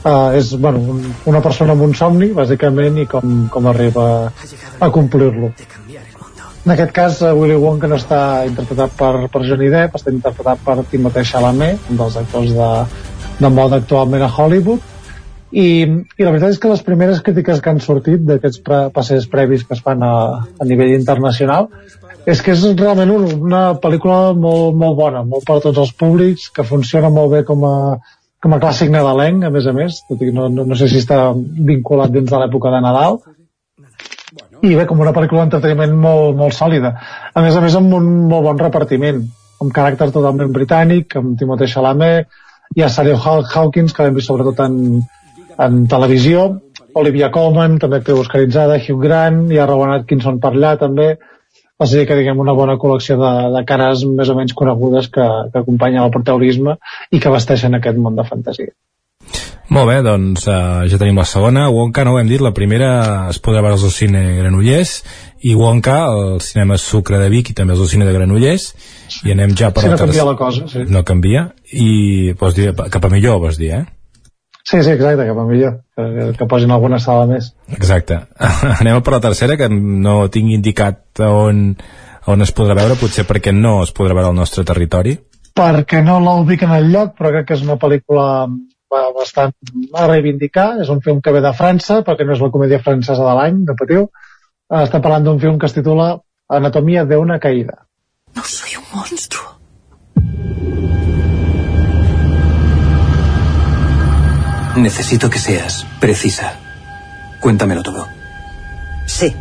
eh, és bueno, un, una persona amb un somni bàsicament i com, com arriba a complir-lo. En aquest cas eh, Willy Wonka no està interpretat per, per Johnny Depp està interpretat per Timothée Chalamet un dels actors de, de moda actualment a Hollywood i, i la veritat és que les primeres crítiques que han sortit d'aquests pre passeig previs que es fan a, a nivell internacional és que és realment un, una pel·lícula molt, molt bona, molt per a tots els públics, que funciona molt bé com a, com a clàssic nadalenc, a més a més, tot i que no, no, no sé si està vinculat dins de l'època de Nadal, i bé, com una pel·lícula d'entreteniment molt, molt sòlida. A més a més, amb un molt bon repartiment, amb caràcter totalment britànic, amb Timothée Chalamet, ha Sarah Haw- Hawkins, que l'hem vist sobretot en, en televisió, Olivia Colman, també actriu oscaritzada, Hugh Grant, hi ha Rowan Atkinson per allà també, o sigui que diguem una bona col·lecció de, de cares més o menys conegudes que, que acompanyen el protagonisme i que vesteixen aquest món de fantasia. Molt bé, doncs uh, ja tenim la segona. Wonka, no ho hem dit, la primera es podrà veure al cine Granollers i Wonka al cinema Sucre de Vic i també al cine de Granollers i anem ja per Si la no canvia la cosa, sí. No canvia i vols dir, cap a millor, vols dir, eh? Sí, sí, exacte, cap a millor, que, que posin alguna sala més. Exacte. Anem per la tercera, que no tinc indicat a on, a on es podrà veure, potser perquè no es podrà veure al nostre territori. perquè no la ubiquen al lloc, però crec que és una pel·lícula ba- bastant a reivindicar. És un film que ve de França, perquè no és la comèdia francesa de l'any, no patiu. Eh, Estem parlant d'un film que es titula Anatomia de una caída. No soy un monstruo. Necesito que seas precisa. Cuéntamelo todo. Sí.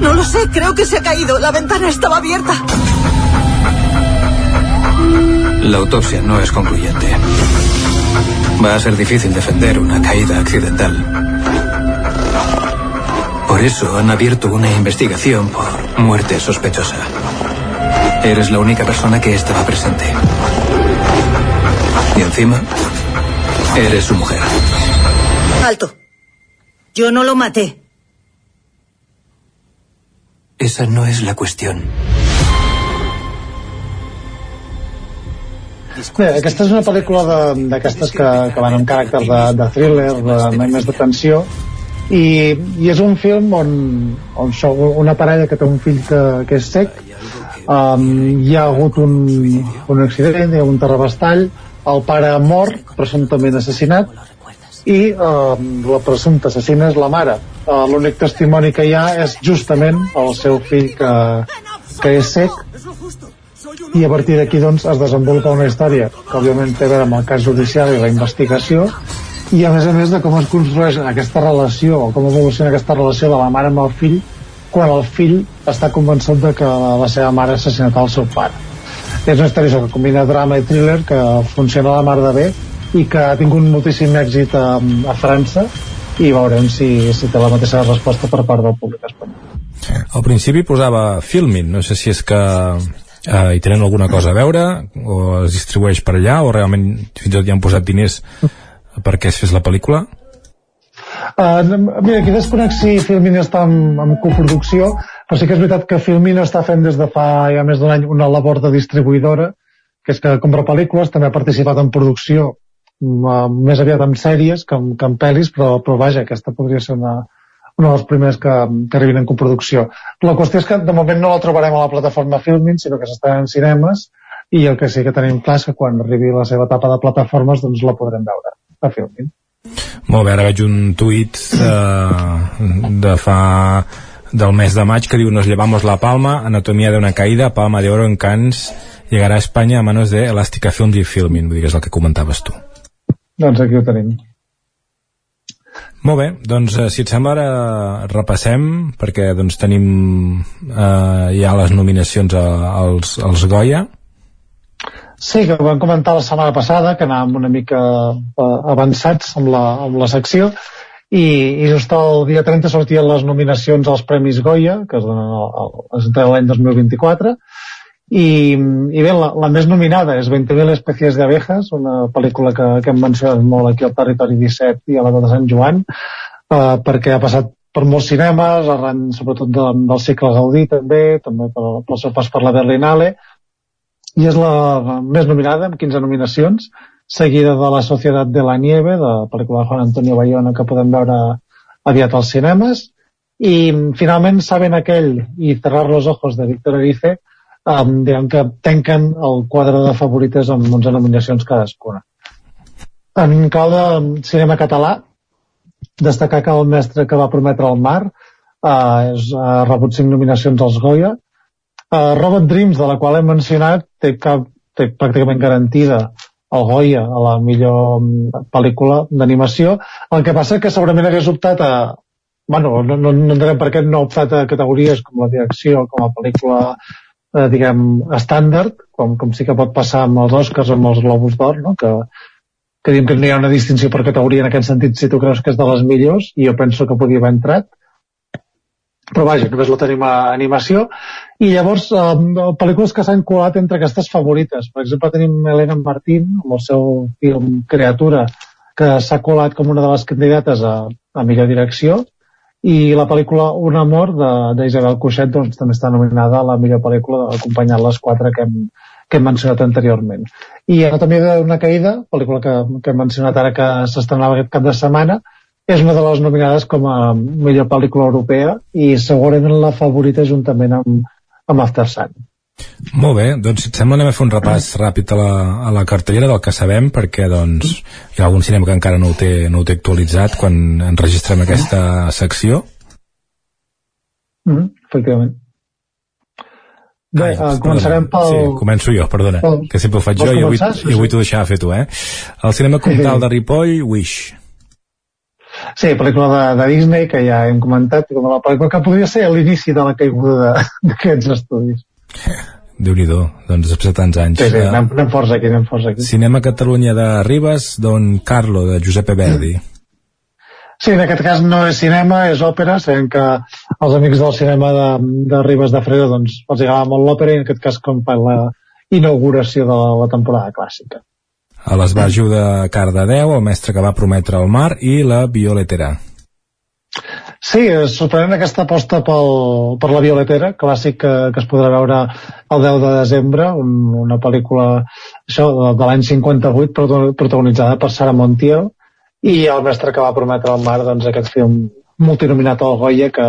No lo sé, creo que se ha caído. La ventana estaba abierta. La autopsia no es concluyente. Va a ser difícil defender una caída accidental. Por eso han abierto una investigación por muerte sospechosa. Eres la única persona que estaba presente. Y encima, eres su mujer. Alto. Yo no lo maté. Esa no es la cuestión. Bé, aquesta és una pel·lícula de- d'aquestes que, que van amb caràcter de, de thriller, de, més de tensió, i, i és un film on, on una parella que té un fill que, que és sec, um, hi ha hagut un, un accident, hi ha un terrabastall, el pare ha mort, presumptament assassinat, i uh, la presumpta assassina és la mare. Uh, L'únic testimoni que hi ha és justament el seu fill que, que és sec i a partir d'aquí doncs es desenvolupa una història que òbviament té a veure amb el cas judicial i la investigació i a més a més de com es construeix aquesta relació o com evoluciona aquesta relació de la mare amb el fill quan el fill està convençut de que la seva mare ha assassinat el seu pare. És una història que combina drama i thriller que funciona a la mar de bé i que ha tingut moltíssim èxit a, a França i veurem si, si té la mateixa resposta per part del públic espanyol. Al principi posava Filmin, no sé si és que eh, hi tenen alguna cosa a veure o es distribueix per allà o realment fins i tot hi han posat diners perquè es fes la pel·lícula Uh, mira, aquí desconec si Filmin està en, en coproducció, però sí que és veritat que Filmin està fent des de fa ja més d'un any una labor de distribuïdora, que és que compra pel·lícules, també ha participat en producció, uh, més aviat en sèries que en, que en pel·lis, però, però vaja, aquesta podria ser una, una de les primeres que, que arribin en coproducció. La qüestió és que de moment no la trobarem a la plataforma Filmin, sinó que s'està en cinemes, i el que sí que tenim clar és que quan arribi la seva etapa de plataformes doncs la podrem veure a Filmin. Molt bé, ara veig un tuit eh, de fa del mes de maig que diu Nos llevamos la palma, anatomía de una caída palma de oro en Cannes llegará a España a manos de Elástica Films i Filming vull dir que és el que comentaves tu Doncs aquí ho tenim. Molt bé, doncs eh, si et sembla ara repassem perquè doncs tenim eh, ja les nominacions a, als, als Goya Sí, que vam comentar la setmana passada, que anàvem una mica eh, avançats amb la, amb la secció, i, i just el dia 30 sortien les nominacions als Premis Goya, que es donen l'any 2024, i, i bé, la, la més nominada és 20.000 especies d'abejas, una pel·lícula que, que hem mencionat molt aquí al Territori 17 i a la de Sant Joan, eh, perquè ha passat per molts cinemes, arran sobretot de, del cicle Gaudí també, també pel seu pas per la Berlinale, i és la més nominada, amb 15 nominacions, seguida de La Societat de la Nieve, de la pel·lícula de Juan Antonio Bayona, que podem veure aviat als cinemes, i finalment Saben aquell i Cerrar los ojos de Víctor Erice, um, diguem que tanquen el quadre de favorites amb 11 nominacions cadascuna. En clau de cinema català, destacar que el mestre que va prometre el mar uh, és, ha rebut 5 nominacions als Goya, Uh, Robot Dreams, de la qual hem mencionat, té, cap, té pràcticament garantida el Goya a la millor mm, pel·lícula d'animació. El que passa que segurament hagués optat a... Bueno, no, no, no entenem per què no ha optat a categories com la direcció, com a pel·lícula, eh, diguem, estàndard, com, com sí que pot passar amb els Oscars, amb els Globus d'Or, no? que, que diem que no hi ha una distinció per categoria en aquest sentit si tu creus que és de les millors, i jo penso que podia haver entrat però vaja, només la tenim a animació. I llavors eh, pel·lícules que s'han colat entre aquestes favorites. Per exemple tenim Helena Martín amb el seu film Creatura que s'ha colat com una de les candidates a, a millor direcció. I la pel·lícula Un amor d'Isabel Cuixet doncs, també està nominada a la millor pel·lícula acompanyant les quatre que hem, que hem mencionat anteriorment. I Anatomia d'una caïda pel·lícula que, que hem mencionat ara que s'estrenava aquest cap de setmana és una de les nominades com a millor pel·lícula europea i segurament la favorita juntament amb, amb After Sun. Molt bé, doncs si et sembla anem a fer un repàs ràpid a la, a la cartellera del que sabem perquè doncs hi ha algun cinema que encara no ho té, no ho té actualitzat quan enregistrem aquesta secció Mm -hmm, efectivament. Bé, Ai, uh, començarem pel... Sí, començo jo, perdona, pel- que sempre ho faig jo Vols i avui? Sí, i avui t'ho deixava fer tu, eh? El cinema comtal de Ripoll, Wish. Sí, pel·lícula de, de Disney, que ja hem comentat, com la pel·lícula que podria ser l'inici de la caiguda d'aquests estudis. Déu-n'hi-do, doncs després de tants anys. Sí, sí, Eh, anem, anem forts aquí, anem forts aquí. Cinema Catalunya de Ribes, Don Carlo, de Giuseppe Verdi. Sí, en aquest cas no és cinema, és òpera, sabem que els amics del cinema de, de Ribes de Fredo doncs, els agrada molt l'òpera i en aquest cas com per la inauguració de la, la temporada clàssica. A l'esbarjo de Cardedeu, el mestre que va prometre el mar i la violetera. Sí, és sorprenent aquesta aposta pel, per la Violetera, clàssic que, que es podrà veure el 10 de desembre, un, una pel·lícula això, de, de l'any 58 protagonitzada per Sara Montiel i el mestre que va prometre al mar doncs, aquest film multinominat al Goya que,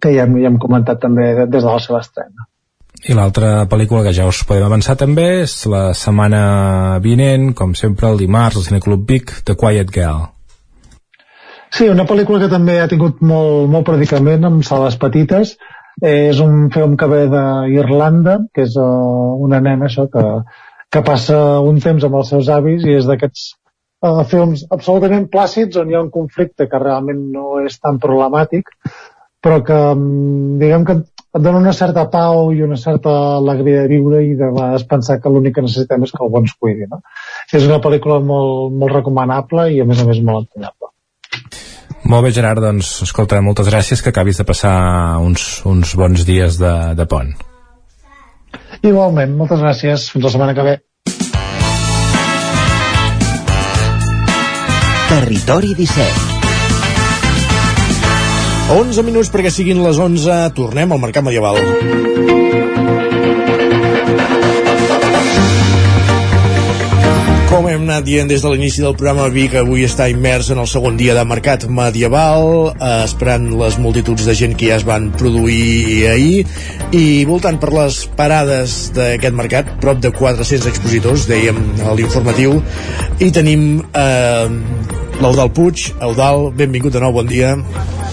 que ja, ja hem comentat també des de la seva estrena. I l'altra pel·lícula que ja us podem avançar també és la setmana vinent, com sempre, el dimarts, al Cineclub Vic, The Quiet Girl. Sí, una pel·lícula que també ha tingut molt, molt predicament amb sales petites. Eh, és un film que ve d'Irlanda, que és uh, una nena això, que, que passa un temps amb els seus avis i és d'aquests uh, films absolutament plàcids on hi ha un conflicte que realment no és tan problemàtic, però que mm, diguem que et dona una certa pau i una certa alegria de viure i de vegades pensar que l'únic que necessitem és que algú ens cuidi. No? És una pel·lícula molt, molt recomanable i a més a més molt entranyable. Molt bé, Gerard, doncs, escolta, moltes gràcies, que acabis de passar uns, uns bons dies de, de pont. Igualment, moltes gràcies. Fins la setmana que ve. Territori 17 11 minuts perquè siguin les 11, tornem al Mercat Medieval. Com hem anat dient des de l'inici del programa, Vic avui està immers en el segon dia de mercat medieval, eh, esperant les multituds de gent que ja es van produir ahir, i voltant per les parades d'aquest mercat, prop de 400 expositors, dèiem a l'informatiu, i tenim eh, l'Eudal Puig. Eudal, benvingut de nou, bon dia.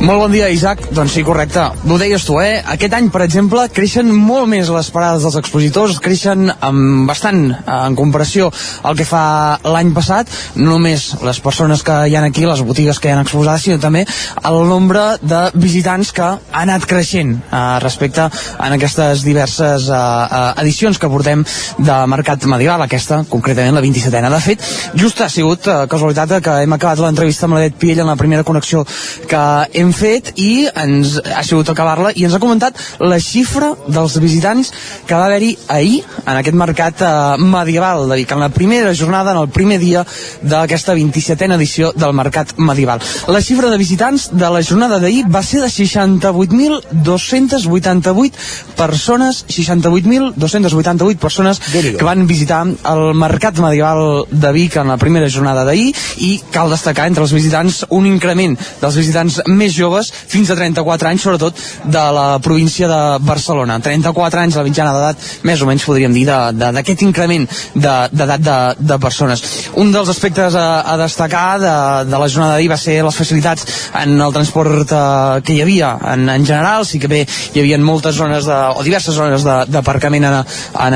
Molt bon dia, Isaac. Doncs sí, correcte. Ho deies tu, eh? Aquest any, per exemple, creixen molt més les parades dels expositors, creixen amb bastant eh, en comparació al que fa l'any passat, no només les persones que hi ha aquí, les botigues que hi ha exposades, sinó també el nombre de visitants que ha anat creixent eh, respecte en aquestes diverses eh, eh, edicions que portem de Mercat Medieval, aquesta, concretament la 27a. De fet, just ha sigut eh, casualitat que hem acabat l'entrevista amb l'Edet Piell en la primera connexió que hem hem fet i ens ha sigut acabar-la i ens ha comentat la xifra dels visitants que va haver-hi ahir en aquest mercat eh, medieval de Vic, en la primera jornada, en el primer dia d'aquesta 27a edició del mercat medieval. La xifra de visitants de la jornada d'ahir va ser de 68.288 persones, 68.288 persones que van visitar el mercat medieval de Vic en la primera jornada d'ahir i cal destacar entre els visitants un increment dels visitants més joves fins a 34 anys, sobretot de la província de Barcelona. 34 anys, la mitjana d'edat, més o menys podríem dir, d'aquest increment d'edat de, de, persones. Un dels aspectes a, a destacar de, de la jornada d'ahir va ser les facilitats en el transport eh, que hi havia en, en general, sí que bé hi havia moltes zones de, o diverses zones d'aparcament en, en,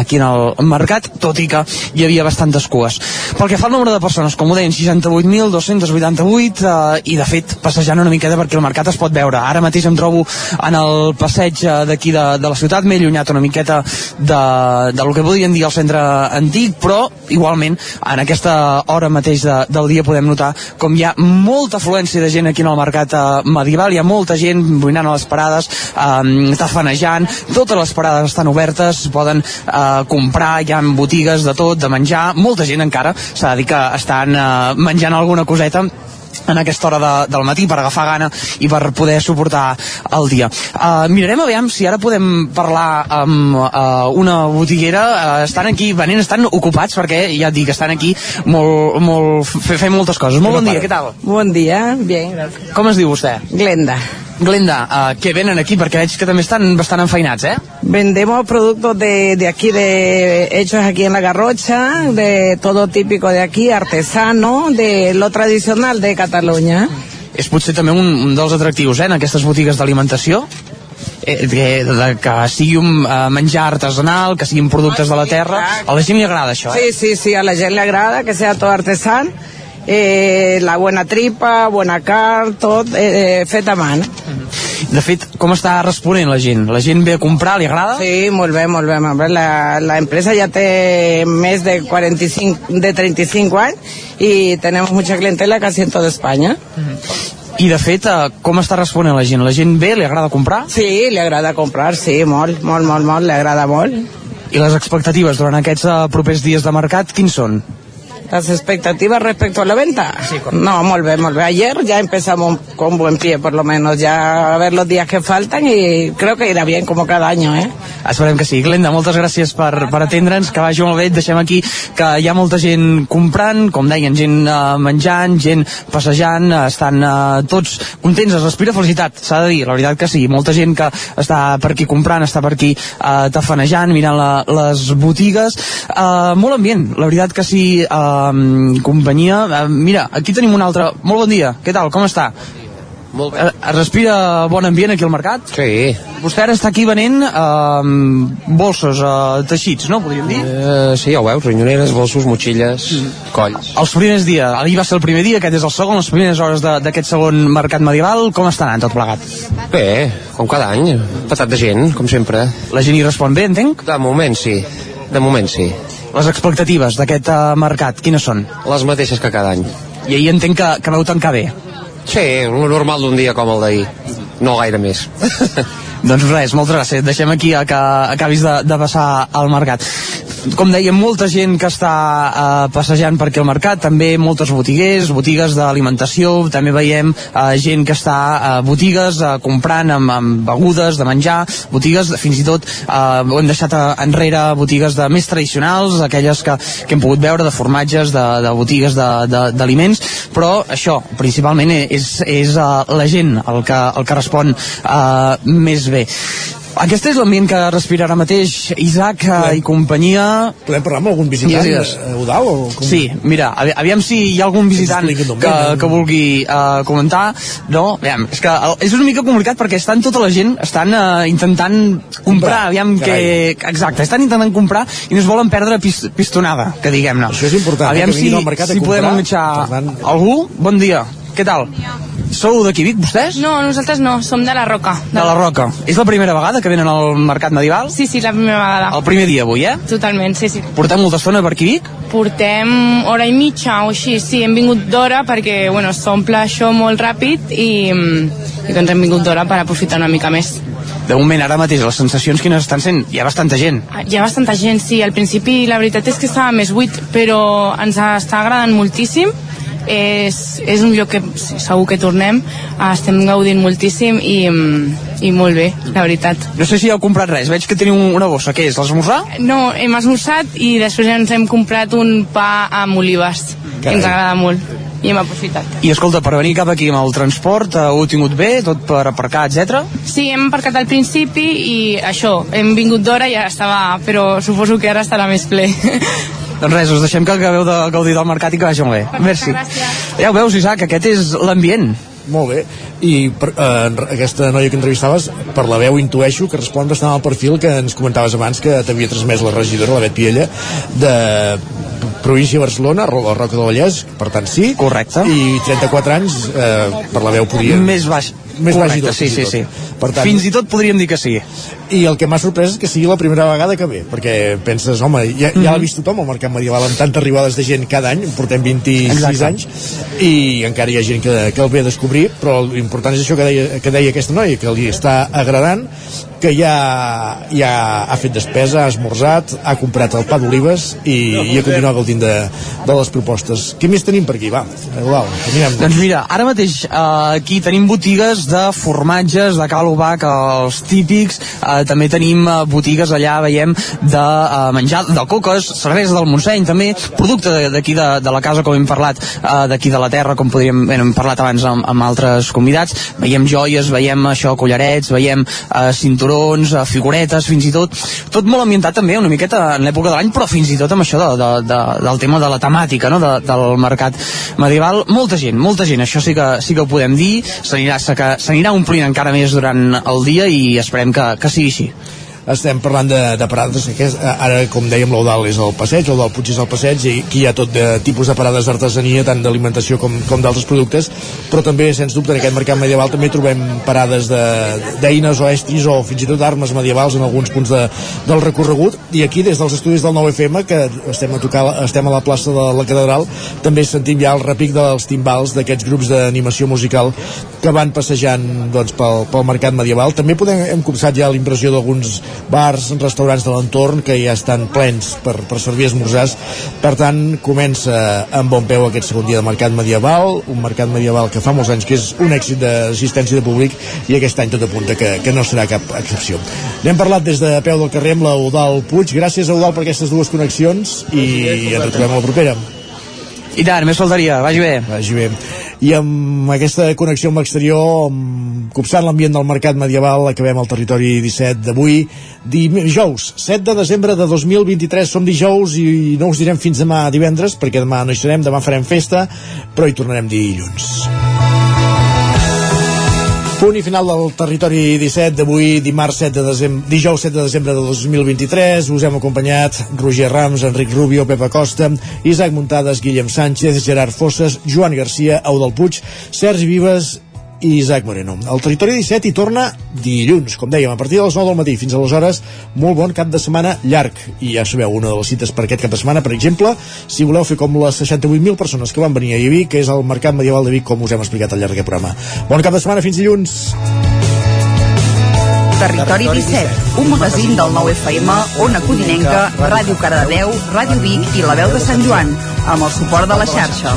aquí en el mercat, tot i que hi havia bastantes cues. Pel que fa al nombre de persones, com ho deien, 68.288 eh, i de fet passejant una mica queda perquè el mercat es pot veure. Ara mateix em trobo en el passeig eh, d'aquí de, de la ciutat, m'he allunyat una miqueta de, de lo que podríem dir el centre antic, però igualment en aquesta hora mateix de, del dia podem notar com hi ha molta afluència de gent aquí en el mercat eh, medieval, hi ha molta gent boinant a les parades, eh, tafanejant, totes les parades estan obertes, poden eh, comprar, hi ha botigues de tot, de menjar, molta gent encara, s'ha de dir que estan eh, menjant alguna coseta en aquesta hora de, del matí per agafar gana i per poder suportar el dia. Uh, mirarem a veure si ara podem parlar amb uh, una botiguera. Uh, estan aquí venent, estan ocupats perquè ja et dic, estan aquí molt, molt, fent moltes coses. Molt bon dia, què tal? Bon dia, gràcies. Com es diu vostè? Glenda. Glenda, uh, què venen aquí? Perquè veig que també estan bastant enfeinats, eh? Vendemos productos de, de aquí, de hechos aquí en la Garrocha, de todo típico de aquí, artesano, de lo tradicional de Catalunya. És potser també un, un dels atractius, eh, en aquestes botigues d'alimentació? eh, de, de, que sigui un uh, menjar artesanal, que siguin productes de la terra. A la gent li agrada això, eh? Sí, sí, sí, a la gent li agrada que sea tot artesan eh, la bona tripa, bona carn, tot eh, eh, fet a mà. De fet, com està responent la gent? La gent ve a comprar, li agrada? Sí, molt bé, molt bé. La, la empresa ja té més de 45, de 35 anys i tenem mucha clientela casi en tota Espanya. I de fet, eh, com està responent la gent? La gent ve, li agrada comprar? Sí, li agrada comprar, sí, molt, molt, molt, molt, li agrada molt. I les expectatives durant aquests uh, propers dies de mercat, quins són? Las expectativas respecto a la venta. no, molt bé, molt bé. Ayer ya empezamos con buen pie, por lo menos, ya a ver los días que faltan y creo que irá bien como cada año, ¿eh? Esperem que sí. Glenda, moltes gràcies per, per atendre'ns, que vagi molt bé. Deixem aquí que hi ha molta gent comprant, com deien, gent uh, menjant, gent passejant, uh, estan uh, tots contents, es respira felicitat, s'ha de dir, la veritat que sí. Molta gent que està per aquí comprant, està per aquí uh, tafanejant, mirant la, les botigues. Uh, molt ambient, la veritat que sí, uh, companyia. Uh, mira, aquí tenim un altre... Molt bon dia, què tal, com està? Molt bé. Es respira bon ambient aquí al mercat? Sí. Vostè ara està aquí venent eh, bolsos, eh, teixits, no? Podríem dir? Uh, sí, ja ho veus, rinyoneres, bolsos, motxilles, colls. Els primers dies, ahir va ser el primer dia, aquest és el segon, les primeres hores d'aquest segon mercat medieval, com està anant tot plegat? Bé, com cada any, patat de gent, com sempre. La gent hi respon bé, entenc? De moment sí, de moment sí. Les expectatives d'aquest eh, mercat, quines són? Les mateixes que cada any. I ahir entenc que, que veu tancar bé. Sí, lo normal d'un dia com el d'ahir. No gaire més. Doncs res, moltes gràcies. Deixem aquí a que acabis de, de passar al mercat. Com dèiem, molta gent que està eh, passejant per aquí al mercat, també moltes botiguers, botigues d'alimentació, també veiem eh, gent que està a eh, botigues eh, comprant amb, amb begudes, de menjar, botigues, fins i tot eh, ho hem deixat eh, enrere, botigues de més tradicionals, aquelles que, que hem pogut veure, de formatges, de, de botigues d'aliments, però això, principalment, és, és eh, la gent el que, el que respon eh, més bé. Aquest és l'ambient que respira ara mateix Isaac eh, i companyia. Podem parlar amb algun visitant, Digues, digues. eh, Eudal? O com... Sí, mira, avi- aviam si hi ha algun visitant que, que vulgui uh, comentar. No, aviam, és que el- és una mica complicat perquè estan tota la gent, estan uh, intentant comprar, aviam que... Exacte, estan intentant comprar i no es volen perdre pis, pistonada, que diguem-ne. Això és important, eh, Aviam que si, si podem comprar. enganxar algú. Bon dia, què tal? Sou d'aquí, Vic, vostès? No, nosaltres no, som de la Roca. De la Roca. És la primera vegada que venen al mercat medieval? Sí, sí, la primera vegada. El primer dia avui, eh? Totalment, sí, sí. Portem molta estona per aquí, Vic? Portem hora i mitja o així, sí, hem vingut d'hora perquè, bueno, s'omple això molt ràpid i, i doncs hem vingut d'hora per aprofitar una mica més. De moment, ara mateix, les sensacions quines estan sent? Hi ha bastanta gent. Hi ha bastanta gent, sí, al principi la veritat és que estava més buit, però ens està agradant moltíssim és, és un lloc que segur que tornem estem gaudint moltíssim i, i molt bé, la veritat No sé si heu comprat res, veig que teniu una bossa. Què és, l'esmorzar? No, hem esmorzat i després ens hem comprat un pa amb olives, que ens agrada molt, i hem aprofitat. I escolta, per venir cap aquí amb el transport, eh, ho heu tingut bé, tot per aparcar, etc. Sí, hem aparcat al principi i això, hem vingut d'hora i ja estava, però suposo que ara estarà més ple. Doncs res, us deixem que acabeu de gaudir del mercat i que vagi molt bé. Merci. Ja ho veus, Isaac, aquest és l'ambient. Molt bé. I per, eh, aquesta noia que entrevistaves, per la veu intueixo que respon bastant al perfil que ens comentaves abans que t'havia transmès la regidora, la Bet Piella, de província de Barcelona, la Roca del Vallès, per tant sí. Correcte. I 34 anys, eh, per la veu podria... Més baix. Més Correcte, tot, sí, sí, sí. Per tant, Fins i tot podríem dir que sí. I el que m'ha sorprès és que sigui la primera vegada que ve, perquè penses, home, ja, ja l'ha vist tothom el mercat medieval amb tantes arribades de gent cada any, portem 26 Exacte. anys, i encara hi ha gent que, que el ve a descobrir, però l'important és això que deia, que deia aquesta noia, que li està agradant, que ja, ja ha fet despesa, ha esmorzat, ha comprat el pa d'olives i, i ha continuat gaudint de, de les propostes. Què més tenim per aquí? Va, Eudal, anirem. Doncs mira, ara mateix eh, aquí tenim botigues de formatges, de cal obac, els típics, eh, també tenim eh, botigues allà, veiem, de eh, menjar, de coques, cervesa del Montseny també, producte d'aquí de, de la casa, com hem parlat, eh, d'aquí de la terra, com podríem, bé, hem parlat abans amb, amb altres convidats, veiem joies, veiem això, collarets, veiem eh, cinturons, eh, figuretes, fins i tot, tot molt ambientat també una miqueta en l'època de l'any, però fins i tot amb això de, de, de, del tema de la temàtica, no?, de, del mercat medieval, molta gent, molta gent, això sí que, sí que ho podem dir, s'anirà omplint encara més durant el dia i esperem que, que sigui així. Estem parlant de, de parades que és, ara com dèiem l'Eudal és el passeig el del Puig és el passeig i aquí hi ha tot de tipus de parades d'artesania tant d'alimentació com, com d'altres productes però també sens dubte en aquest mercat medieval també trobem parades de- d'eines o estris o fins i tot armes medievals en alguns punts de, del recorregut i aquí des dels estudis del 9FM que estem a, tocar, estem a la plaça de la Catedral també sentim ja el repic dels timbals d'aquests grups d'animació musical que van passejant doncs, pel, pel mercat medieval. També podem, hem copsat ja la impressió d'alguns bars, restaurants de l'entorn que ja estan plens per, per servir esmorzars. Per tant, comença amb bon peu aquest segon dia de mercat medieval, un mercat medieval que fa molts anys que és un èxit d'assistència de públic i aquest any tot apunta que, que no serà cap excepció. N'hem parlat des de peu del carrer amb l'Eudal Puig. Gràcies, Eudal, per aquestes dues connexions i ens retrobem a la propera. I tant, més faltaria, vagi bé. Vagi bé. I amb aquesta connexió amb l'exterior, copsant l'ambient del mercat medieval, acabem el territori 17 d'avui, dijous, 7 de desembre de 2023, som dijous i no us direm fins demà divendres, perquè demà no hi serem, demà farem festa, però hi tornarem dilluns. Punt i final del territori 17 d'avui, dimarts 7 de desembre, dijous 7 de desembre de 2023. Us hem acompanyat Roger Rams, Enric Rubio, Pepa Costa, Isaac Muntades, Guillem Sánchez, Gerard Fosses, Joan Garcia, Eudal Puig, Sergi Vives i Isaac Moreno. El territori 17 hi torna dilluns, com dèiem, a partir de les 9 del matí. Fins aleshores, molt bon cap de setmana llarg. I ja sabeu, una de les cites per aquest cap de setmana, per exemple, si voleu fer com les 68.000 persones que van venir a Vic, que és el Mercat Medieval de Vic, com us hem explicat al llarg d'aquest programa. Bon cap de setmana, fins dilluns! Territori 17, un magazín del 9 FM, Ona Codinenca, Ràdio Cardedeu, Ràdio Vic i La Veu de Sant Joan, amb el suport de la xarxa.